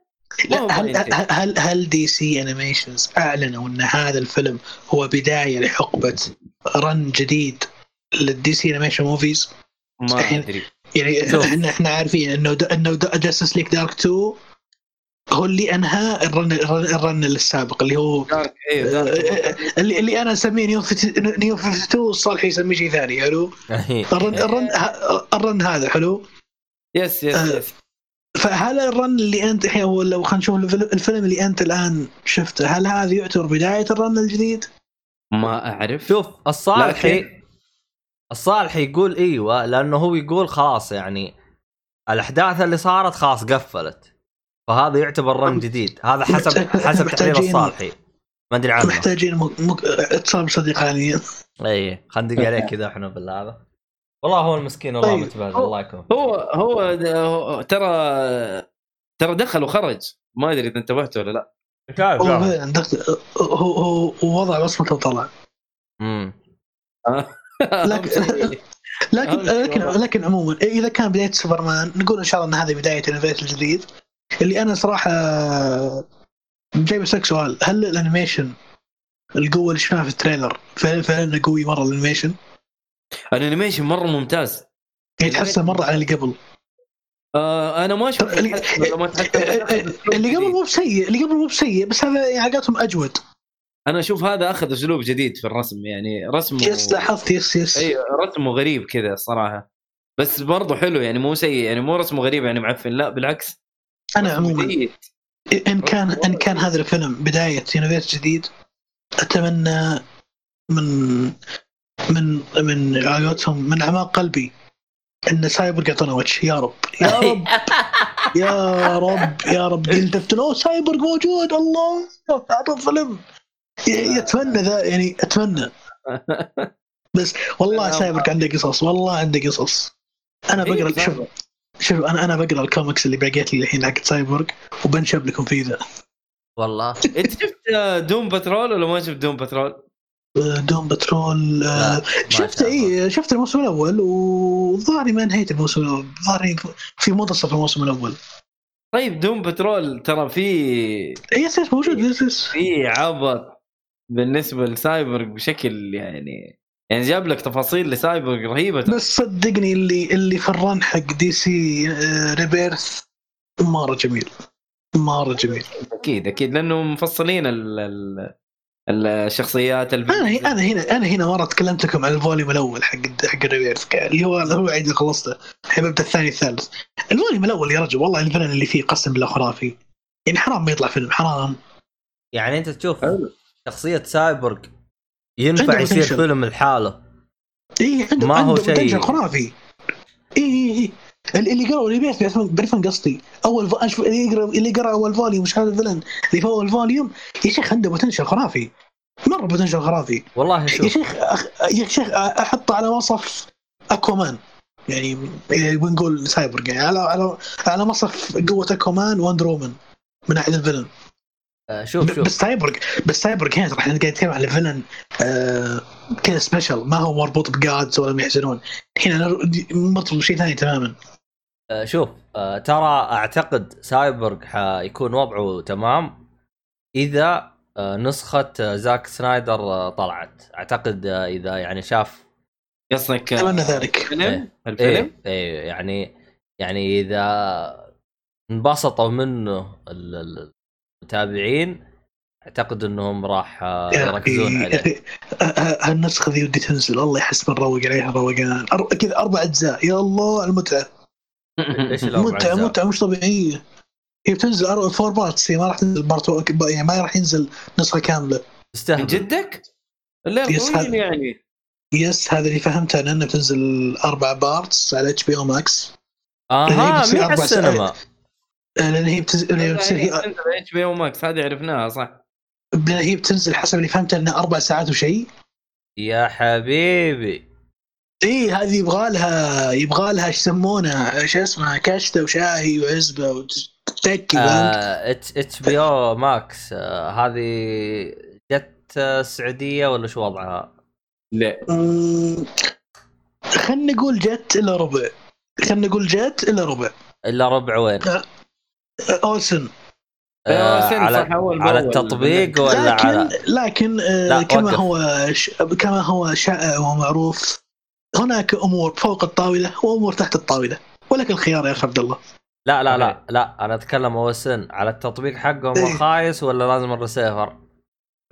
هل هل هل, هل DC animations أعلنوا إن هذا الفيلم هو بداية لحقبة run جديد لل DC animation movies؟ ما. أدري يعني. إحنا إحنا عارفين إنه د- إنه Justice League Dark 2 هو اللي أنهى ال run ال run, ال run السابق اللي هو Dark إيه Dark اللي اللي أنا أسميه New 50 New 52 الصالح يسميه شيء ثاني حلو ال run ال run ال run هذا حلو yes yes آه. yes فهل ال run اللي أنت الحين هو لو خلينا نشوف الفيلم, الفيلم اللي أنت الآن شفته هل هذا يعتبر بداية ال run الجديد؟ ما أعرف. شوف الصالحي لكن- الصالحي يقول إيوه لأنه هو يقول خلاص يعني الأحداث اللي صارت خلاص قفلت. فهذا يعتبر run جديد. هذا حسب حسب تقرير محتاجين- الصالحي. ما أدري عنه. محتاجين مك... مك... اتصال بصديق حاليا اي خلينا ندق عليه كذا إحنا بالهذا. والله هو المسكين والله طيب. متبهدل الله يكون هو هو ترى ترى دخل وخرج. ما أدري إذا انتبهت ولا لا. شايف هو هو وضع بصمته وطلع أمم. لكن لكن لكن عموما إذا كان بداية سوبرمان نقول إن شاء الله إن هذه بداية ال animation الجديد اللي أنا صراحة جاي بسالك سؤال. هل ال animation القوة اللي شفناها في ال trailer فعلا فعلا قوي مرة ال animation؟ ال animation مرة ممتاز. يعني تحسن مرة عن اللي قبل. آه أنا ما شفت اللي- اللي قبل. مو بسيء اللي قبل مو بسيء بس هذا يعني حقتهم أجود. أنا أشوف هذا أخذ أسلوب جديد في الرسم يعني رسمه yes لاحظت yes yes. إي رسمه غريب كذا الصراحه بس برضه حلو يعني مو سيء يعني مو رسمه غريب يعني معفن. لا بالعكس. أنا عموما. إن كان إن كان هذا الفيلم بداية universe جديد أتمنى من من من علاقتهم من أعماق قلبي. إن سايبورغ يعطونا وجه. يا رب. يا رب. يا رب. يا رب. قلت أوه سايبورغ موجود. الله. اعطوا فيلم ي- يتمنى ذا يعني أتمنى. بس والله سايبورغ عنده قصص. والله عنده قصص. أنا إيه، بقرا. شوف شوف أنا أنا بقرأ الكوميكس اللي بقيت لي الحين حق سايبورغ وبنشب لكم فيه ذا. والله. إنت شفت Doom Patrol ولا ما شفت Doom Patrol؟ Doom Patrol آه، شفت اي شفت الموسم الأول وظهري ما انهيت الموسم الأول ظهري في منتصف الموسم الأول. طيب Doom Patrol ترى في yes yes موجود yes yes. في عبط بالنسبة لسايبورغ بشكل يعني يعني جاب لك تفاصيل لسايبورغ رهيبة. بس صدقني اللي اللي في ال run حق DC آه، Rebirth مرة جميل مرة جميل. أكيد أكيد لأنه مفصلين ال ال الشخصيات الب... أنا أنا هنا أنا هنا مرة تكلمت لكم عن ال volume الأول حق حق Rebirth اللي هو هو عيد خلصته الحين ببدا الثاني الثالث. ال volume الأول يا رجل والله ال villain اللي فيه قسم بالله خرافي يعني حرام ما يطلع فيلم حرام. يعني أنت تشوف. شخصية سايبورغ ينفع يصير. فيلم لحاله. اي عنده ما هو عنده شيء- خرافي. اي اي اي اللي قرأوا اللي بيعرف بيعرفون بيعرفون قصدي. أول ف... اللي يقرا اللي قرأ أول volume مش هذا ال villain؟ اللي في أول volume يا شيخ عنده potential خرافي. مرة potential خرافي. والله يا شوف شيخ أخ... يا شيخ أحطه على وصف أكوامان. يعني بنقول سايبورغ يعني على على على وصف قوة أكوامان Wonder Woman من ناحيه ال villain. آه، شوف شوف. بس سايبورغ بس سايبورغ هنا ترى إحنا قاعد نتكلم عن ال villain آه كذا special ما هو مربوط بجادز ولا يحزنون. هنا مرتبط بشيء ثاني تماما. شوف آه، ترى أعتقد سايبورغ حيكون وضعه تمام إذا آه، نسخة آه، زاك سنايدر آه، طلعت. أعتقد آه، إذا يعني شاف قصدك اتمنى ذلك. الفيلم؟ إيه. الفيلم؟ إيه إيه يعني يعني إذا انبسطوا منه ال- ال- المتابعين أعتقد إنهم راح آه، يركزون عليه أخي. آه، آه، النسخه ذي ودي تنزل الله يحس بنروق عليها روقان كذا أربع أجزاء. يا الله المتعة. متعة؟ متعة مش طبيعية. هي بتنزل four parts هي ما راح تنزل part يعني ما راح ينزل نسخة كاملة. من جدك؟ yes، طويل يعني. yes هذا اللي فهمته انها بتنزل أربع parts على HBO Max أها مين على السينما. لأن هي بتنزل HB O Max هذه عرفناها صح. هي بتنزل حسب اللي فهمته إنها أربع ساعات وشيء يا حبيبي. إي هذه يبغى لها يبغى لها إيش يسمونها إيش اسمها كشته وشاهي وعزبة وتتكي فهمت؟ H HBO Max آه، هذه جت آه، السعودية ولا شو وضعها؟ لا مم، خلنا نقول جت الا ربع خلنا نقول جت الا ربع الا ربع وين؟ OSN آه، SN على على. التطبيق ولا لكن على لكن آه، لا، كما وقف. هو ش... كما هو شائع ومعروف هناك أمور فوق الطاولة وأمور تحت الطاولة ولك الخيار يا أخي عبد الله لا لا لا. لا أنا أتكلم OSN على التطبيق حقهم إيه. الخايس ولا لازم الرسيفر؟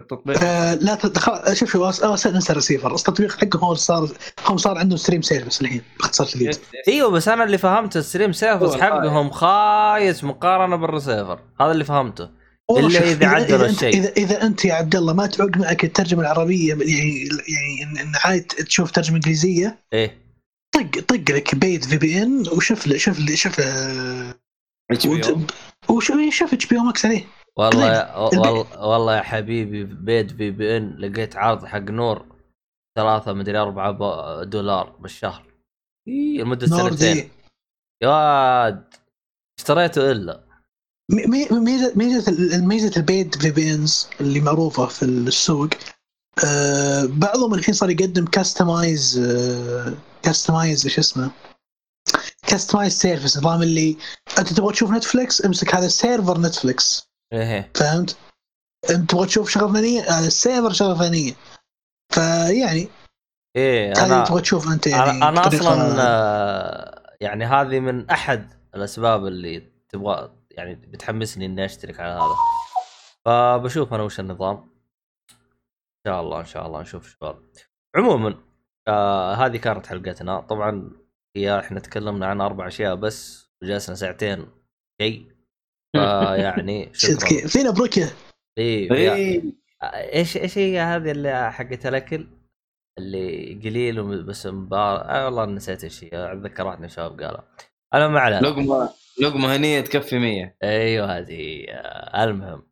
التطبيق آه لا خلاص، شوف شوف OSN ننسى الريسيفر التطبيق حقهم هو صار هم صار عندهم stream service الحين باختصار شديد yes، yes. إيوه بس أنا اللي فهمت ال stream service هو حقهم خايس مقارنة بالرسيفر هذا اللي فهمته إلا شوف، عدلوا إذا أنت- الشيء. اذا إذا أنت يا عبد الله ما تعوق معك الترجمة العربية يعني يعني ان إن عايز تشوف ترجمة إنجليزية إيه. طق طق لك paid VPN وشوف له شوف له شوف له HBO وشوف شوف HBO Max عليه. والله والله, والله يا حبيبي paid VPN لقيت عرض حق Nord ثلاثة مدري أربعة دولار بالشهر. إيه لمدة سنتين. يا واد اشتريته إلا. مي- ميزه ميزة ميزة ال paid VPNs اللي معروفة في السوق آه بعضهم الحين صار يقدم customize customize إيش اسمه؟ customize service نظام اللي أنت تبغى تشوف Netflix امسك هذا server Netflix إيه. فهمت؟ أنت تبغى تشوف شغلة فنية هذا ال server شغلة فنية. فيعني إيه أنا تبغى تشوف أنت يعني أنا, أنا أصلا آه، يعني هذه من أحد الأسباب اللي تبغى يعني بتحمسني إني أشترك على هذا. فبشوف أنا وش النظام. إن شاء الله إن شاء الله نشوف شباب عموما آه هذه كانت حلقتنا. طبعا هي إحنا تكلمنا عن أربع أشياء بس وجلسنا ساعتين شيء. فيعني شكرا. فينا بروكيا. إيه يا- إيه. إيش إيش هي هذه اللي حقت الأكل؟ اللي قليل بس مبار آه والله نسيت إيش هي. اتذكر واحد من الشباب قالها أنا ما علينا. لقمة. لقمة هنية تكفي 100 أيوه هذه آه، المهم.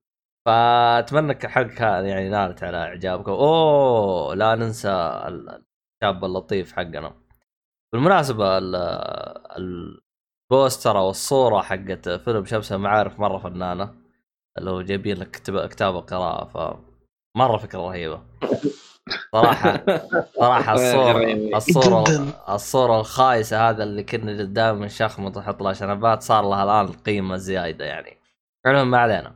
فأتمنى هذه يعني نالت على إعجابكم. أوه لا ننسى ال- الشاب اللطيف حقنا. بالمناسبة ال- البوستر أو الصورة حقت فيلم شمس المعارف مرة فنانة اللي هو جايبين لك كتاب القراءة ف مرة فكرة رهيبة. صراحة صراحة الصورة. الصورة. الصورة الخايسة هذا اللي كنا دائما نشخمط ونحط لها شنبات صار لها الآن قيمة زيادة يعني. المهم ما علينا.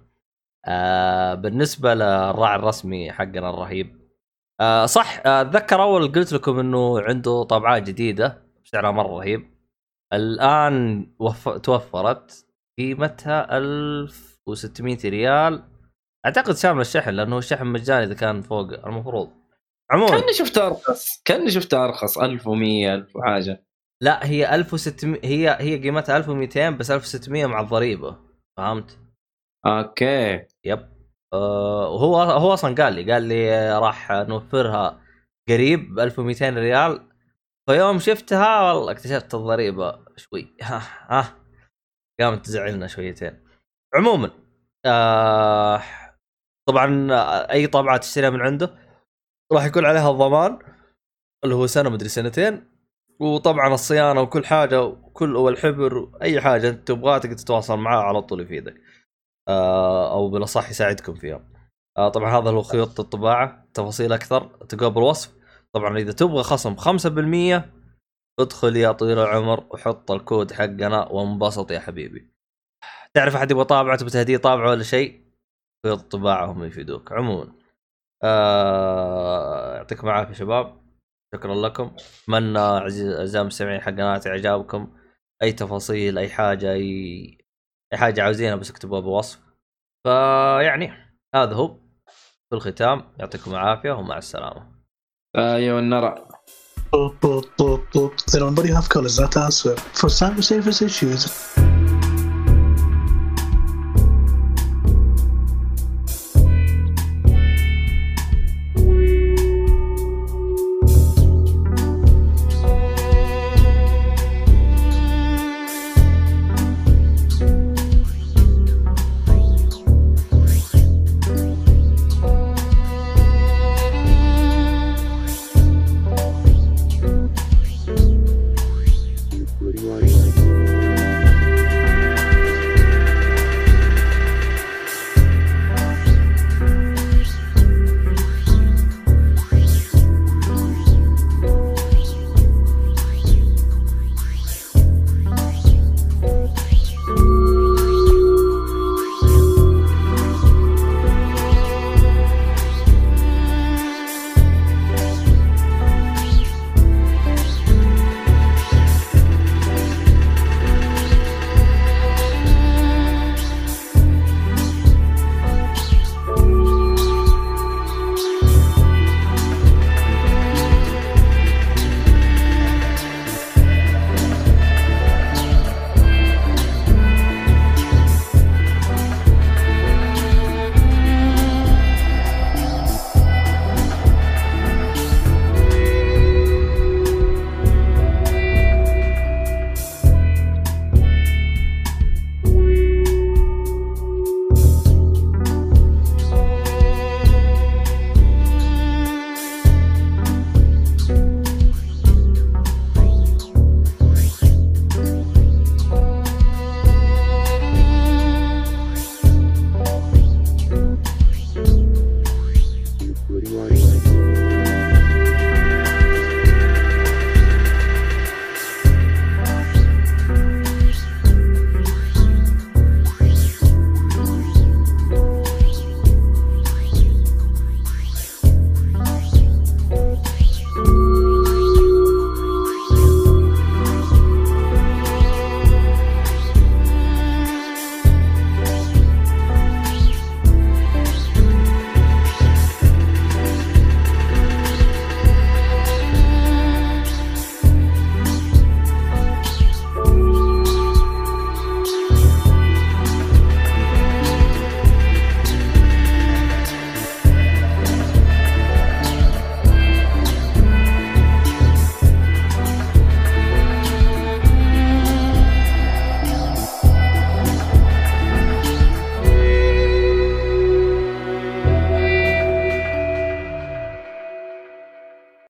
آه بالنسبة للراعي الرسمي حقنا الرهيب. آه صح آه، أتذكر أول قلت لكم إنه عنده طبعات جديدة سعرها مرة رهيب. الآن وف... توفرت قيمتها 1600 ريال. أعتقد شامل الشحن لأنه الشحن مجاني إذا كان فوق. المفروض عموما كأني شفتها أرخص. كأني شفتها أرخص. 1100 1000 وحاجة. لا هي 1600 هي هي قيمتها 1200 بس 1600 مع الضريبة. فهمت؟ okay. yep. آه وهو هو أصلا قال لي قال لي راح نوفرها قريب ب 1200 ريال. فيوم شفتها والله اكتشفت الضريبة شوي. ها ها. قامت تزعلنا شويتين. عموما آه طبعا أي طابعه تشتريها من عنده؟ راح يكون عليها الضمان اللي هو سنة مدري سنتين. وطبعا الصيانة وكل حاجة وكل والحبر اي حاجة أنت تبغاها تقدر تتواصل معاه على طول يفيدك آه، أو بالأصح يساعدكم فيها. آه، طبعا هذا هو خيوط الطباعة تفاصيل أكثر تلقاه بالوصف طبعا إذا تبغى خصم 5% ادخل يا طويل العمر وحط الكود حقنا وانبسط يا حبيبي. تعرف أحد يبغى طابعة تبغى تهديه طابعة ولا شيء؟ خيوط الطباعة هم يفيدوك. عموما. آه، يعطيكم العافية شباب. شكرا لكم. أتمنى عزيز- أعزائي المستمعين حق قناة إعجابكم. أي تفاصيل أي حاجة اي أي حاجة عاوزينها بس اكتبوها بالوصف. فيعني هذا هو. في الختام يعطيكم العافية ومع السلامة. أيوه النرى. Boop. Then everybody have colours, that answer. For cyber service issues,